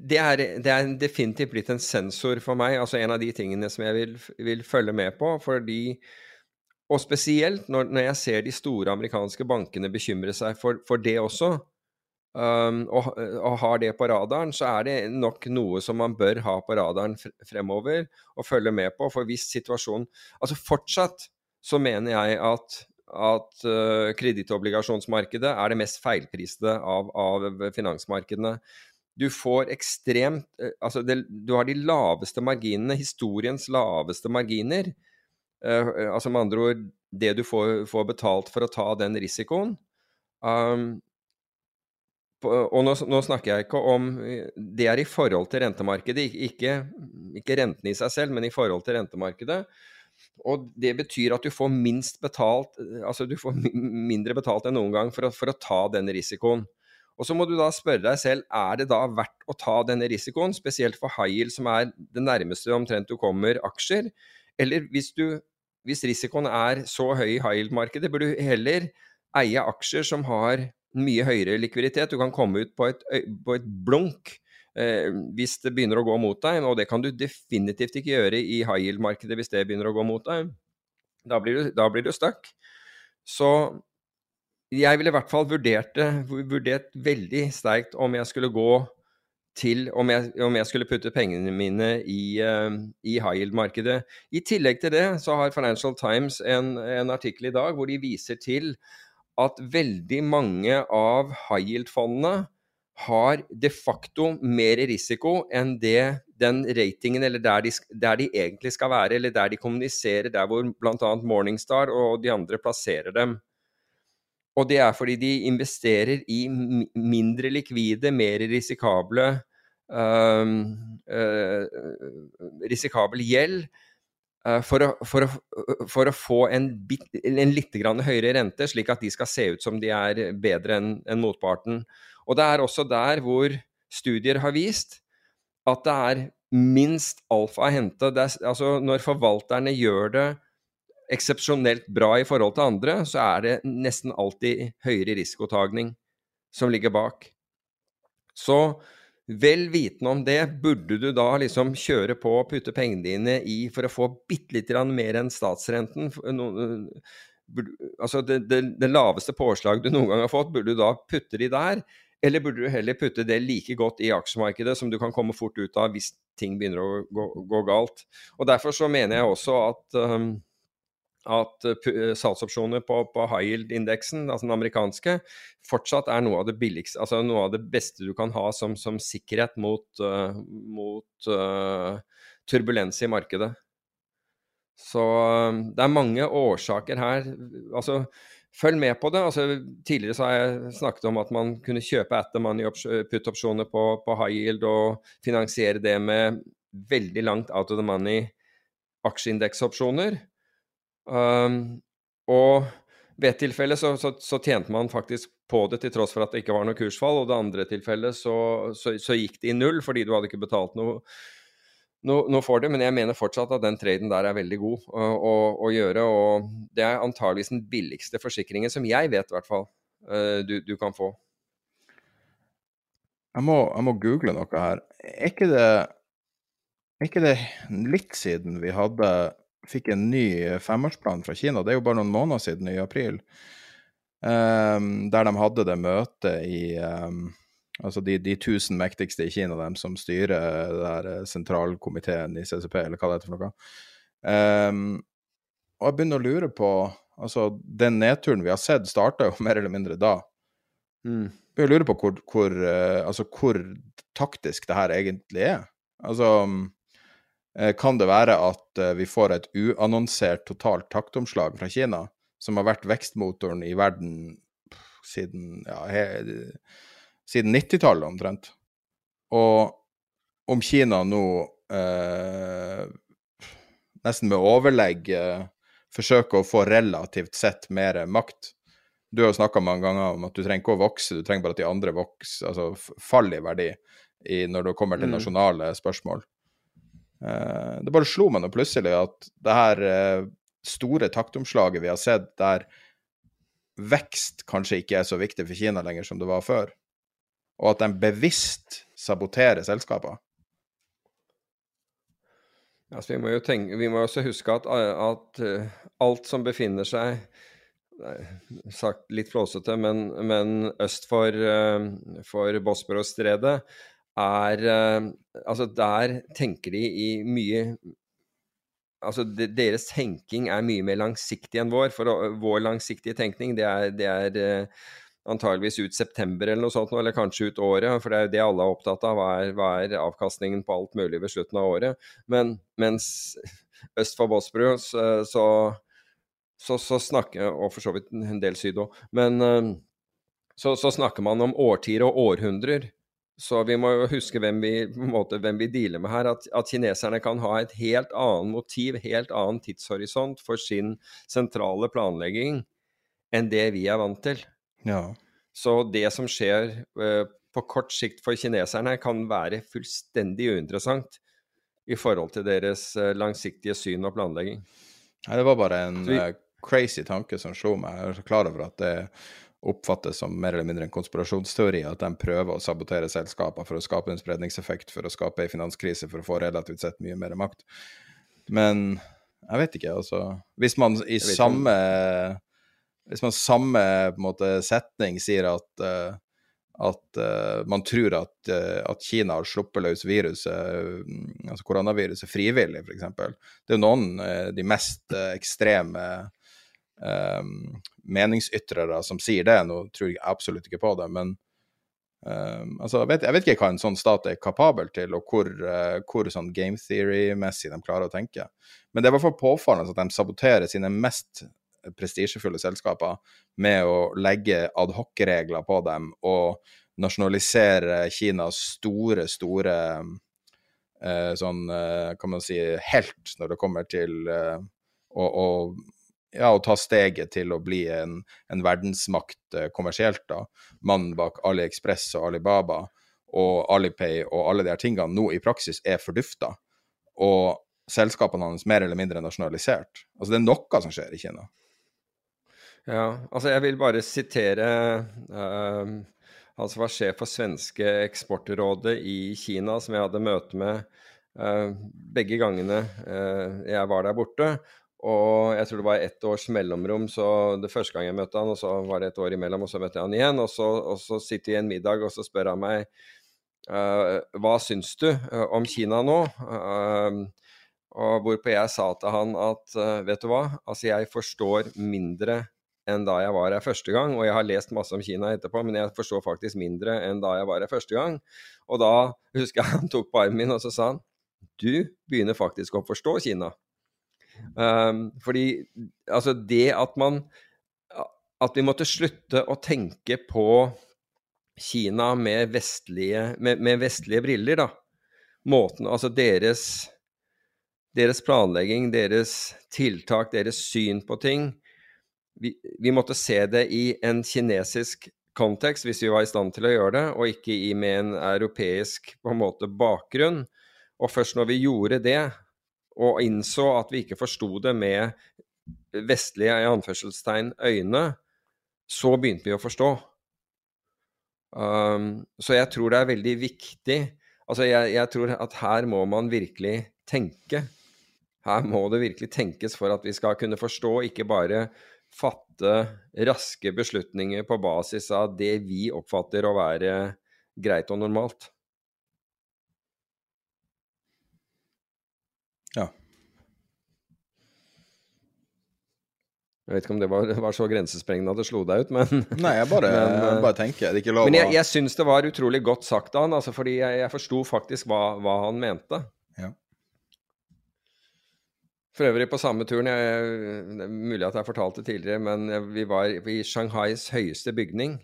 det, er, det, er, definitivt blitt en sensor for meg. Altså en av de tingene som jeg vil, vil følge med på. fordi og spesielt når, når, jeg ser de store amerikanske bankene bekymre seg for, for det også, um, og, og, har det på radaren, så er det nok noe som man bør ha på radaren fremover og følge med på. For hvis situasjonen Altså fortsatt så mener jeg at at uh, kredittobligasjonsmarkedet er det mest feilpriste av, av finansmarkedene. Du får ekstremt uh, Altså, det, du har de laveste marginene, historiens laveste marginer. Uh, altså med andre ord det du får, får, betalt for å ta den risikoen. Um, og nå, nå, snakker jeg ikke om Det er i forhold til rentemarkedet, ikke, ikke renten i seg selv, men i forhold til rentemarkedet. Og det betyr at du får minst betalt Altså du får mindre betalt enn noen gang for å, for å ta denne risikoen. Og så må du da spørre deg selv er det da verdt å ta denne risikoen, spesielt for high yield, som er det nærmeste omtrent du kommer aksjer. Eller hvis, du, hvis risikoen er så høy i high yield-markedet, bør du heller eie aksjer som har mye høyere likviditet. Du kan komme ut på et, på et blunk eh, hvis det begynner å gå mot deg, og det kan du definitivt ikke gjøre i high yield-markedet hvis det begynner å gå mot deg. Da blir du, da blir du stuck. Så jeg ville i hvert fall vurdert det, vurdert veldig sterkt om jeg skulle gå til om jeg, om jeg skulle putte pengene mine i, uh, i high yield-markedet. I tillegg til det så har Financial Times en, en, artikkel i dag hvor de viser til at veldig mange av high yield-fondene har de facto mer risiko enn det den ratingen, eller der de, der de, egentlig skal være, eller der de kommuniserer, der hvor bl.a. Morningstar og de andre plasserer dem. Og det er fordi de investerer i mindre likvide, mer risikable øh, øh, risikabel gjeld for, å, for, å, for, å, få en, bit, en litt høyere rente, slik at de skal se ut som de er bedre enn en motparten. Og det er også der hvor studier har vist at det er minst alfa å hente. Er, altså når forvalterne gjør det eksepsjonelt bra i forhold til andre, så er det nesten alltid høyere risikotagning som ligger bak. Så vel vitende om det, burde du da liksom kjøre på og putte pengene dine i for å få bitte litt mer enn statsrenten? altså det, det, det, laveste påslaget du noen gang har fått, burde du da putte de der? Eller burde du heller putte det like godt i aksjemarkedet som du kan komme fort ut av hvis ting begynner å gå, gå galt? Og Derfor så mener jeg også at um, at uh, salgsopsjoner på, på high yield-indeksen, altså den amerikanske, fortsatt er noe av det billigste, altså noe av det beste du kan ha som, som sikkerhet mot, uh, mot uh, turbulens i markedet. Så det er mange årsaker her. Altså, følg med på det. Altså, tidligere så har jeg snakket om at man kunne kjøpe at the money put-opsjoner på, på, high yield og finansiere det med veldig langt out of the money aksjeindeksopsjoner. Um, og ved et tilfelle så, så, så, tjente man faktisk på det til tross for at det ikke var noe kursfall, og det andre tilfellet så, så gikk det i null fordi du hadde ikke betalt noe, noe, noe, for det. Men jeg mener fortsatt at den traden der er veldig god å, å, å gjøre. Og det er antageligvis den billigste forsikringen, som jeg vet i hvert fall, du, du, kan få. Jeg må, jeg må, google noe her. Er ikke det, er ikke det litt siden vi hadde fikk en ny femårsplan fra Kina. Det er jo bare noen måneder siden, i april. Um, der de hadde det møtet i um, Altså de, de, tusen mektigste i Kina, dem som styrer det der eh, sentralkomiteen i CCP, eller hva det heter for noe. Um, og jeg begynner å lure på Altså, den nedturen vi har sett, starta jo <laughs> mer eller mindre da. Mm. Jeg lure på hvor, hvor, uh, altså, hvor taktisk det her egentlig er. Altså Eh, kan det være at eh, vi får et uannonsert totalt taktomslag fra Kina, som har vært vekstmotoren i verden siden, ja, siden 90-tallet omtrent. Og om Kina nå eh, nesten med overlegg eh, forsøker å få relativt sett mer makt. Du har jo snakka mange ganger om at du trenger ikke å vokse, du trenger bare at de andre vokser, altså faller i verdi i, når det kommer til mm. nasjonale spørsmål. Eh, det bare slo meg nå plutselig at det her eh, store taktomslaget vi har sett, der vekst kanskje ikke er så viktig for Kina lenger som det var før, og at de bevisst saboterer selskaper. Altså, vi, må jo tenke, vi må også huske at, at uh, alt som befinner seg sagt litt flåsete, men, men øst for, for Bosporos-stredet, er eh, Altså, der tenker de i mye Altså, deres tenking er mye mer langsiktig enn vår. For vår langsiktige tenkning, det er, det er uh, antageligvis ut september eller noe sånt, eller kanskje ut året. For det er jo det alle er opptatt av. Hva er, hva er avkastningen på alt mulig ved slutten av året? Men mens øst for Bosporu så, så, så, så, snakker Og for så vidt en del syd òg. Men uh, så, så snakker man om årtier og århundrer. Så vi må jo huske hvem vi, måte, hvem vi dealer med her. At, at, kineserne kan ha et helt annet motiv, helt annen tidshorisont for sin sentrale planlegging enn det vi er vant til. Ja. Så det som skjer uh, på kort sikt for kineserne, kan være fullstendig uinteressant i forhold til deres uh, langsiktige syn og planlegging. Nei, det var bare en vi, uh, crazy tanke som slo meg. Jeg er så klar over at det oppfattes som mer eller mindre en konspirasjonsteori, at de prøver å sabotere selskaper for å skape en spredningseffekt, for å skape en finanskrise, for å få relativt sett mye mer makt. Men Jeg vet ikke, altså. Hvis man i samme Hvis man samme måte, setning sier at, uh, at uh, man tror at, uh, at, Kina har sluppet løs viruset, altså koronaviruset, frivillig, f.eks. Det er jo noen av de mest ekstreme meningsytrere som sier det. Nå tror jeg absolutt ikke på det, men Um, altså, jeg vet, jeg, vet, ikke hva en sånn stat er kapabel til, og hvor, uh, hvor sånn game theory-messig de klarer å tenke. Men det er i hvert fall påfallende at de saboterer sine mest prestisjefulle selskaper med å legge adhoc-regler på dem og nasjonalisere Kinas store, store uh, sånn, kan man si, helt når det kommer til å, å ja, å ta steget til å bli en, en verdensmakt eh, kommersielt. da. Mannen bak AliExpress og Alibaba og Alipay og alle de her tingene nå i praksis er fordufta. Og selskapene hans mer eller mindre nasjonalisert. Altså det er noe som skjer i Kina. Ja, altså jeg vil bare sitere uh, han som var sjef for svenske eksportrådet i Kina, som jeg hadde møte med uh, begge gangene uh, jeg var der borte. Og jeg tror det var ett års mellomrom, så det første gang jeg møtte han, og så var det et år imellom, og så møtte jeg han igjen. Og så, og så sitter vi i en middag, og så spør han meg uh, hva syns du uh, om Kina nå? Uh, og hvorpå jeg sa til han at vet du hva, altså jeg forstår mindre enn da jeg var her første gang. Og jeg har lest masse om Kina etterpå, men jeg forstår faktisk mindre enn da jeg var her første gang. Og da husker jeg han tok på armen min, og så sa han du begynner faktisk å forstå Kina. Um, fordi altså det at man At vi måtte slutte å tenke på Kina med vestlige, med, med vestlige briller, da. Måten Altså deres deres planlegging, deres tiltak, deres syn på ting. Vi, vi, måtte se det i en kinesisk kontekst, hvis vi var i stand til å gjøre det, og ikke i med en europeisk på en måte bakgrunn. Og først når vi gjorde det, og innså at vi ikke forsto det med vestlige i anførselstegn øyne, så begynte vi å forstå. Um, så jeg tror det er veldig viktig Altså, jeg, jeg, tror at her må man virkelig tenke. Her må det virkelig tenkes for at vi skal kunne forstå, ikke bare fatte raske beslutninger på basis av det vi oppfatter å være greit og normalt. Ja. Jeg vet ikke om det var, <laughs> var så grensesprengende at det slo deg ut, men <laughs> Nei, jeg bare, <laughs> men, jeg bare tenker. Det er ikke lov Men jeg, jeg syns det var utrolig godt sagt av han, altså, fordi jeg, jeg forsto faktisk hva, hva, han mente. Ja. For øvrig på samme turen jeg, Det er mulig at jeg fortalte tidligere, men vi var i Shanghais høyeste bygning.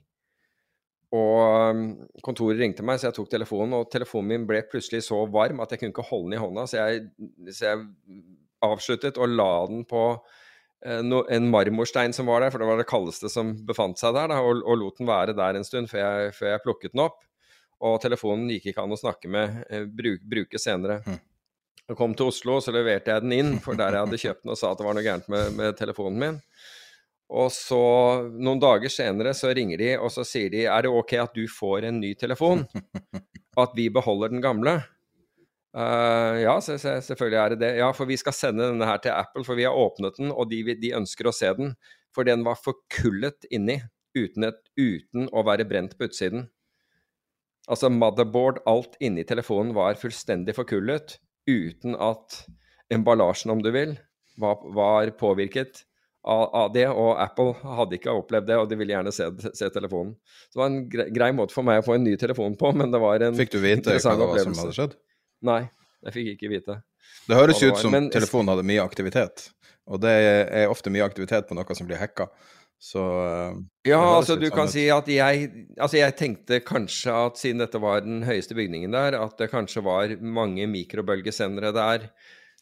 Og um, kontoret ringte meg, så jeg tok telefonen, og telefonen min ble plutselig så varm at jeg kunne ikke holde den i hånda, så jeg, så jeg avsluttet og la den på eh, en marmorstein som var der, for det var det kaldeste som befant seg der, da, og, og, lot den være der en stund før jeg, før jeg, plukket den opp. Og telefonen gikk ikke an å snakke med, eh, bruk, bruke senere. Mm. Jeg kom til Oslo, så leverte jeg den inn, for der jeg hadde kjøpt den og sa at det var noe gærent med, med telefonen min. Og så, noen dager senere, så ringer de, og så sier de er det ok at du får en ny telefon? At vi beholder den gamle? Uh, ja, selvfølgelig er det det. Ja, for vi skal sende denne her til Apple, for vi har åpnet den, og de, de ønsker å se den. For den var forkullet inni, uten, et, uten å være brent på utsiden. Altså motherboard, alt inni telefonen var fullstendig forkullet, uten at emballasjen, om du vil, var, var påvirket av, det, og Apple hadde ikke opplevd det, og de ville gjerne se, se, telefonen. Så det var en grei, grei, måte for meg å få en ny telefon på, men det var en Fikk du vite hva som hadde skjedd? Nei, jeg fikk ikke vite. Det høres ut som men, telefonen hadde mye aktivitet, og det er ofte mye aktivitet på noe som blir hacka. Så eh, Ja, altså du kan si at jeg Altså jeg tenkte kanskje at siden dette var den høyeste bygningen der, at det kanskje var mange mikrobølgesendere der.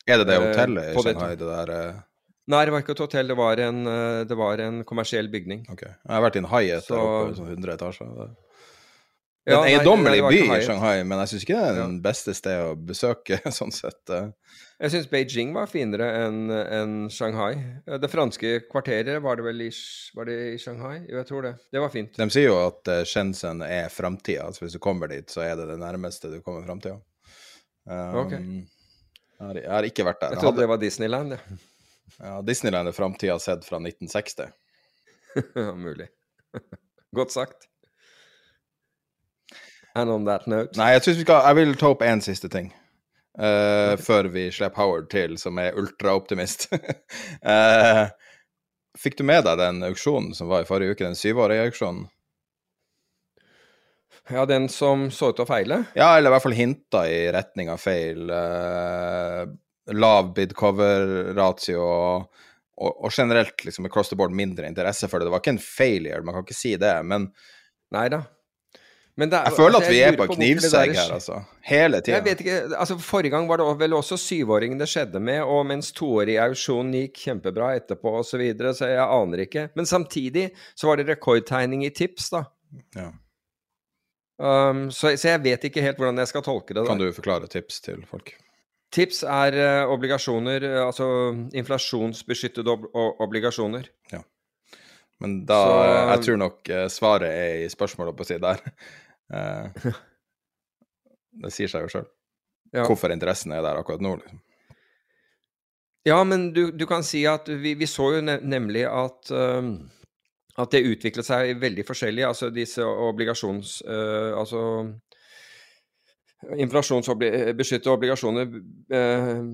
Er det det eh, hotellet i Shanghai, det der eh? Nei, det var ikke et hotell, det var en, det var en kommersiell bygning. Ok. Jeg har vært i en Hyatt så... oppe i sånn 100 etasjer. Det er en eiendommelig by i Shanghai, men jeg syns ikke det er den beste sted å besøke, <laughs> sånn sett. Eh. Jeg syns Beijing var finere enn en Shanghai. Det franske kvarteret, var det vel i, var det i, Shanghai? Jo, jeg tror det. Det var fint. De sier jo at uh, Shenzhen er framtida. Altså hvis du kommer dit, så er det det nærmeste du kommer framtida. Um, okay. Jeg har, ikke vært der. Jeg trodde det var Disneyland, ja. <laughs> ja, Disneyland er framtida sett fra 1960. <laughs> ja. Mulig. Godt sagt. And on that note Nei, jeg, vi skal, jeg vil ta opp én siste ting. eh, før vi slipper Howard til, som er ultraoptimist. uh, <laughs> fikk du med deg den auksjonen som var i forrige uke, den syvårige auksjonen? Ja, den som så ut til å feile? Ja, eller i hvert fall hinta i retning av feil. Uh, lav bid cover-ratio og, og, og, generelt liksom across the board mindre interesse for det. Det var ikke en failure, man kan ikke si det, men Nei da. Men er, jeg føler altså, at vi er på en knivsegg her, altså. Hele tida. Jeg vet ikke, altså Forrige gang var det vel også syvåringen det skjedde med, og mens toårig auksjon gikk kjempebra etterpå osv., så, videre, så jeg aner ikke. Men samtidig så var det rekordtegning i tips, da. Ja. Um, så, så, jeg vet ikke helt hvordan jeg skal tolke det. Kan du forklare tips til folk? Tips er uh, obligasjoner, uh, altså inflasjonsbeskyttede ob obligasjoner. Ja. Men da så, Jeg tror nok svaret er i spørsmålet på å si der. Det sier seg jo sjøl. Ja. Hvorfor interessen er der akkurat nå, liksom. Ja, men du, du kan si at vi, vi så jo ne nemlig at um, at det utviklet seg veldig forskjellig. Altså disse obligasjons... Uh, altså inflasjonsbeskyttede obligasjoner uh,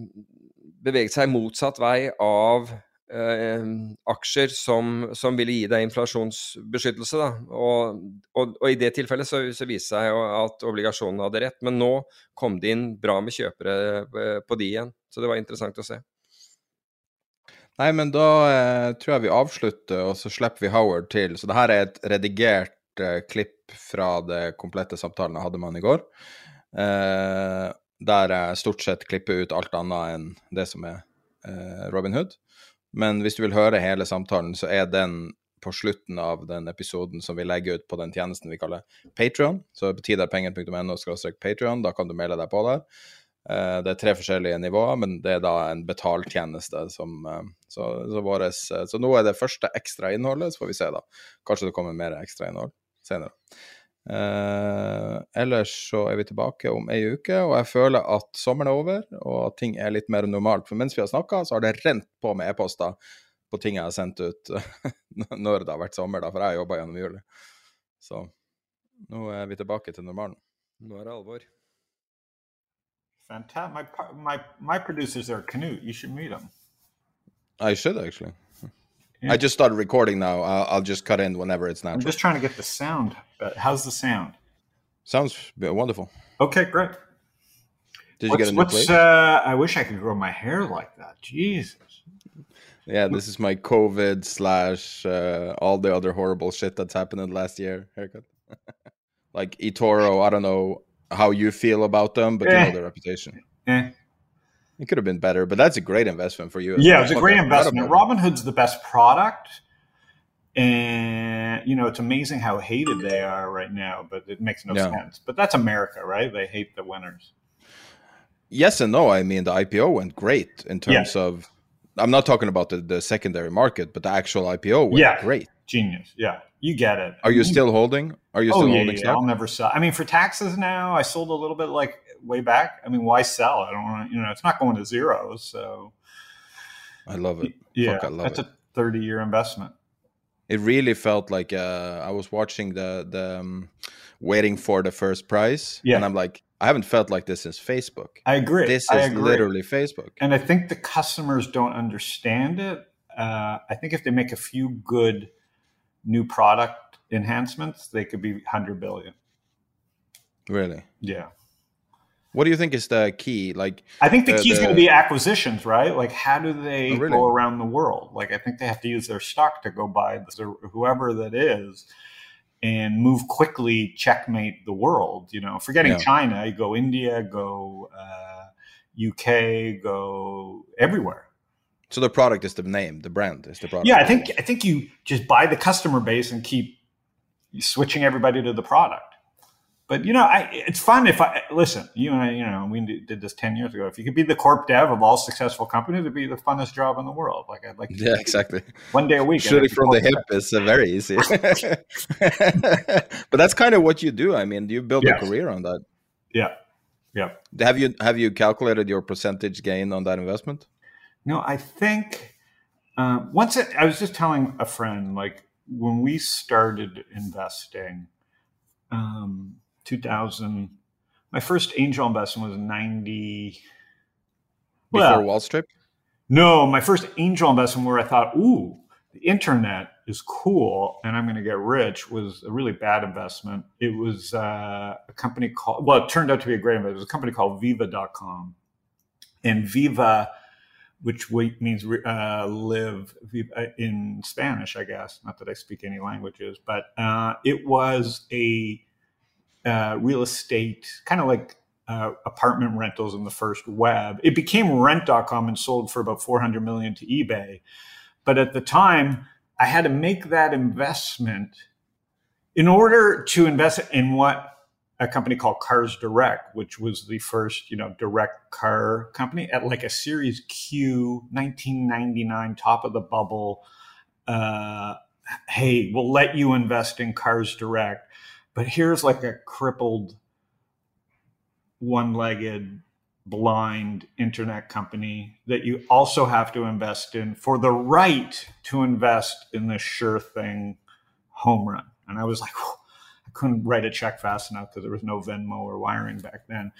beveget seg motsatt vei av aksjer som, som, ville gi deg inflasjonsbeskyttelse. Da. Og, og, og i det tilfellet så, så viste det seg at obligasjonene hadde rett. Men nå kom det inn bra med kjøpere på de igjen. Så det var interessant å se. Nei, men da eh, tror jeg vi avslutter, og så slipper vi Howard til. Så det her er et redigert eh, klipp fra det komplette samtalen jeg hadde med han i går. Eh, der jeg stort sett klipper ut alt annet enn det som er eh, Robin Hood. Men hvis du vil høre hele samtalen, så er den på slutten av den episoden som vi legger ut på den tjenesten vi kaller Patrion. Så på tiderpenger.no Patrion, da kan du melde deg på der. Det er tre forskjellige nivåer, men det er da en betaltjeneste som så, så, våres, så, nå er det første ekstra innholdet, så får vi se, da. Kanskje det kommer mer ekstra innhold senere. Eh, ellers så er vi tilbake om ei uke, og jeg føler at sommeren er over, og at ting er litt mer normalt. For mens vi har snakka, så har det rent på med e-poster på ting jeg har sendt ut <laughs> når det har vært sommer, da, for jeg har jobba gjennom juli. Så nå er vi tilbake til normalen. Nå er det alvor. Fantastic. My, my, my producers are Canute. You should meet them. I should actually. Yeah. I just started recording now. I'll, I'll, just cut in whenever it's natural. I'm just trying to get the sound. How's the sound? Sounds wonderful. Okay, great. Did what's, you get a new plate? Uh, I wish I could grow my hair like that. Jesus. Yeah, this is my COVID slash uh, all the other horrible shit that's happened in the last year haircut. <laughs> like Itoro, I don't know how you feel about them, but Eh. you know their reputation. Yeah. It could have been better, but that's a great investment for you. Yeah, well. it's a great investment. Robinhood's the best product. And, you know, it's amazing how hated they are right now, but it makes no Yeah. sense. But that's America, right? They hate the winners. Yes and no. I mean, the IPO went great in terms of. I'm not talking about the, the secondary market, but the actual IPO went Yeah. great. Genius. Yeah. You get it. Are you still holding? Are you oh, still yeah, holding yeah, stock? I'll never sell. I mean, for taxes now, I sold a little bit like way back. I mean, why sell? I don't want to, you know, it's not going to zero. So, I love it. yeah, Fuck, I love that's it. a 30 year investment. it really felt like uh, I was watching the the um, waiting for the first prize, Yeah. and I'm like, I haven't felt like this since Facebook. I agree. This is agree. literally Facebook. And I think the customers don't understand it. Uh, I think if they make a few good new product enhancements, they could be 100 billion. Really. Yeah. What do you think is the key? Like, I think the Uh, key is the- going to be acquisitions, right? Like, how do they Oh, really? go around the world? Like, I think they have to use their stock to go buy the, whoever that is and move quickly, checkmate the world. You know, forgetting Yeah. China, you go India, go uh, UK, go everywhere. so the product is the name, the brand is the product. Yeah, I think I think you just buy the customer base and keep switching everybody to the product. But you know, I, it's fun if I listen. You and I, you know, we did this ten years ago. If you could be the corp dev of all successful companies, it'd be the funnest job in the world. Like I'd like to Yeah, exactly. one day a week. Shooting from the hip dev. is uh, very easy. <laughs> but that's kind of what you do. I mean, you build Yes. a career on that. Yeah, Yeah. Have you have you calculated your percentage gain on that investment? No, I think uh, once it, I was just telling a friend like when we started investing, um, 2000, my first angel investment was 90. Before well, Wall Street? No, my first angel investment where I thought, ooh, the internet is cool and I'm going to get rich was a really bad investment. It was uh, a company called, well, it turned out to be a great investment. It was a company called Viva.com. And Viva, which means uh, live uh, in Spanish, I guess. Not that I speak any languages, but uh, it was a uh, real estate, kind of like uh, apartment rentals in the first web. It became rent.com and sold for about 400 million to eBay. But at the time, I had to make that investment in order to invest in what a company called Cars Direct, which was the first, you know, direct car company at like a Series Q, 1999, top of the bubble. Uh, hey, we'll let you invest in Cars Direct, but here's like a crippled, one-legged blind internet company that you also have to invest in for the right to invest in the sure thing home run. And I was like, I couldn't write a check fast enough because there was no Venmo or wiring back then.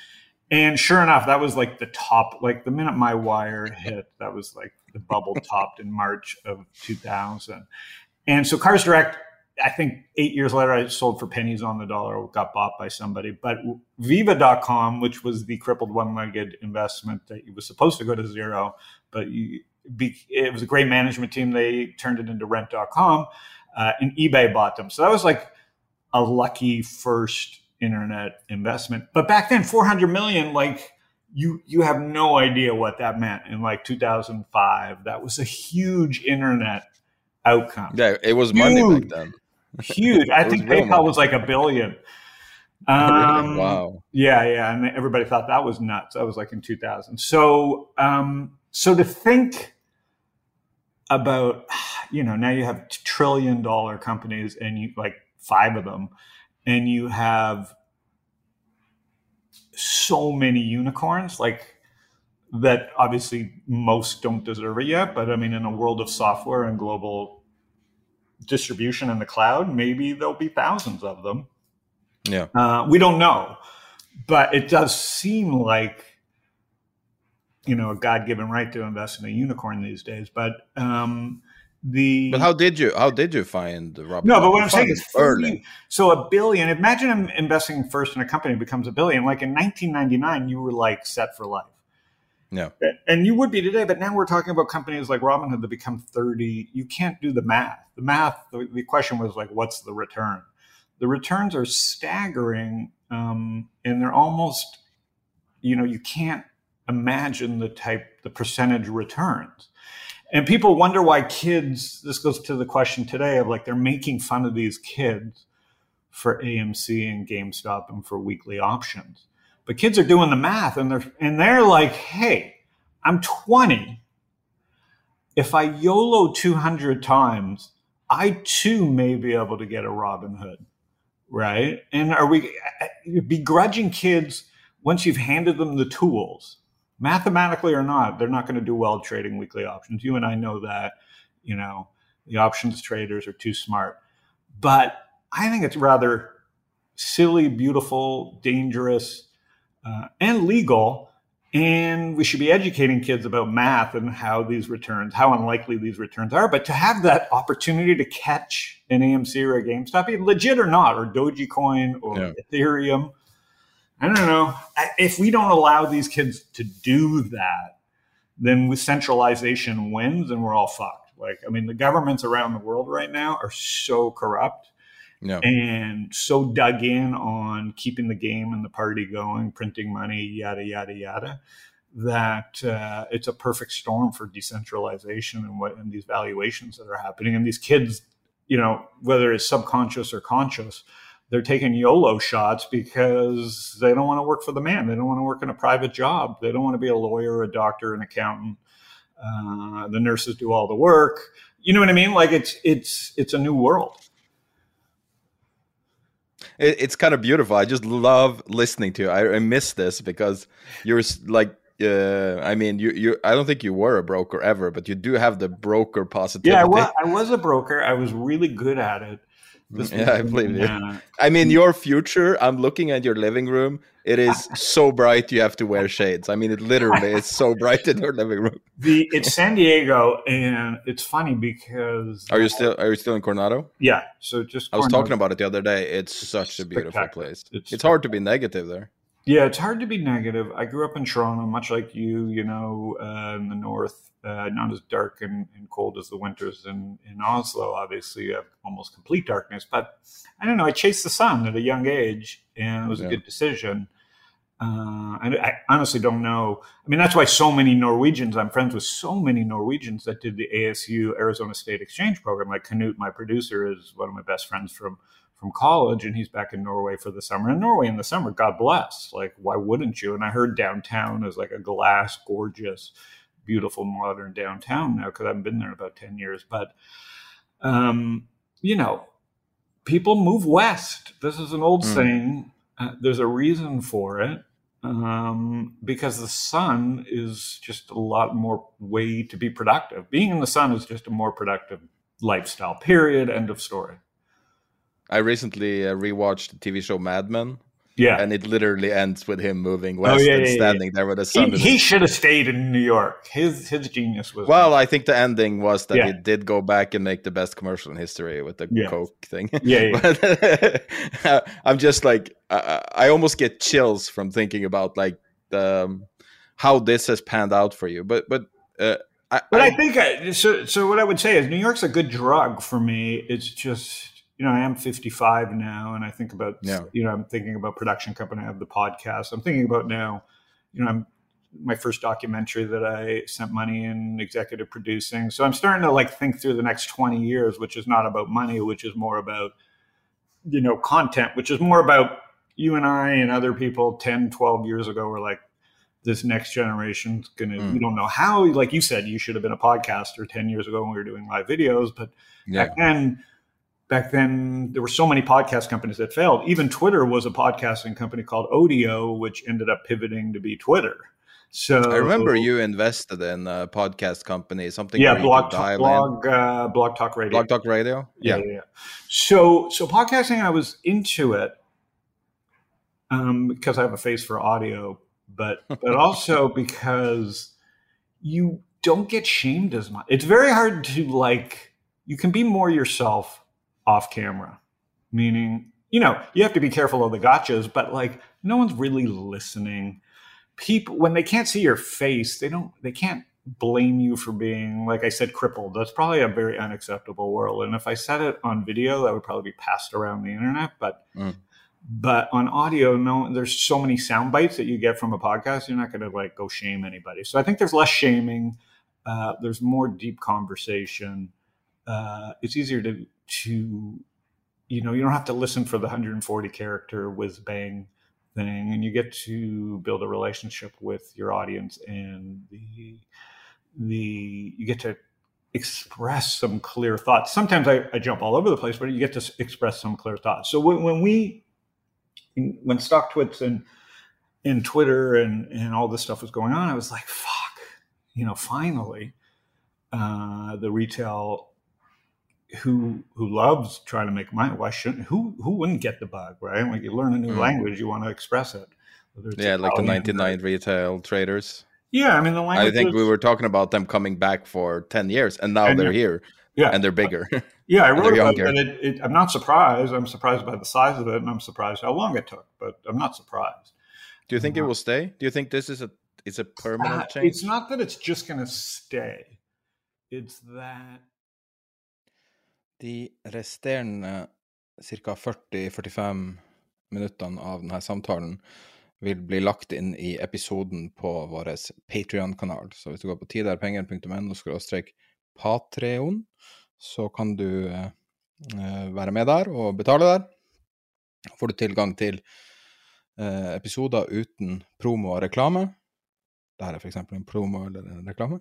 And sure enough, that was like the top, like the minute my wire <laughs> hit, that was like the bubble topped in March of 2000. And so Cars Direct I think eight years later, I sold for pennies on the dollar, got bought by somebody. But Viva.com, which was the crippled one legged investment that was supposed to go to zero, but you, it was a great management team. They turned it into rent.com uh, and eBay bought them. So that was like a lucky first internet investment. But back then, 400 million, like, you you have no idea what that meant in like 2005 that was a huge internet outcome yeah it was huge. money back then huge. I think PayPal was like a billion. Um, really? Wow. Yeah, yeah, and everybody thought that was nuts. That was like in 2000. So, um, so to think about, you know, now you have trillion dollar companies and you like five of them, and you have so many unicorns, like that. Obviously, most don't deserve it yet, but I mean, in a world of software and global distribution in the cloud, maybe there'll be thousands of them. Yeah. Uh, we don't know, but it does seem like you know a God-given right to invest in a unicorn these days. But um, the but how did you how did you find the Robin? No, but what I'm saying is early. So a billion. Imagine investing first in a company becomes a billion. Like in 1999, you were like set for life. Yeah. And you would be today, but now we're talking about companies like Robinhood that become 30. You can't do the math. The math, the, the question was like, what's the return? The returns are staggering um, and they're almost, you know, you can't imagine the type, the percentage returns. And people wonder why kids, this goes to the question today of like, they're making fun of these kids for AMC and GameStop and for weekly options but kids are doing the math and they're and they're like, hey, I'm 20. If I YOLO 200 times, I too may be able to get a Robin Hood, right? And are we begrudging kids once you've handed them the tools, mathematically or not? They're not going to do well trading weekly options. You and I know that. You know, the options traders are too smart, but I think it's rather silly, beautiful, dangerous uh, and legal. And we should be educating kids about math and how these returns, how unlikely these returns are. But to have that opportunity to catch an AMC or a GameStop, legit or not, or Dogecoin or yeah. Ethereum, I don't know. If we don't allow these kids to do that, then with centralization wins and we're all fucked. Like, I mean, the governments around the world right now are so corrupt yeah. and so dug in on keeping the game and the party going, printing money, yada yada yada, that uh, it's a perfect storm for decentralization and what and these valuations that are happening. And these kids, you know, whether it's subconscious or conscious, they're taking YOLO shots because they don't want to work for the man. They don't want to work in a private job. They don't want to be a lawyer, a doctor, an accountant. Uh, the nurses do all the work. You know what I mean? Like it's it's it's a new world. It, it's kind of beautiful. I just love listening to you. I, I miss this because you're like uh, I mean, you you I don't think you were a broker ever, but you do have the broker positivity. Yeah, I was, I was a broker. I was really good at it. This mm, yeah, I believe you. I mean, your future. I'm looking at your living room. It is so bright. You have to wear shades. I mean, it literally is so bright in your living room. <laughs> The it's San Diego, and it's funny because are you still are you still in Coronado? Yeah. So just Coronado. I was talking about it the other day. It's such a beautiful place. It's, it's hard to be negative there. Yeah, it's hard to be negative. I grew up in Toronto, much like you. You know, uh, in the north, uh, not as dark and, and, cold as the winters in, in Oslo. Obviously, you have almost complete darkness. But I don't know. I chased the sun at a young age, and it was yeah. a good decision. Uh, I, I, honestly don't know. I mean, that's why so many Norwegians. I'm friends with so many Norwegians that did the ASU Arizona State Exchange program. Like Knut, my producer, is one of my best friends from from college and he's back in Norway for the summer. And Norway in the summer, God bless. Like, why wouldn't you? And I heard downtown is like a glass, gorgeous, beautiful, modern downtown now because I haven't been there in about 10 years. But, um, you know, people move west. This is an old mm. saying. Uh, there's a reason for it um, because the sun is just a lot more way to be productive. Being in the sun is just a more productive lifestyle, period. End of story. I recently uh, rewatched the TV show Mad Men. Yeah. And it literally ends with him moving oh, west oh, yeah, and yeah, standing yeah. there with the sun. He, he should have stayed in New York. His his genius was. Well, I think the ending was that he did go back and make the best commercial in history with the Coke thing. <laughs> Yeah. but, <laughs> I'm just like, I, I, almost get chills from thinking about like the, um, how this has panned out for you. But, but, uh, I, but I, I think I, so. So what I would say is New York's a good drug for me. It's just you know, I am 55 now, and I think about, yeah. you know, I'm thinking about production company. I have the podcast. I'm thinking about now, you know, I'm my first documentary that I sent money in executive producing. So I'm starting to like think through the next 20 years, which is not about money, which is more about, you know, content, which is more about you and I and other people 10, 12 years ago were like, this next generation's gonna mm. we don't know how like you said you should have been a podcaster 10 years ago when we were doing live videos but yeah. back then back then there were so many podcast companies that failed. Even Twitter was a podcasting company called Odeo, which ended up pivoting to be Twitter. So I remember you invested in a podcast company, something. Yeah, blog, talk, blog, uh, blog talk radio. Blog talk radio. Yeah. yeah, yeah. So, so podcasting, I was into it um, because I have a face for audio, but <laughs> but also because you don't get shamed as much. It's very hard to like. You can be more yourself off camera, meaning, you know, you have to be careful of the gotchas, but like no one's really listening. People, when they can't see your face, they don't, they can't blame you for being, like I said, crippled. That's probably a very unacceptable world. And if I said it on video, that would probably be passed around the internet. But mm. but on audio, no, there's so many sound bites that you get from a podcast. You're not going to like go shame anybody. So I think there's less shaming. Uh, there's more deep conversation. Uh, it's easier to to you know you don't have to listen for the 140 character whiz bang thing and you get to build a relationship with your audience and the the you get to express some clear thoughts. Sometimes I, I jump all over the place but you get to express some clear thoughts. So when, when we when stock twits and and twitter and and all this stuff was going on i was like fuck you know finally uh, the retail who who loves trying to make money. Why shouldn't who who wouldn't get the bug, right? Like you learn a new mm. language, you want to express it. Yeah, like the ninety nine retail traders. Yeah, I mean the language. I think we were talking about them coming back for ten years, and now and they're here. Yeah, and they're bigger. <laughs> Yeah, I wrote about it, it, it, I'm not surprised. I'm surprised by the size of it, and I'm surprised how long it took. But I'm not surprised. Do you think it will stay? Do you think this is a is a permanent uh, change? It's not that it's just going to stay. It's that De resterende ca. 40-45 minuttene av denne samtalen vil bli lagt inn i episoden på vår Patrion-kanal. Så hvis du går på tiderpenger.no patreon, så kan du eh, være med der og betale der. Får du tilgang til eh, episoder uten promo og reklame. Dette er f.eks. en promo eller en reklame.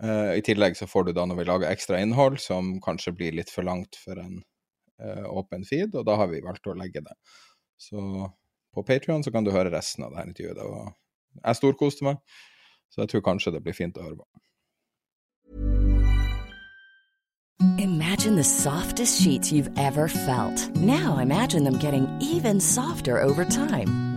Uh, I tillegg så får du da når vi lager ekstra innhold, som kanskje blir litt for langt for en uh, åpen feed, og da har vi valgt å legge det. Så på Patrion kan du høre resten av det her intervjuet. Og jeg storkoste meg, så jeg tror kanskje det blir fint å høre på. Imagine the softest sheets you've ever felt. Now imagine them getting even softer over time.